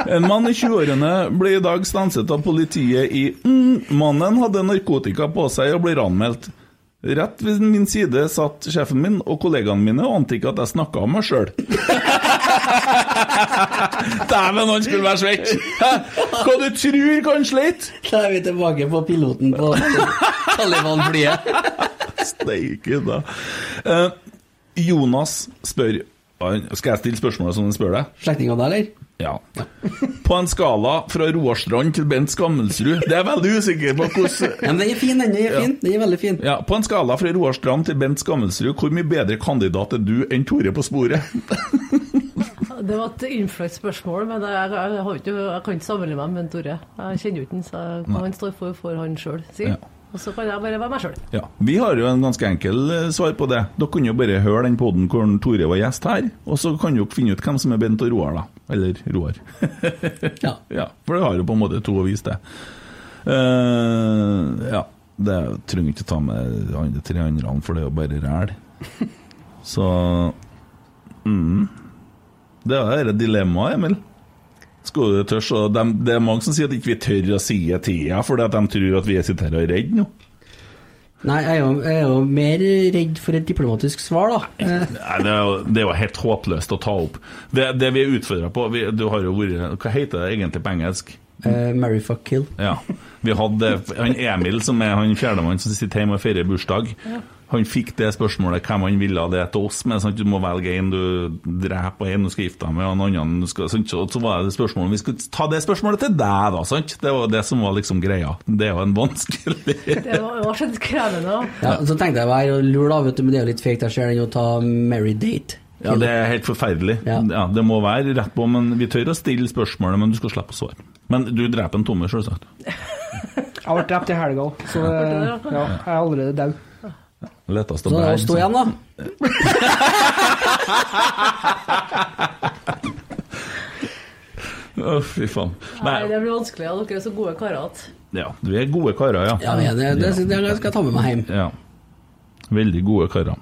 Speaker 4: En mann i 20-årene ble i dag stanset av politiet i mm, Mannen hadde narkotika på seg og ble anmeldt. Rett ved min side satt sjefen min og kollegaene mine og ante ikke at jeg snakka om meg sjøl. Dæven, han skulle være svett! Hva du tror kan slite?
Speaker 2: Da er vi tilbake på piloten på Taliban-flyet.
Speaker 4: Steike, da. Eh, Jonas spør Skal jeg stille spørsmålet som han spør deg?
Speaker 2: Slektning av deg, eller?
Speaker 4: Ja. På en skala fra Roarstrand til Bent Skammelsrud Det er jeg veldig usikker på hvordan
Speaker 2: Ja, men den er fin, den er fin. Den er veldig fin.
Speaker 4: Ja, På en skala fra Roarstrand til Bent Skammelsrud, hvor mye bedre kandidat er du enn Tore på sporet?
Speaker 7: Det var et innfløkt spørsmål, men jeg, jeg, jeg, har ikke, jeg kan ikke sammenligne meg med Tore. Jeg kjenner jo ikke han, så hva han står for, får han sjøl si.
Speaker 4: Ja.
Speaker 7: Og så kan jeg bare være meg sjøl.
Speaker 4: Ja, Vi har jo en ganske enkel eh, svar på det. Dere kunne jo bare høre den poden hvor Tore var gjest her, og så kan dere finne ut hvem som er Bent og Roar, da. Eller Roar.
Speaker 2: ja.
Speaker 4: For det har jo på en måte to å vise til. Uh, ja. Det trenger ikke ta med de andre tre andre, for det er jo bare ræl. Så mm. Det er det dilemmaet, Emil. Skal du tørs, og dem- det er mange som sier at ikke vi tør å si det til henne, fordi at de tror at vi sitter her og er redde nå.
Speaker 2: Nei, jeg er, jo, jeg er jo mer redd for et diplomatisk svar, da.
Speaker 4: Nei, det er, jo, det er jo helt håpløst å ta opp. Det, det vi er utfordra på vi, Du har jo vært Hva heter det egentlig på engelsk?
Speaker 2: Uh, Marry, fuck, kill.
Speaker 4: Ja. Vi hadde han Emil, som er han fjerdemann som sitter hjemme og feirer bursdag. Han fikk det spørsmålet hvem han ville det til oss med. Sant? Du må velge en du dreper, og en du skal gifte deg med, og en annen du skal, sant? Så var det spørsmålet Vi skulle ta det spørsmålet til deg, da. Sant? Det var det som var liksom greia. Det er jo en vanskelig
Speaker 7: Det var, litt så krevende. da.
Speaker 2: Ja, så tenkte jeg å være lur, da, vet du, men det er jo litt fake. det ser den å ta Marry date.
Speaker 4: Ja, det er helt forferdelig. Ja. Det må være rett på, men vi tør å stille spørsmålet, men du skal slippe å svare. Men du dreper en tomme, selvsagt.
Speaker 5: Jeg ble drept i helga, så ja, jeg er allerede død.
Speaker 4: Lettest
Speaker 2: Så det er å stå igjen, da.
Speaker 4: Å, fy faen.
Speaker 7: Nei,
Speaker 4: Nei,
Speaker 7: det blir vanskelig. Ja. Dere er så gode karer at
Speaker 4: ja, vi er gode karer, ja.
Speaker 2: Ja, det, det, det, det skal jeg ta med meg hjem.
Speaker 4: Ja. Veldig gode karer.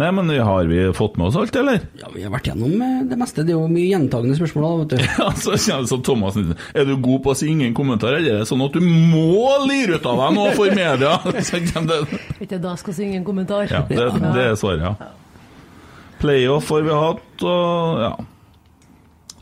Speaker 4: Nei, men har vi fått med oss alt, eller?
Speaker 2: Ja, Vi har vært gjennom eh, det meste. Det er jo mye gjentagende spørsmål, da, vet du.
Speaker 4: Ja, så kjenner så Thomas Er du god på å si ingen kommentar, eller er det sånn at du må lire ut av deg noe for media? Vet du,
Speaker 7: Ikke da skal si ingen kommentar.
Speaker 4: Ja, det, det er svaret, ja. Playoff har vi hatt, og ja.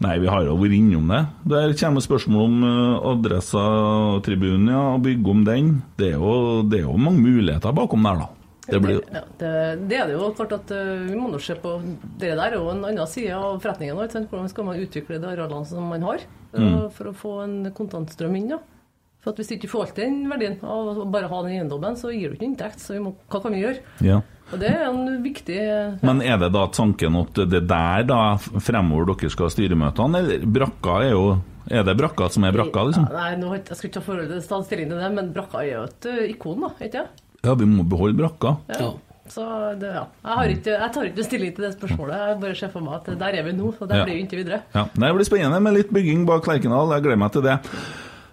Speaker 4: Nei, vi har jo vært innom det. Der kommer spørsmål om eh, adressa-tribunen, ja, og bygge om den. Det er, jo, det er jo mange muligheter bakom der, da. Det blir
Speaker 7: Ja, det, det er det jo klart at eh, vi må nå se på Det der er jo en annen side av forretningen. Også. Hvordan skal man utvikle de arealene som man har, eh,
Speaker 4: Mm.
Speaker 7: for å få en kontantstrøm inn? da? For at Hvis du ikke får til den verdien av å bare ha den eiendommen, så gir du ikke inntekt. Så vi må, hva kan vi gjøre?
Speaker 4: Ja.
Speaker 7: Og Det er en viktig
Speaker 4: Men er det da tanken at det der da fremover dere skal ha styremøtene, eller brakka er jo Er det brakka som er brakka, liksom?
Speaker 7: Ja, nei, nå, jeg- skal ikke ta forhold til det, men brakka er jo et eh, ikon, da, ikke sant?
Speaker 4: Ja, vi må beholde brakka.
Speaker 7: Ja. Så det, ja. Jeg, har ikke, jeg tar ikke stilling til det spørsmålet. Jeg bare ser for meg at der er vi nå, og der
Speaker 4: Ja.
Speaker 7: blir vi inntil videre.
Speaker 4: Ja, Det blir spennende med litt bygging bak Lerkendal. Jeg gleder meg til det.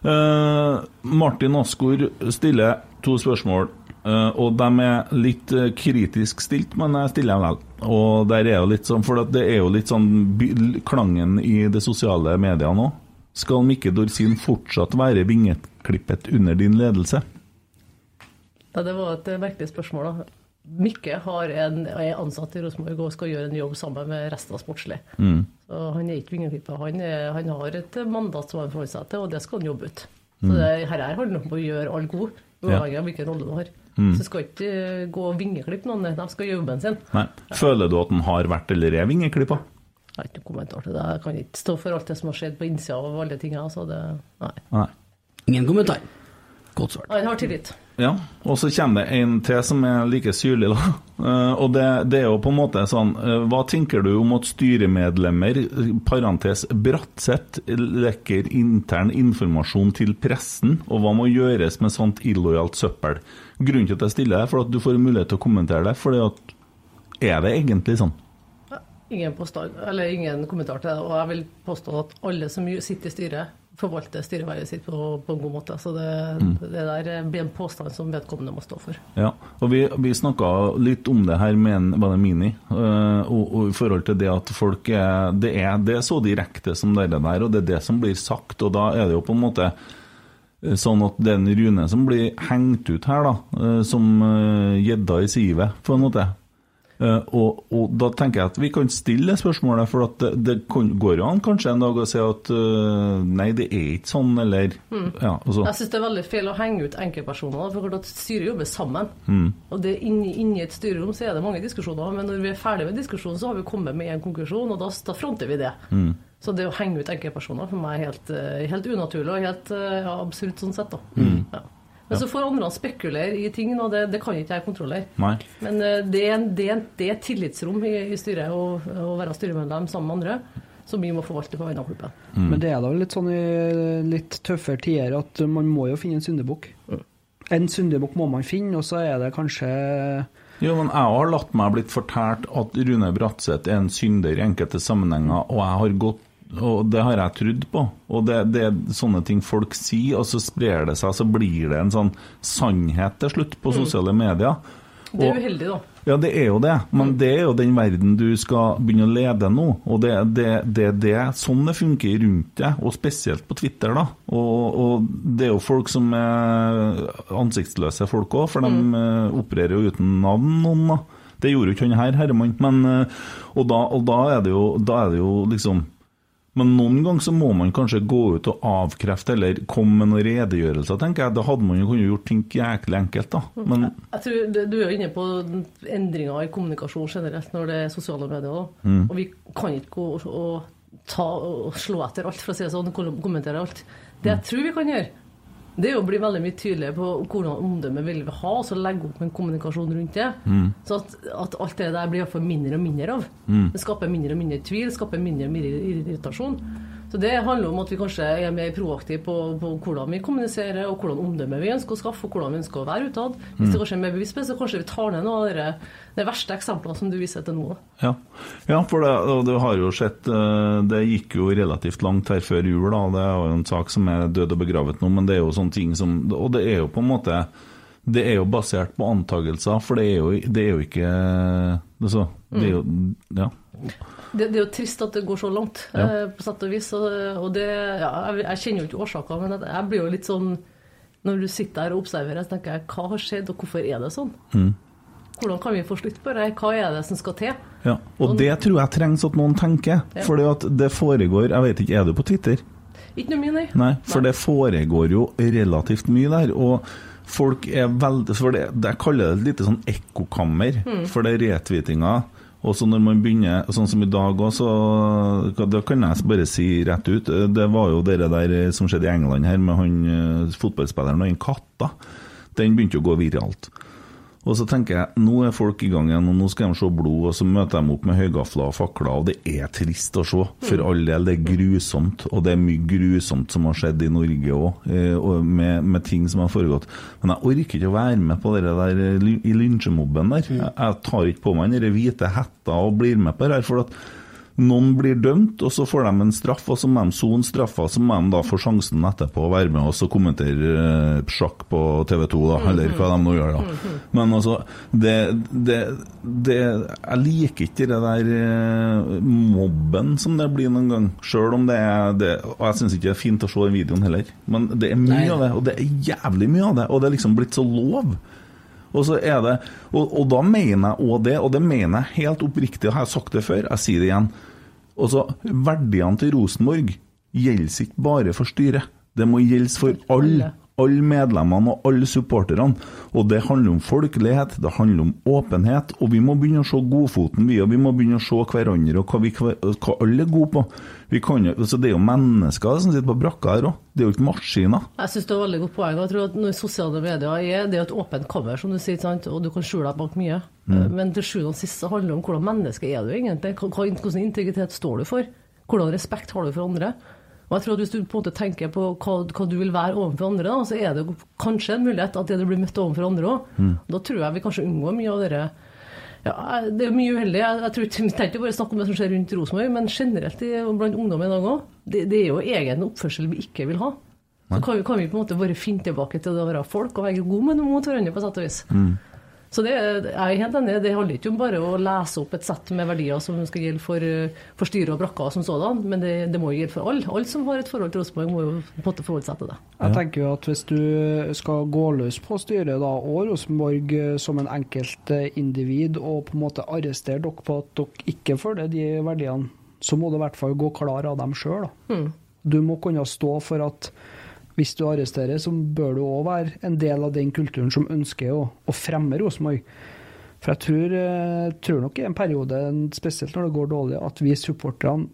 Speaker 4: Uh, Martin Asgaard stiller to spørsmål, uh, og de er litt uh, kritisk stilt, men jeg stiller dem vel. Og der er jo litt sånn, for det er jo litt sånn by- klangen i det sosiale media nå. Skal Mikke Dorsin fortsatt være vingeklippet under din ledelse?
Speaker 7: Ja, det var et merkelig spørsmål. da. Mikke har en, er ansatt i Rosenborg og skal gjøre en jobb sammen med resten av sportslig.
Speaker 4: Mm.
Speaker 7: Så Han er ikke vingeklippet. Han, han har et mandat som han forholder seg til, og det skal han jobbe ut. Så
Speaker 4: Mm.
Speaker 7: det her er handler om å gjøre alle gode, uavhengig av hvilken rolle du har.
Speaker 4: Mm.
Speaker 7: Så skal ikke eh, gå og vingeklippe noen, de skal gjøre jobben sin.
Speaker 4: Nei. Føler du at han har vært eller er vingeklippa?
Speaker 7: Jeg har ikke noen kommentar til det. Jeg kan ikke stå for alt det som har skjedd på innsida av alle tingene. Så det, nei.
Speaker 4: Nei.
Speaker 2: Ingen kommentar. Godt svart.
Speaker 7: Han har tillit.
Speaker 4: Ja, og så kommer det en til som er like syrlig, da. Eh, og det, det er jo på en måte sånn eh, Hva tenker du om at styremedlemmer, parentes Bratseth, lekker intern informasjon til pressen, og hva må gjøres med sånt illojalt søppel? Grunnen til at jeg stiller er for at du får mulighet til å kommentere det, fordi at Er det egentlig sånn?
Speaker 7: Ingen eller ingen kommentar til det. Og jeg vil påstå at alle som sitter i styret, forvalte styrevervet sitt på, på en god måte. Så det,
Speaker 4: Mm.
Speaker 7: det der blir en påstand som vedkommende må stå for.
Speaker 4: Ja, og vi, vi snakka litt om det her med en, var det Mini, uh, og, og i forhold til det at folk er det, er det er så direkte som det der, og det er det som blir sagt, og da er det jo på en måte eh, sånn at det er Rune som blir hengt ut her, da, eh, som gjedda i sivet, på en måte. Eh, og, og da tenker jeg at vi kan stille det spørsmålet, for at det, det går jo an kanskje en dag å si at eh, nei, det er ikke sånn, eller
Speaker 7: Mm.
Speaker 4: ja, altså.
Speaker 7: Jeg syns det er veldig feil å henge ut enkeltpersoner. For styret jobber sammen.
Speaker 4: Mm.
Speaker 7: Og det inni, inni et styrerom så er det mange diskusjoner, men når vi er ferdig med diskusjonen, så har vi kommet med en konklusjon, og da, da fronter vi det.
Speaker 4: Mm.
Speaker 7: Så det å henge ut enkeltpersoner for meg er helt, eh, helt unaturlig og helt ja, absurd sånn sett. da.
Speaker 4: Mm.
Speaker 7: Ja. Men så får andre spekulere i ting, og det, det kan ikke jeg kontrollere.
Speaker 4: Nei.
Speaker 7: Men eh, det er, en, det, er en, det er tillitsrom i, i styret å, å være styremedlem sammen med andre, som vi må forvalte på vegne av klubben.
Speaker 5: Men det er da litt sånn i litt tøffere tider at man må jo finne en syndebukk. En syndebukk må man finne, og så er det kanskje
Speaker 4: Jo, men jeg har latt meg blitt fortalt at Rune Bratseth er en synder i enkelte sammenhenger, og jeg har gått og det har jeg trodd på. Og det, det er sånne ting folk sier, og så sprer det seg, så blir det en sånn sannhet til slutt på
Speaker 7: Mm.
Speaker 4: sosiale medier.
Speaker 7: Det er
Speaker 4: Og-
Speaker 7: uheldig, da.
Speaker 4: Ja, det er jo det, men det er jo den verden du skal begynne å lede nå. Og det er det, det, det, sånn det funker rundt deg, og spesielt på Twitter. da. Og, og det er jo folk som er ansiktsløse folk òg, for de mm. opererer jo uten navn, noen. da. Det gjorde jo ikke han her, Herman. Men, eh, og, da, og da, er det jo, da er det jo liksom men noen ganger så må man kanskje gå ut og avkrefte eller komme med noen redegjørelser, tenker jeg. Da hadde man jo kunnet gjort ting jæklig enkelt, da. Men
Speaker 7: Jeg tror Du er inne på endringer i kommunikasjon generelt når det er sosiale medier.
Speaker 4: Mm.
Speaker 7: Og vi kan ikke gå og, og, ta, og slå etter alt, for å si det sånn, kommentere alt. Det jeg tror vi kan gjøre, det er jo å bli veldig mye tydeligere på hvordan omdømme vil vi ha, og så legge opp en kommunikasjon rundt det.
Speaker 11: Mm.
Speaker 7: Så at, at alt det der blir iallfall mindre og mindre av.
Speaker 11: Mm.
Speaker 7: Det skaper mindre og mindre tvil, skaper mindre og mindre irritasjon. Så det handler om at vi kanskje er mer proaktive på, på hvordan vi kommuniserer, og hvordan omdømme vi ønsker å skaffe, og hvordan vi ønsker å være utad. Hvis det
Speaker 4: Mm.
Speaker 7: kanskje er mer bevisst på det, så kanskje vi tar ned noen av de, de verste eksemplene som du viser til nå.
Speaker 4: Ja, ja for det, det har jo skjedd eh, Det gikk jo relativt langt her før jul, da. Det er jo en sak som er død og begravet nå, men det er jo sånne ting som Og det er jo på en måte Det er jo basert på antagelser, for det er jo, det er jo ikke altså, Det er jo Ja.
Speaker 7: Det, det er jo trist at det går så langt,
Speaker 4: Ja.
Speaker 7: eh, på sett og vis. Og, og det, ja, jeg, jeg kjenner jo ikke årsaker, men jeg, blir jo litt sånn Når du sitter der og observerer, så tenker jeg hva har skjedd, og hvorfor er det sånn?
Speaker 4: Mm.
Speaker 7: Hvordan kan vi få slutt på det? Hva er det som skal til?
Speaker 4: ja. Og det tror jeg trengs at noen tenker.
Speaker 7: Ja.
Speaker 4: For det foregår Jeg vet ikke, er du på Twitter?
Speaker 7: Ikke noe mye, nei.
Speaker 4: Nei, for det foregår jo relativt mye der. Og folk er veldig For det, jeg kaller det et lite sånn ekkokammer.
Speaker 11: Mm.
Speaker 4: For det er retweetinga. Og så når man begynner, sånn som i dag òg, så Da kan jeg bare si rett ut Det var jo det der som skjedde i England her med han eh, fotballspilleren og den katta. Den begynte å gå viralt. Og så tenker jeg, nå er folk i gang igjen, og nå skal de se blod, og så møter de opp med høygafler og fakler, og det er trist å se. For all del, det er grusomt, og det er mye grusomt som har skjedd i Norge òg, med, med ting som har foregått. Men jeg orker ikke å være med på det der eh, i lynsjemobben der. Jeg, jeg tar ikke på meg den hvite hetta og blir med på det her. for at noen blir dømt, og så får de en straff, og så må de sone straffa, så må de da få sjansen etterpå å være med oss og kommentere eh, sjakk på TV 2, da, eller hva de nå gjør, da. Men altså, det, det, det Jeg liker ikke det der eh, mobben som det blir noen gang, sjøl om det er det, Og jeg syns ikke det er fint å se den videoen heller, men det er mye
Speaker 2: Nei.
Speaker 4: av det, og det er jævlig mye av det, og det er liksom blitt så lov. Og så er det, og, og da mener jeg òg det, og det mener jeg helt oppriktig, og jeg har sagt det før, jeg sier det igjen. Og så Verdiene til Rosenborg gjelder ikke bare for styret. Det må gjelde for alle. Alle medlemmene og alle supporterne. Og det handler om folkelighet, det handler om åpenhet. Og vi må begynne å se godfoten, vi. Og vi må begynne å se hverandre og hva, vi, hva alle er gode på. Vi kan, altså det er jo mennesker som sitter på brakka her òg. Det er jo ikke maskiner.
Speaker 7: Jeg syns det er veldig godt poeng. Jeg tror at når sosiale medier er, det er et åpent kammer, som du sier, sant? og du kan skjule deg bak mye.
Speaker 4: Mm.
Speaker 7: Men til sjuende og sist handler det om hvordan menneske er du egentlig. Hvilken integritet står du for? Hvordan respekt har du for andre? Og jeg tror at Hvis du på en måte tenker på hva, hva du vil være overfor andre, da, så er det kanskje en mulighet at det du blir møtt overfor andre òg.
Speaker 4: Mm.
Speaker 7: Da tror jeg vi kanskje unngår mye av dere Ja, Det er jo mye uheldig. Jeg, jeg tror ikke vi trenger ikke bare snakke om det som skjer rundt Rosenborg, men generelt i, blant ungdom i dag òg. Det, det er jo egen oppførsel vi ikke vil ha. Så kan vi, kan vi på en måte bare finne tilbake til det å være folk og være gode med mot hverandre på sett og vis. Så det, jeg er helt enig, det handler ikke om bare å lese opp et sett med verdier som skal gjelde for, for styret og brakka som sådan, men det, det må jo gjelde for alle. Alle som har et forhold til Rosenborg, må jo på en forholde seg til det.
Speaker 5: Jeg tenker jo at hvis du skal gå løs på styret da, og Rosenborg eh, som en enkelt individ, og på en måte arrestere dere på at dere ikke følger de verdiene, så må du i hvert fall gå klar av dem sjøl.
Speaker 7: Mm.
Speaker 5: Du må kunne stå for at hvis du arresterer, så bør du òg være en del av den kulturen som ønsker å, å fremme Rosenborg. For jeg tror, eh, tror nok i en periode, spesielt når det går dårlig, at vi supporterne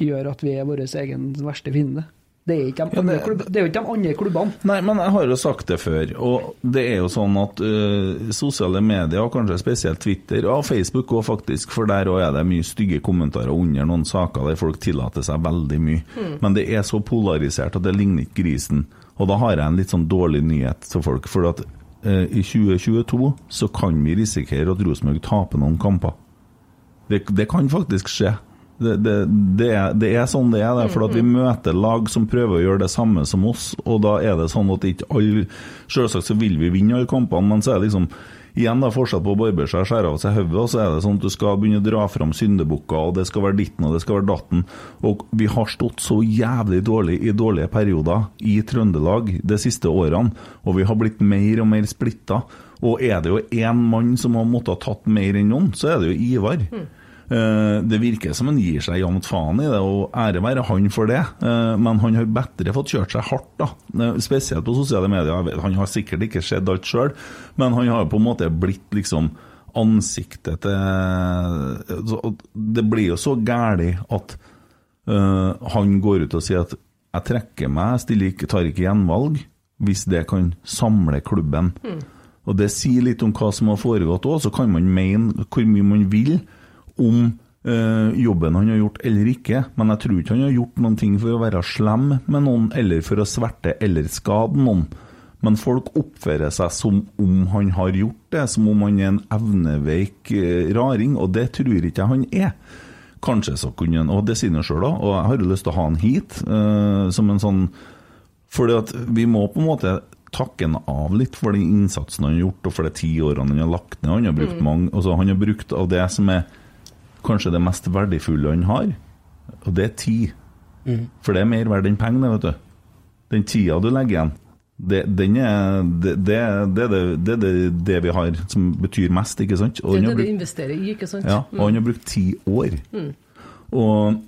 Speaker 5: gjør at vi er vår egen verste fiende. Det er,
Speaker 4: Ja, det-
Speaker 5: klubb, det er jo ikke de andre klubbene.
Speaker 4: Nei, men jeg har jo sagt det før, og det er jo sånn at uh, sosiale medier, og kanskje spesielt Twitter, og Facebook òg faktisk, for der òg er det mye stygge kommentarer under noen saker der folk tillater seg veldig mye.
Speaker 11: Mm.
Speaker 4: Men det er så polarisert at det ligner ikke grisen. Og da har jeg en litt sånn dårlig nyhet til folk, for at uh, i 2022 så kan vi risikere at Rosenborg taper noen kamper. Det, det kan faktisk skje. Det, det, det, er, det er sånn det er, det, for at vi møter lag som prøver å gjøre det samme som oss, og da er det sånn at ikke alle Selvsagt så vil vi vinne alle kampene, men så er det liksom Igjen da fortsatt på å barbere seg og skjære av seg hodet, så er det sånn at du skal begynne å dra fram syndebukker, og det skal være ditten og det skal være datten. Og vi har stått så jævlig dårlig i dårlige perioder i Trøndelag de siste årene, og vi har blitt mer og mer splitta. Og er det jo én mann som har måttet ha tatt mer enn noen, så er det jo Ivar. Eh, Det virker som han gir seg jevnt faen i det, og ære være han for det. Eh, Men han har bedre fått kjørt seg hardt, da. Eh, Spesielt på sosiale medier. Han har sikkert ikke sett alt sjøl, men han har på en måte blitt liksom ansiktet til Det blir jo så gæli at eh, han går ut og sier at jeg trekker meg, jeg tar ikke gjenvalg, hvis det kan samle klubben. Og Det sier litt om hva som har foregått òg. Så kan man mene hvor mye man vil om eh, jobben han har gjort eller ikke, men jeg tror ikke han har gjort noen ting for å være slem med noen, eller for å sverte eller skade noen. Men folk oppfører seg som om han har gjort det, som om han er en evneveik eh, raring, og det tror ikke jeg han er. Kanskje så kunne han, og det sier han sjøl òg, og jeg har jo lyst til å ha han hit eh, som en sånn fordi at vi må på en måte takke han av litt for den innsatsen han har gjort, og for de ti årene han har lagt ned. Han har brukt
Speaker 11: Mm.
Speaker 4: mange, altså han har brukt av det som er kanskje det mest verdifulle han har, og det er tid.
Speaker 2: Mm.
Speaker 4: For det er mer verdt enn penger, vet du. Den tida du legger igjen, det, er, det, det, det, det, vi har som betyr mest, ikke sant? Og
Speaker 7: Det er det du investerer i, ikke sant?
Speaker 4: ja, og han har brukt ti år.
Speaker 7: Mm.
Speaker 4: Og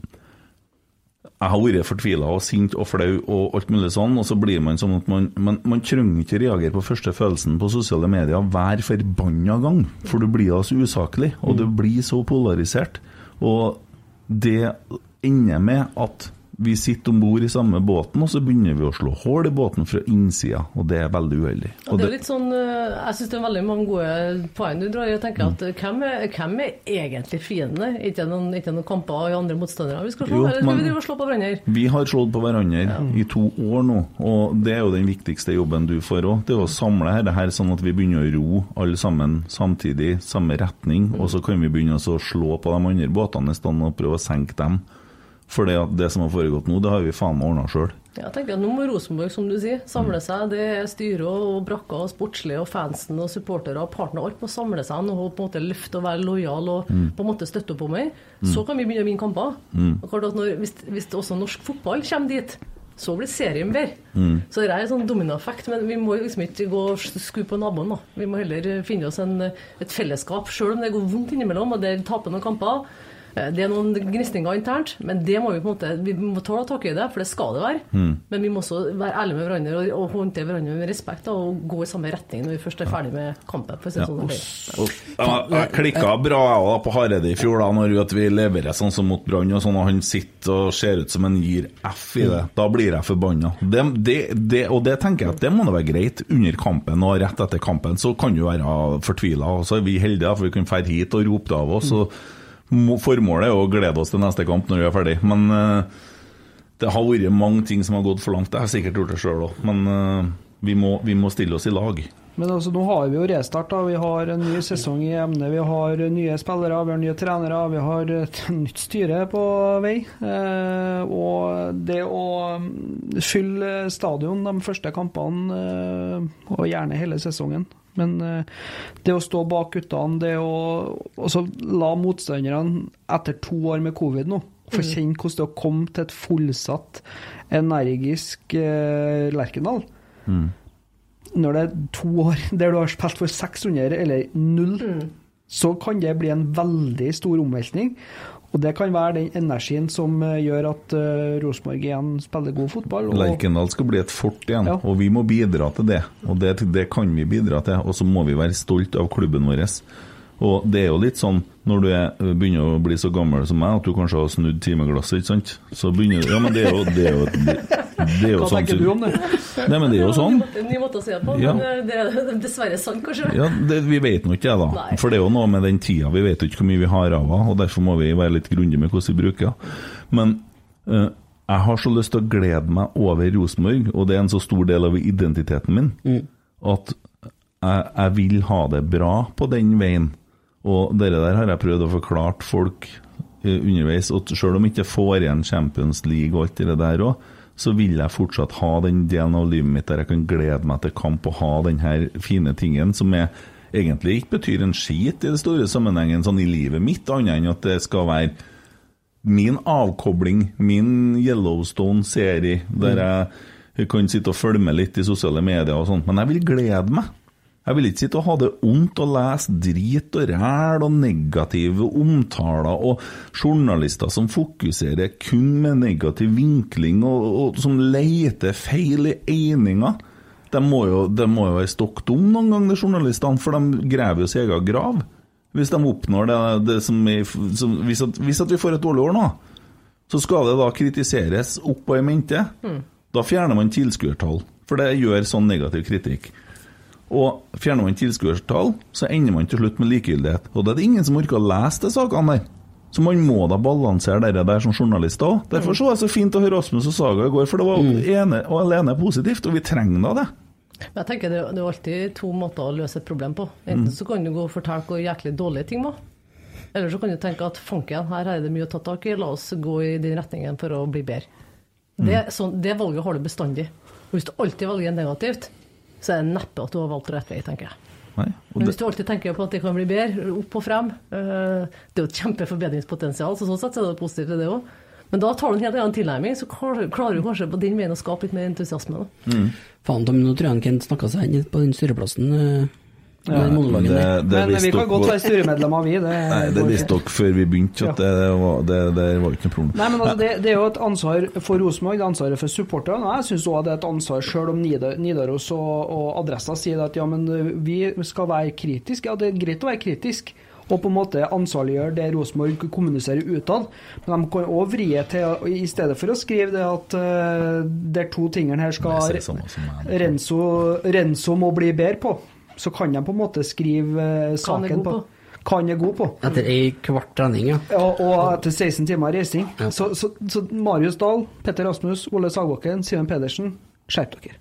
Speaker 4: jeg har vært fortvila og sint og flau og alt mulig sånn, og så blir man sånn at man Man, man trenger ikke reagere på første følelsen på sosiale medier hver forbanna gang, for du blir altså usaklig, og du blir så polarisert. Og det ender med at vi sitter om bord i samme båten, og så begynner vi å slå hull i båten fra innsida, og det er veldig uheldig.
Speaker 7: Og det er litt sånn, eh, Jeg syns det er veldig mange gode poeng du drar i. og tenker
Speaker 4: Mm.
Speaker 7: at eh, hvem er, hvem er egentlig fiendene? Ikke noen, ikke noen kamper og andre motstandere vi skal slå?
Speaker 4: Jo,
Speaker 7: eller skal
Speaker 4: men-
Speaker 7: vi drive og slå på hverandre?
Speaker 4: Vi har slått på hverandre i to år nå, og det er jo den viktigste jobben du får òg. Det er å samle dette her sånn at vi begynner å ro alle sammen samtidig, samme retning, og så kan vi begynne å slå på de andre båtene i stedet og prøve å senke dem. For det, som har foregått nå, det har vi faen meg ordna sjøl.
Speaker 7: Jeg tenker at Nå må Rosenborg som du sier, samle seg. Det er styret og brakka og sportslige og fansen og supportere og partnere. Alt må samle seg og på en måte løfte og være lojal og
Speaker 11: Mm.
Speaker 7: på en måte støtte opp om meg.
Speaker 11: Mm.
Speaker 7: Så kan vi begynne å vinne kamper.
Speaker 11: Mm.
Speaker 7: Når, hvis, hvis også norsk fotball kommer dit, så blir serien bedre.
Speaker 11: Mm.
Speaker 7: Så det er en sånn dominoeffekt, men vi må liksom ikke gå og skue på naboen. da. Vi må heller finne oss en, et fellesskap, sjøl om det går vondt innimellom og det taper noen kamper. Eh, Det er noen gnisninger internt, men det må vi på en måte, vi må tåle å takke i det, for det skal det være.
Speaker 4: Mm.
Speaker 7: Men vi må også være ærlige med hverandre og, og håndtere hverandre med respekt da, og gå i samme retning når vi først er ferdig med kampen. For å si
Speaker 4: Ja.
Speaker 7: sånn. det
Speaker 4: Og jeg, jeg klikka bra også på Hareide i fjor, da når vi leverer sånn som mot Brann, og sånn, og han sitter og ser ut som han gir F i det. Da blir jeg forbanna. Det, det, det, og det tenker jeg at det må da være greit under kampen og rett etter kampen. Så kan du være fortvila, og så er vi heldige, for vi kan dra hit og rope det av oss. og må- Formålet er å glede oss til neste kamp når vi er ferdig. Men eh, det har vært mange ting som har gått for langt. Jeg har sikkert gjort det sjøl òg, men eh, vi, må, vi må stille oss i lag.
Speaker 5: Men altså, nå har vi jo restart. da. Vi har en ny sesong i emnet. Vi har nye spillere, vi har nye trenere, vi har et nytt styre på vei. Eh, og det å mm, fylle stadion de første kampene, eh, og gjerne hele sesongen men eh, det å stå bak guttene, det å også la motstanderne etter to år med covid nå få
Speaker 7: Mm.
Speaker 5: kjenne hvordan det er å komme til et fullsatt, energisk eh, Lerkendal når det er to år der du har spilt for 600 eller null, så kan det bli en veldig stor omveltning. Og det kan være den energien som eh, gjør at uh, Rosenborg igjen spiller god fotball. Og,
Speaker 4: Lerkendal skal bli et fort igjen,
Speaker 5: Ja.
Speaker 4: og vi må bidra til det. Og det, det kan vi bidra til, og så må vi være stolt av klubben vår. Og det er jo litt sånn når du er, begynner å bli så gammel som meg, at du kanskje har snudd timeglasset, ikke sant? Så begynner Ja, men det er jo Det er jo, det, det er jo
Speaker 5: Hva
Speaker 4: sånn
Speaker 5: tenker du om det?
Speaker 4: Nei, men det er jo sånn.
Speaker 7: En ny måte å se det på,
Speaker 4: Ja.
Speaker 7: men det er dessverre sant, kanskje.
Speaker 4: Ja, det, Vi vet nå ikke det, da.
Speaker 7: Nei.
Speaker 4: For det er jo noe med den tida. Vi vet jo ikke hvor mye vi har av henne, og derfor må vi være litt grundige med hvordan vi bruker henne. Men uh, jeg har så lyst til å glede meg over Rosenborg, og det er en så stor del av identiteten min, at jeg, jeg vil ha det bra på den veien. Og det der har jeg prøvd å forklare folk eh, underveis. Og selv om jeg ikke får igjen Champions League og alt det der òg, så vil jeg fortsatt ha den delen av livet mitt der jeg kan glede meg til kamp og ha den her fine tingen som jeg egentlig ikke betyr en skit i det store sammenhengen sånn i livet mitt, annet enn at det skal være min avkobling, min Yellowstone-serie, der jeg kan sitte og følge med litt i sosiale medier og sånt, men jeg vil glede meg. Jeg vil ikke sitte og ha det ondt og lese drit og ræl og negative omtaler og journalister som fokuserer kun med negativ vinkling og, og som leter feil i eninger, De må jo, de må jo være stokk dumme noen ganger, de journalistene, for de graver jo sin egen grav. Hvis de oppnår det, det som, er, som hvis, at, hvis at vi får et dårlig år nå, så skal det da kritiseres opp og i mente. Da fjerner man tilskuertall, for det gjør sånn negativ kritikk. Og fjerner man tilskuertall, så ender man til slutt med likegyldighet. Og da er det ingen som orker å lese de sakene der. Så man må da balansere det der som journalist òg. Derfor så var det så fint å høre Rasmus og Saga i går, for det var ene og alene positivt, og vi trenger da det.
Speaker 7: Men jeg tenker det, det er alltid to måter å løse et problem på. Enten
Speaker 4: Mm.
Speaker 7: så kan du gå og fortelle hvor jæklig dårlige ting var. Eller så kan du tenke at fanken, her er det mye å ta tak i, la oss gå i den retningen for å bli bedre. Det,
Speaker 4: Mm.
Speaker 7: sånn, det valget har du bestandig. Hvis du alltid velger negativt, så er det neppe at du har valgt rett vei, tenker jeg.
Speaker 4: Nei, og
Speaker 7: Men hvis du alltid tenker på at det kan bli bedre, opp og frem eh, Det er jo et kjempeforbedringspotensial, så sånn sett er det positivt til det òg. Men da tar du en helt annen tilnærming, så klarer du kanskje på den veien å skape litt mer entusiasme. Da.
Speaker 2: Faen, Tommy, nå tror jeg han Kent snakka seg inn på den styreplassen. Eh, den monologen
Speaker 4: det, det
Speaker 5: Men vi kan godt være styremedlemmer, vi. Det,
Speaker 4: Nei, det visste dere før vi begynte, at det, det, var, det, det var ikke noe problem.
Speaker 5: Nei, men altså, det, det er jo et ansvar for Rosenborg, det er ansvaret for supporterne. Jeg syns òg det er et ansvar, selv om Nidaros og, og Adressa sier at ja, men vi skal være kritiske. Ja, det er greit å være kritisk. Og på en måte ansvarliggjøre det Rosenborg kommuniserer utad. Men de kan òg vri til, i stedet for å skrive det at uh, de to tingene her skal. Renzo, Renzo må bli bedre på, så kan de på en måte skrive eh, saken på. Kan er god på.
Speaker 2: Etter ei kvart trening, ja.
Speaker 5: Ja, og etter 16 timer reising.
Speaker 2: Ja.
Speaker 5: Så, så, så Marius Dahl, Petter Rasmus, Ole Sagbakken, Simen Pedersen, skjerp dere.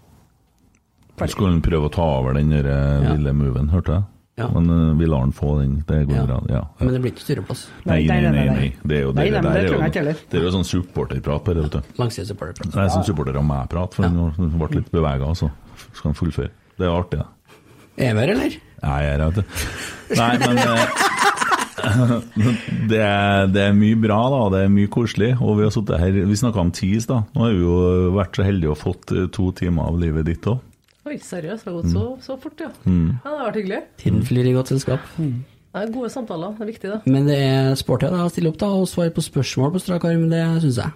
Speaker 4: Ferdig. skulle han prøve å ta over den der eh,
Speaker 2: Ja.
Speaker 4: lille moven, hørte jeg?
Speaker 2: Ja.
Speaker 4: Men uh, vi lar han få den. Det går
Speaker 2: Ja.
Speaker 4: bra. Ja.
Speaker 2: Men det blir ikke styreplass.
Speaker 4: Nei, nei, nei. nei. Det er jo
Speaker 5: Nei,
Speaker 4: det
Speaker 5: nei, det
Speaker 4: der
Speaker 5: det
Speaker 4: er jo- Det er jo sånn supporterprat på det, vet du.
Speaker 2: Langsidig supporterprat.
Speaker 4: Det er sånn supporter av meg-prat, for han ble litt bevega, altså. skal han fullføre. Det er artig, det.
Speaker 2: Er vi her, eller?
Speaker 4: Nei, jeg er vet du. Nei, men eh, det, er, det er mye bra, da. Det er mye koselig. Og vi har sittet her Vi snakka om TIS, da. Nå har vi jo vært så heldige og fått eh, to timer av livet ditt òg.
Speaker 7: Oi, seriøst, det har gått så, så fort, ja.
Speaker 4: Mm.
Speaker 7: ja. Det har vært hyggelig.
Speaker 2: Tiden flyr i godt selskap.
Speaker 7: Det er gode samtaler, det er viktig, det.
Speaker 2: Men det er sporty da, å stille opp da og svare på spørsmål på strak arm, det syns jeg.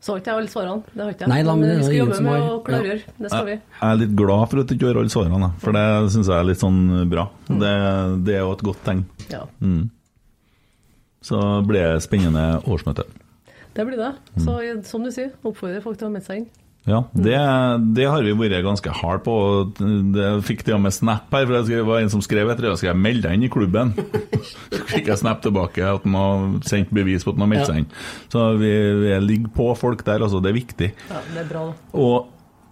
Speaker 7: Så ikke jeg alle svarene, det har ikke jeg.
Speaker 2: Nei da, men det er
Speaker 7: vi skal jobbe med å klargjøre, det skal vi.
Speaker 4: Jeg er litt glad for at du ikke har alle svarene, da, for det syns jeg er litt sånn bra. Det, det er jo et godt tegn.
Speaker 7: Ja,
Speaker 4: Mm. Så blir det spennende årsmøte.
Speaker 7: det blir det.
Speaker 4: Mm.
Speaker 7: Så som du sier, oppfordrer folk til å melde seg inn.
Speaker 4: Ja, det, det har vi vært ganske hard på. Det fikk til og med snap her, for det var en som skrev etter det. Skal jeg meld deg inn i klubben? Så fikk jeg snap tilbake at han har sendt bevis på at han har meldt seg inn. Så vi, vi ligger på folk der, altså. Det er viktig.
Speaker 7: Ja, det er bra.
Speaker 4: Og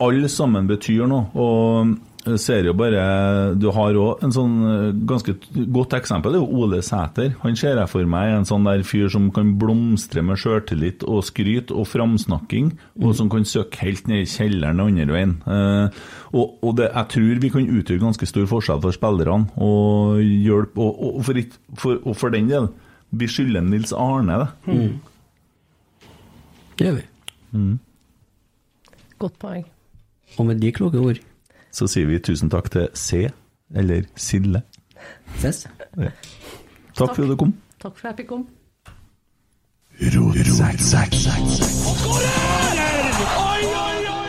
Speaker 4: alle sammen betyr noe. Og Jeg ser jo bare Du har òg en sånn eh, ganske godt eksempel. Det er jo Ole Sæter. Han ser jeg for meg en sånn der fyr som kan blomstre med sjøltillit og skryt og framsnakking, og som kan søke helt ned i kjelleren andre veien. Eh, og og det, jeg tror vi kan utgjøre ganske stor forskjell for spillerne og hjelpe Og, og, for, for, og for den del, vi skylder Nils Arne det.
Speaker 2: Mm. Det gjør vi.
Speaker 4: Mm.
Speaker 7: Godt poeng.
Speaker 2: Og med de kloke ord
Speaker 4: Så sier vi tusen takk til C, eller Sille.
Speaker 2: Ses.
Speaker 4: Ja. Takk for at du kom.
Speaker 7: Takk for at jeg fikk komme.
Speaker 3: Oi, oi,